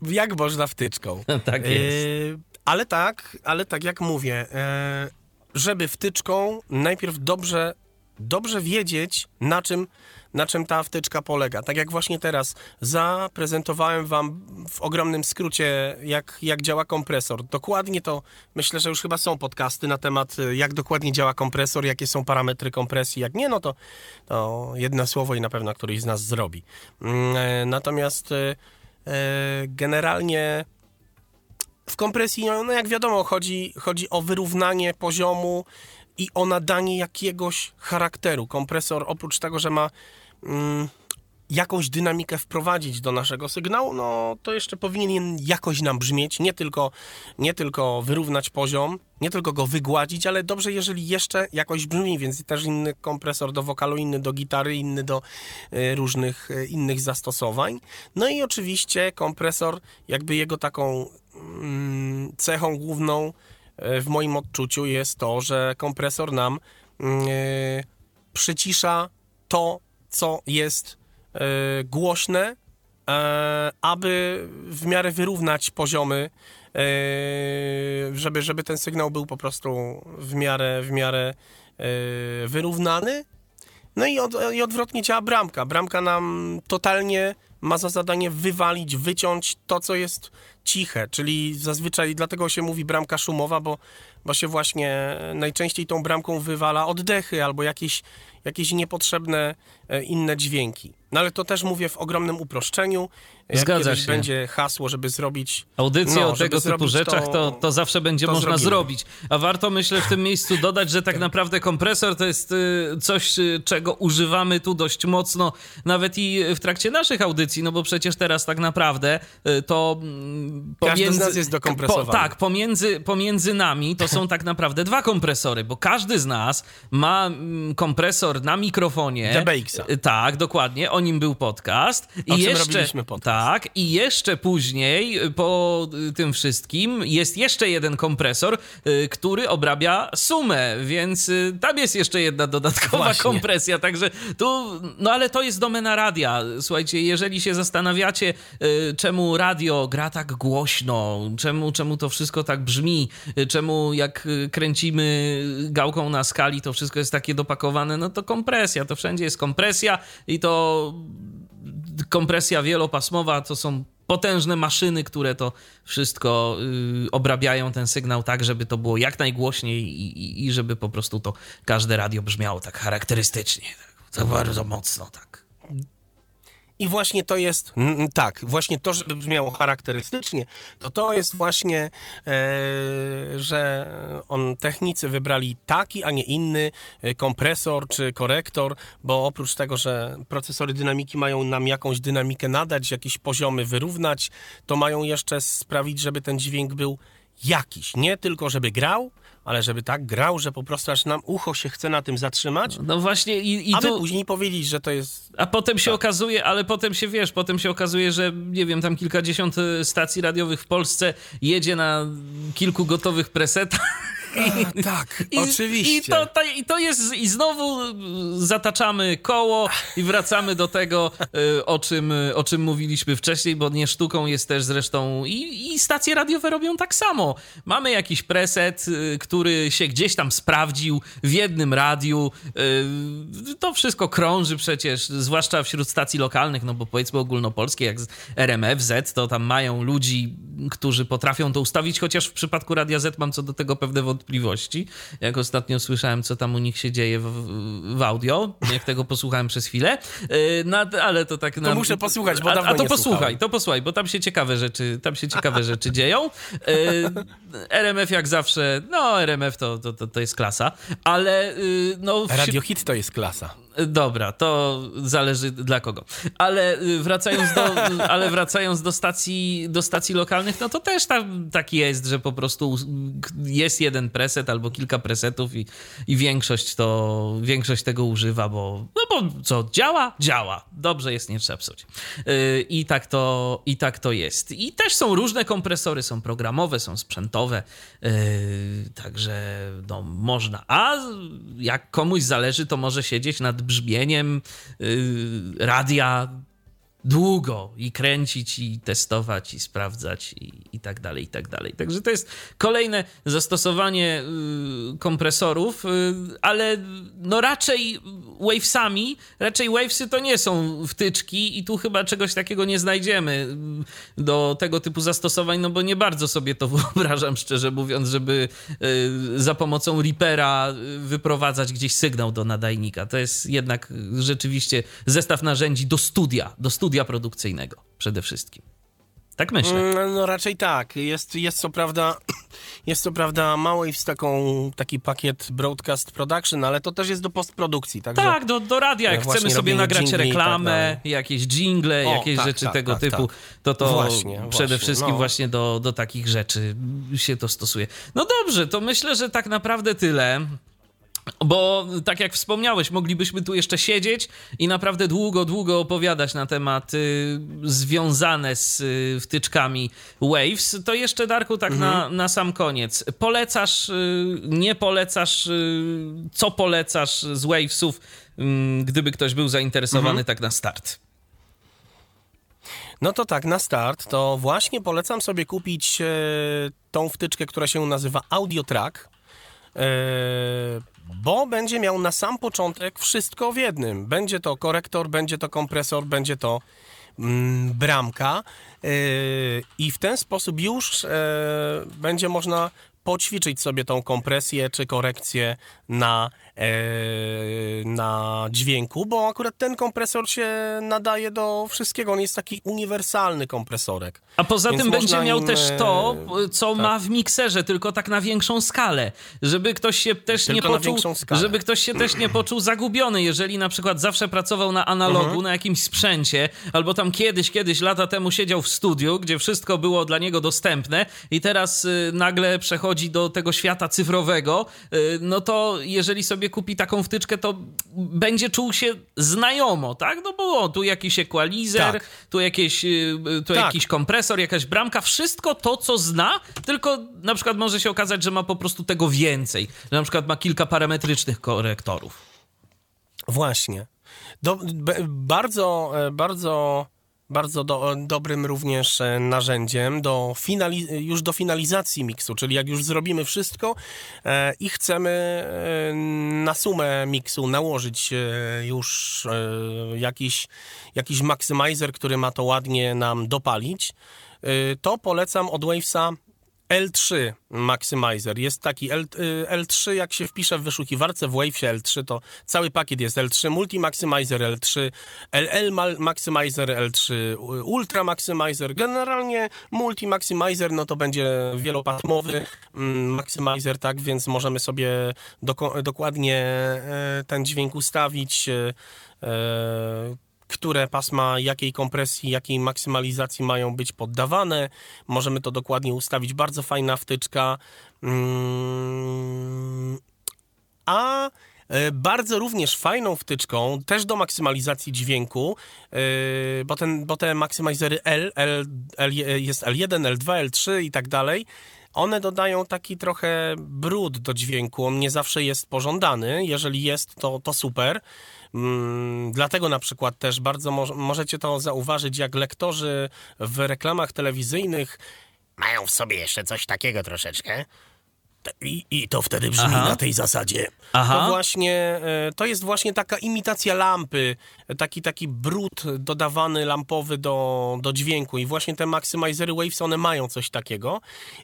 Jak można wtyczką. Tak jest. E, ale tak, ale tak jak mówię, e, żeby wtyczką najpierw dobrze dobrze wiedzieć, na czym, na czym ta wtyczka polega. Tak jak właśnie teraz zaprezentowałem Wam w ogromnym skrócie, jak, jak działa kompresor. Dokładnie to myślę, że już chyba są podcasty na temat, y, jak dokładnie działa kompresor, jakie są parametry kompresji. Jak nie, no to, to jedno słowo i na pewno któryś z nas zrobi. Mm, e, Natomiast e, e, generalnie w kompresji, no, no jak wiadomo, chodzi, chodzi o wyrównanie poziomu i o nadanie jakiegoś charakteru. Kompresor oprócz tego, że ma mm, jakąś dynamikę wprowadzić do naszego sygnału, no to jeszcze powinien jakoś nam brzmieć, nie tylko, nie tylko wyrównać poziom, nie tylko go wygładzić, ale dobrze, jeżeli jeszcze jakoś brzmi, więc też inny kompresor do wokalu, inny do gitary, inny do y, różnych y, innych zastosowań. No i oczywiście kompresor, jakby jego taką mm, cechą główną y, w moim odczuciu jest to, że kompresor nam przycisza to, co jest głośne, e, aby w miarę wyrównać poziomy, e, żeby, żeby ten sygnał był po prostu w miarę, w miarę e, wyrównany. No i, od, i odwrotnie działa bramka. Bramka nam totalnie ma za zadanie wywalić, wyciąć to, co jest ciche, czyli zazwyczaj dlatego się mówi bramka szumowa, bo, bo się właśnie najczęściej tą bramką wywala oddechy albo jakieś, jakieś niepotrzebne e, inne dźwięki. No ale to też mówię w ogromnym uproszczeniu. Jak Zgadza się. będzie hasło, żeby zrobić... Audycję no, o tego typu rzeczach to, to zawsze będzie to można zrobimy. zrobić. A warto myślę w tym miejscu dodać, że tak naprawdę kompresor to jest y, coś, y, czego używamy tu dość mocno, nawet i w trakcie naszych audycji, no bo przecież teraz tak naprawdę y, to mm, Każdy z nas jest dokompresowany. Po, tak, pomiędzy, pomiędzy nami to są tak naprawdę dwa kompresory, bo każdy z nas ma mm, na mikrofonie. DBX-a. Y, Tak, dokładnie, o nim był podcast. I O czym jeszcze, robiliśmy podcast. Tak, i jeszcze później y, po y, tym wszystkim jest jeszcze jeden kompresor, który obrabia sumę, więc tam jest jeszcze jedna dodatkowa Właśnie. kompresja, także tu, no ale to jest domena radia. Słuchajcie, jeżeli się zastanawiacie, czemu radio gra tak głośno, czemu, czemu to wszystko tak brzmi, czemu jak kręcimy gałką na skali, to wszystko jest takie dopakowane, no to kompresja, to wszędzie jest kompresja i to kompresja wielopasmowa to są potężne maszyny, które to wszystko y, obrabiają ten sygnał tak, żeby to było jak najgłośniej i, i, i żeby po prostu to każde radio brzmiało tak charakterystycznie, tak, tak bardzo mocno, tak. I właśnie to jest, mm, tak, właśnie to, żeby brzmiało charakterystycznie, to to jest właśnie, e, że on, technicy wybrali taki, a nie inny e, kompresor czy korektor, bo oprócz tego, że procesory dynamiki mają nam jakąś dynamikę nadać, jakieś poziomy wyrównać, to mają jeszcze sprawić, żeby ten dźwięk był jakiś. Nie tylko, żeby grał, ale żeby tak grał, że po prostu aż nam ucho się chce na tym zatrzymać, No właśnie i, i aby tu... później powiedzieć, że to jest A potem Tak. się okazuje, ale potem się wiesz, potem się okazuje, że nie wiem, tam kilkadziesiąt y, stacji radiowych w Polsce jedzie na kilku gotowych presetach. tak, I, oczywiście. I to, to, I to jest, i znowu zataczamy koło i wracamy do tego, y, o czym, o czym mówiliśmy wcześniej, bo nie sztuką jest też zresztą i, i stacje radiowe robią tak samo. Mamy jakiś preset, y, który się gdzieś tam sprawdził w jednym radiu. y, To wszystko krąży przecież, zwłaszcza wśród stacji lokalnych, no bo powiedzmy ogólnopolskie, jak z RMF, Z, to tam mają ludzi, którzy potrafią to ustawić, chociaż w przypadku Radia Z mam co do tego pewne wątpliwości. Jak ostatnio słyszałem, co tam u nich się dzieje w, w audio, jak tego posłuchałem przez chwilę, Yy, no, ale to tak... To muszę posłuchać, bo a, dawno a to nie posłuchaj, słuchałem. to posłuchaj, bo tam się ciekawe rzeczy, tam się ciekawe rzeczy dzieją. Yy, RMF jak zawsze, no RMF to, to, to, to jest klasa, ale yy, no... Radio Hit to jest klasa. Dobra, to zależy dla kogo. Ale y, wracając do, ale wracając do stacji, do stacji lokalnych, no to też tam tak jest, że po prostu jest jeden preset albo kilka presetów i, i większość to, większość tego używa, bo, no bo co, działa? Działa. Dobrze jest, nie trzeba psuć. Y, I tak to, i tak to jest. I też są różne kompresory, są programowe, są sprzętowe, y, także no, można. A jak komuś zależy, to może siedzieć nad brzmieniem y, radia długo i kręcić, i testować, i sprawdzać, i, i tak dalej, i tak dalej. Także to jest kolejne zastosowanie y, kompresorów, y, ale no raczej wavesami, raczej wavesy to nie są wtyczki i tu chyba czegoś takiego nie znajdziemy y, do tego typu zastosowań, no bo nie bardzo sobie to wyobrażam, szczerze mówiąc, żeby y, za pomocą Reapera y, wyprowadzać gdzieś sygnał do nadajnika. To jest jednak y, rzeczywiście zestaw narzędzi do studia, do studia produkcyjnego przede wszystkim. Tak myślę. Mm, No raczej tak. Jest, jest co prawda, jest co prawda Małwaves taką, taki pakiet Broadcast Production, ale to też jest do postprodukcji, także... Tak, do, do radia, jak chcemy sobie nagrać tak reklamę, dalej. jakieś jingle, O, jakieś tak, rzeczy tak, tego tak, typu, tak. to to Właśnie, przede właśnie, wszystkim no. właśnie do, do takich rzeczy się to stosuje. No dobrze, to myślę, że tak naprawdę tyle. Bo tak jak wspomniałeś, moglibyśmy tu jeszcze siedzieć i naprawdę długo, długo opowiadać na tematy związane z y, wtyczkami Waves. To jeszcze, Darku, tak na, na sam koniec. Polecasz, y, nie polecasz, y, co polecasz z Wavesów, mm, gdyby ktoś był zainteresowany tak na start? No to tak, na start to właśnie polecam sobie kupić e, tą wtyczkę, która się nazywa Audio Track, e, bo będzie miał na sam początek wszystko w jednym. Będzie to korektor, będzie to kompresor, będzie to mm, bramka e, i w ten sposób już e, będzie można poćwiczyć sobie tą kompresję czy korekcję na, e, na dźwięku, bo akurat ten kompresor się nadaje do wszystkiego. On jest taki uniwersalny kompresorek. A poza Więc tym będzie miał im, też e, to, co tak. ma w mikserze, tylko tak na większą skalę. Żeby ktoś się też Tylko nie poczuł, żeby ktoś się też nie poczuł zagubiony, jeżeli na przykład zawsze pracował na analogu, Mhm. na jakimś sprzęcie, albo tam kiedyś, kiedyś lata temu siedział w studiu, gdzie wszystko było dla niego dostępne i teraz y, nagle przechodzi do tego świata cyfrowego, y, no to jeżeli sobie kupi taką wtyczkę, to będzie czuł się znajomo, tak? No bo tu jakiś equalizer, Tak. tu, jakieś, y, tu Tak. jakiś kompresor, jakaś bramka, wszystko to, co zna, tylko na przykład może się okazać, że ma po prostu tego więcej. Że na przykład ma kilka parametrycznych korektorów. Właśnie. Do, bardzo, e, bardzo, bardzo do, dobrym również e, narzędziem do finali, już do finalizacji miksu, czyli jak już zrobimy wszystko e, i chcemy e, na sumę miksu nałożyć e, już e, jakiś, jakiś maximizer, który ma to ładnie nam dopalić, e, to polecam od Wavesa L3 Maximizer. Jest taki L, y, L3, jak się wpisze w wyszukiwarce w Wavesie L3, to cały pakiet jest L3, Multi Maximizer L3, LL Maximizer L3, u- Ultra Maximizer. Generalnie Multi Maximizer, no to będzie wielopatmowy mm, Maximizer, tak, więc możemy sobie doko- dokładnie e, ten dźwięk ustawić. e, e, które pasma jakiej kompresji, jakiej maksymalizacji mają być poddawane. Możemy to dokładnie ustawić. Bardzo fajna wtyczka. Mm, A e, bardzo również fajną wtyczką, też do maksymalizacji dźwięku, e, bo, ten, bo te maksymalizery L, L, L, jest L1, L2, L3 i tak dalej, one dodają taki trochę brud do dźwięku. On nie zawsze jest pożądany. Jeżeli jest, to, to super. Mm, dlatego na przykład też bardzo mo- możecie to zauważyć, jak lektorzy w reklamach telewizyjnych mają w sobie jeszcze coś takiego troszeczkę. I, I to wtedy brzmi Aha. na tej zasadzie. Aha. To właśnie, e, to jest właśnie taka imitacja lampy, taki, taki brud dodawany lampowy do, do dźwięku i właśnie te maximizery Waves, one mają coś takiego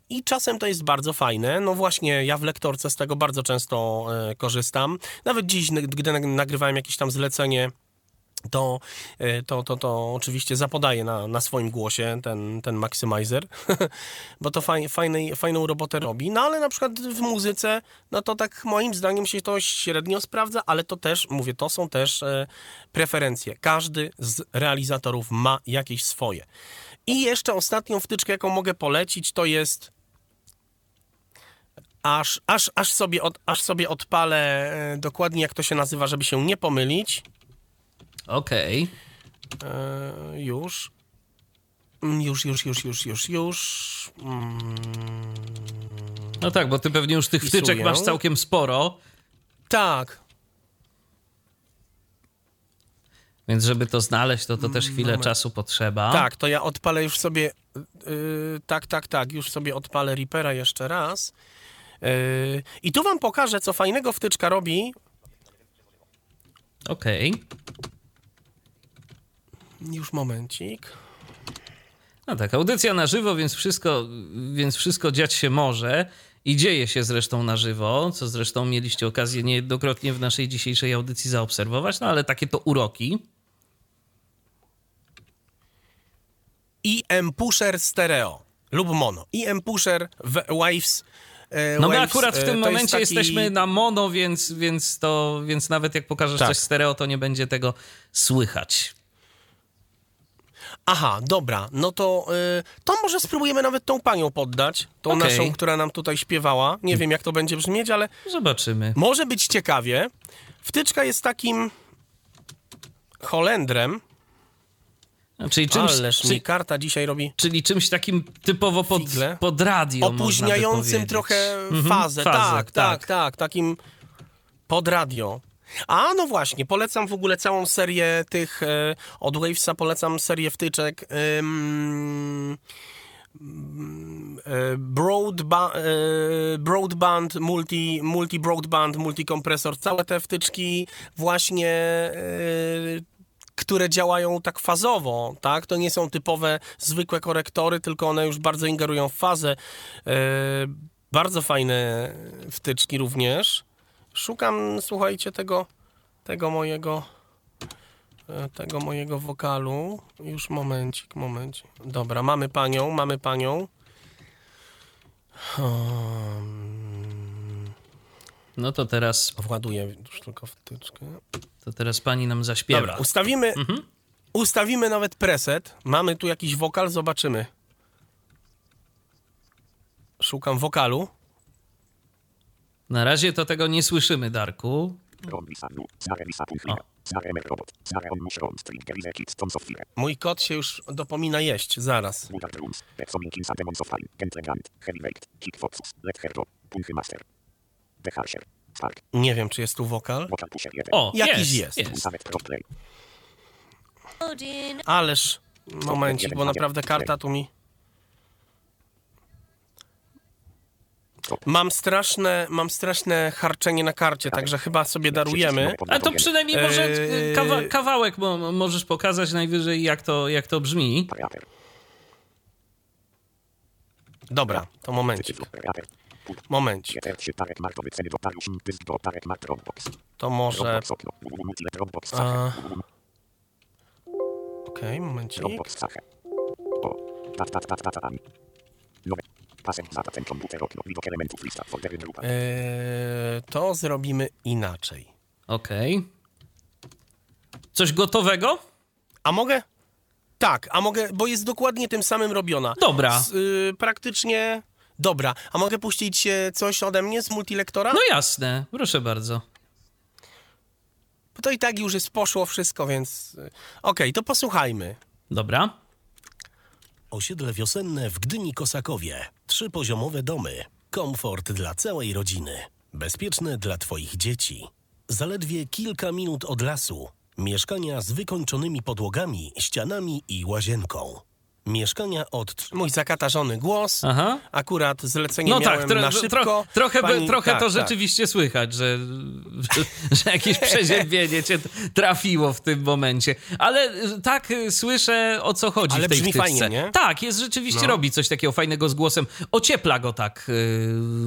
i czasem to jest bardzo fajne. No właśnie, ja w lektorce z tego bardzo często e, korzystam. Nawet dziś, gdy nag- nagrywałem jakieś tam zlecenie, to, e, to, to, to oczywiście zapodaję na, na swoim głosie ten, ten maximizer, bo to faj, fajnej, fajną robotę robi. No ale na przykład w muzyce, no to tak moim zdaniem się to średnio sprawdza, ale to też, mówię, to są też e, preferencje. Każdy z realizatorów ma jakieś swoje. I jeszcze ostatnią wtyczkę, jaką mogę polecić, to jest aż, aż, aż, sobie, od, aż sobie odpalę e, dokładnie, jak to się nazywa, żeby się nie pomylić. Okej. E, już. Mm, Już, już, już, już, już, już. Mm, No tak, bo ty pewnie już tych Wpisuję. wtyczek masz całkiem sporo. tak. Więc żeby to znaleźć, to to też chwilę Moment. czasu potrzeba. Tak, to ja odpalę już sobie. Yy, tak, tak, tak. Już sobie odpalę Reapera jeszcze raz. Yy, I tu wam pokażę, co fajnego wtyczka robi. Okej. Już momencik. No tak, audycja na żywo, więc wszystko, więc wszystko dziać się może i dzieje się zresztą na żywo, co zresztą mieliście okazję niejednokrotnie w naszej dzisiejszej audycji zaobserwować, no ale takie to uroki. IM Pusher Stereo lub Mono. IM Pusher w Waves. e, No my Waves, akurat w e, tym momencie jest taki- jesteśmy na mono, więc, więc, to, więc nawet jak pokażesz Tak. coś stereo, to nie będzie tego słychać. Aha, dobra, no to, y, to może spróbujemy nawet tą panią poddać, tą Okej. naszą, która nam tutaj śpiewała. Nie wiem, jak to będzie brzmieć, ale Zobaczymy. może być ciekawie. Wtyczka jest takim Holendrem, Czyli czymś, ależ mi karta dzisiaj robi czyli czymś takim typowo pod, Figle. pod radio. opóźniającym trochę Mhm, fazę. fazę, Tak, tak, tak, takim pod radio. A no właśnie, polecam w ogóle całą serię tych e, od Wavesa, polecam serię wtyczek. ym, e, e, broadband, multi, multi broadband, multi kompresor, całe te wtyczki właśnie e, które działają tak fazowo, tak? To nie są typowe, zwykłe korektory, tylko one już bardzo ingerują w fazę. Bardzo fajne wtyczki również. Szukam, słuchajcie, tego, tego mojego e, tego mojego wokalu. Już momencik, momencik. Dobra, mamy panią, mamy panią. No to teraz, Właduję już tylko wtyczkę. to teraz pani nam zaśpiewa. Dobra, ustawimy, ustawimy nawet preset. Mamy tu jakiś wokal, zobaczymy. Szukam wokalu. Na razie to tego nie słyszymy, Darku. Fire, Mój kot się już dopomina jeść, zaraz. Nie wiem, czy jest tu wokal. Vocal Pusher 1, O, Jakiś jest, jest. jest. Ależ, momencik, bo naprawdę karta tu mi... Mam straszne, mam straszne harczenie na karcie, także chyba sobie darujemy. A to przynajmniej może Eee. kawa kawałek mo możesz pokazać najwyżej, jak to, jak to brzmi. Rapper, Dobra, to momencik, momencik. Jeter 3 Tarek Markowy Ceny do Dariusz, Dysk do Tarek Mark Rombox, To może... A, Okej, momencik. Ten Komputer Okno, Widok Elementów Lista, Foldery Grupa, Eee, to zrobimy inaczej. Okej. Coś gotowego? A mogę? Tak, a mogę, bo jest dokładnie tym samym robiona. Dobra. Z, y, praktycznie. Dobra, a mogę puścić e, coś ode mnie z multilektora? No jasne, proszę bardzo. Bo to i tak już jest poszło wszystko, więc. y, Okej, to posłuchajmy. Dobra. Osiedle wiosenne w Gdyni Kosakowie. Trzypoziomowe domy. Komfort dla całej rodziny. Bezpieczne dla Twoich dzieci. Zaledwie kilka minut od lasu. Mieszkania z wykończonymi podłogami, ścianami i łazienką. Mieszkania od... Mój zakatarzony głos. Aha. Akurat zlecenie No miałem tak, tro, na szybko. tro, trochę, by- Pani- trochę tak, to tak. rzeczywiście słychać, że, że, że jakieś przeziębienie cię trafiło w tym momencie. Ale y, tak y, słyszę o co chodzi Ale w tej brzmi wtyczce. fajnie, nie? Tak, jest rzeczywiście No. robi coś takiego fajnego z głosem. Ociepla go tak y,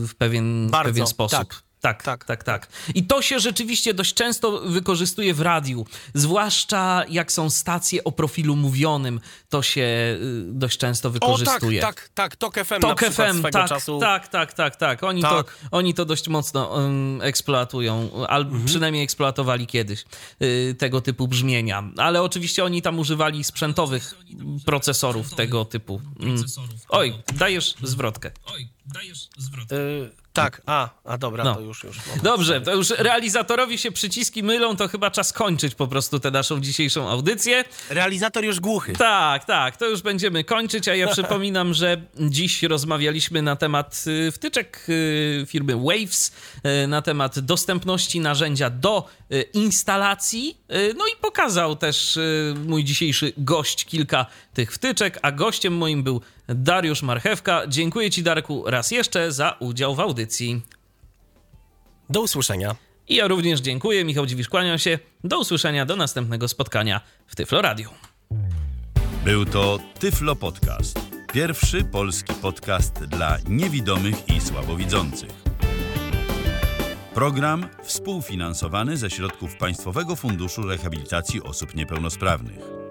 w pewien, w Bardzo, pewien sposób. tak. Tak, tak, tak, tak. I to się rzeczywiście dość często wykorzystuje w radiu. Zwłaszcza jak są stacje o profilu mówionym, to się y, dość często O tak, wykorzystuje. tak, tak, Tok FM na Tok FM, swego tak, czasu. tak, tak, tak, tak. Oni, Tak. To, oni to dość mocno um, eksploatują, albo Mhm. przynajmniej eksploatowali kiedyś y, tego typu brzmienia. Ale oczywiście oni tam używali sprzętowych procesorów tego typu. Mm. Oj, dajesz zwrotkę. Dajesz zwrot. Y, tak, a, a dobra, No. to już, już. Dobrze, to już realizatorowi się przyciski mylą, to chyba czas kończyć po prostu tę naszą dzisiejszą audycję. Realizator już głuchy. Tak, tak, to już będziemy kończyć, a ja przypominam, że dziś rozmawialiśmy na temat y, wtyczek y, firmy Waves, na temat dostępności narzędzia do instalacji, no i pokazał też mój dzisiejszy gość kilka tych wtyczek, a gościem moim był Dariusz Marchewka. Dziękuję Ci, Darku, raz jeszcze za udział w audycji. Do usłyszenia. I ja również dziękuję, Michał Dziwisz, kłaniam się. Do usłyszenia, do następnego spotkania w Tyflo Radio. Był to Tyflo Podcast. Pierwszy polski podcast dla niewidomych i słabowidzących. Program współfinansowany ze środków Państwowego Funduszu Rehabilitacji Osób Niepełnosprawnych.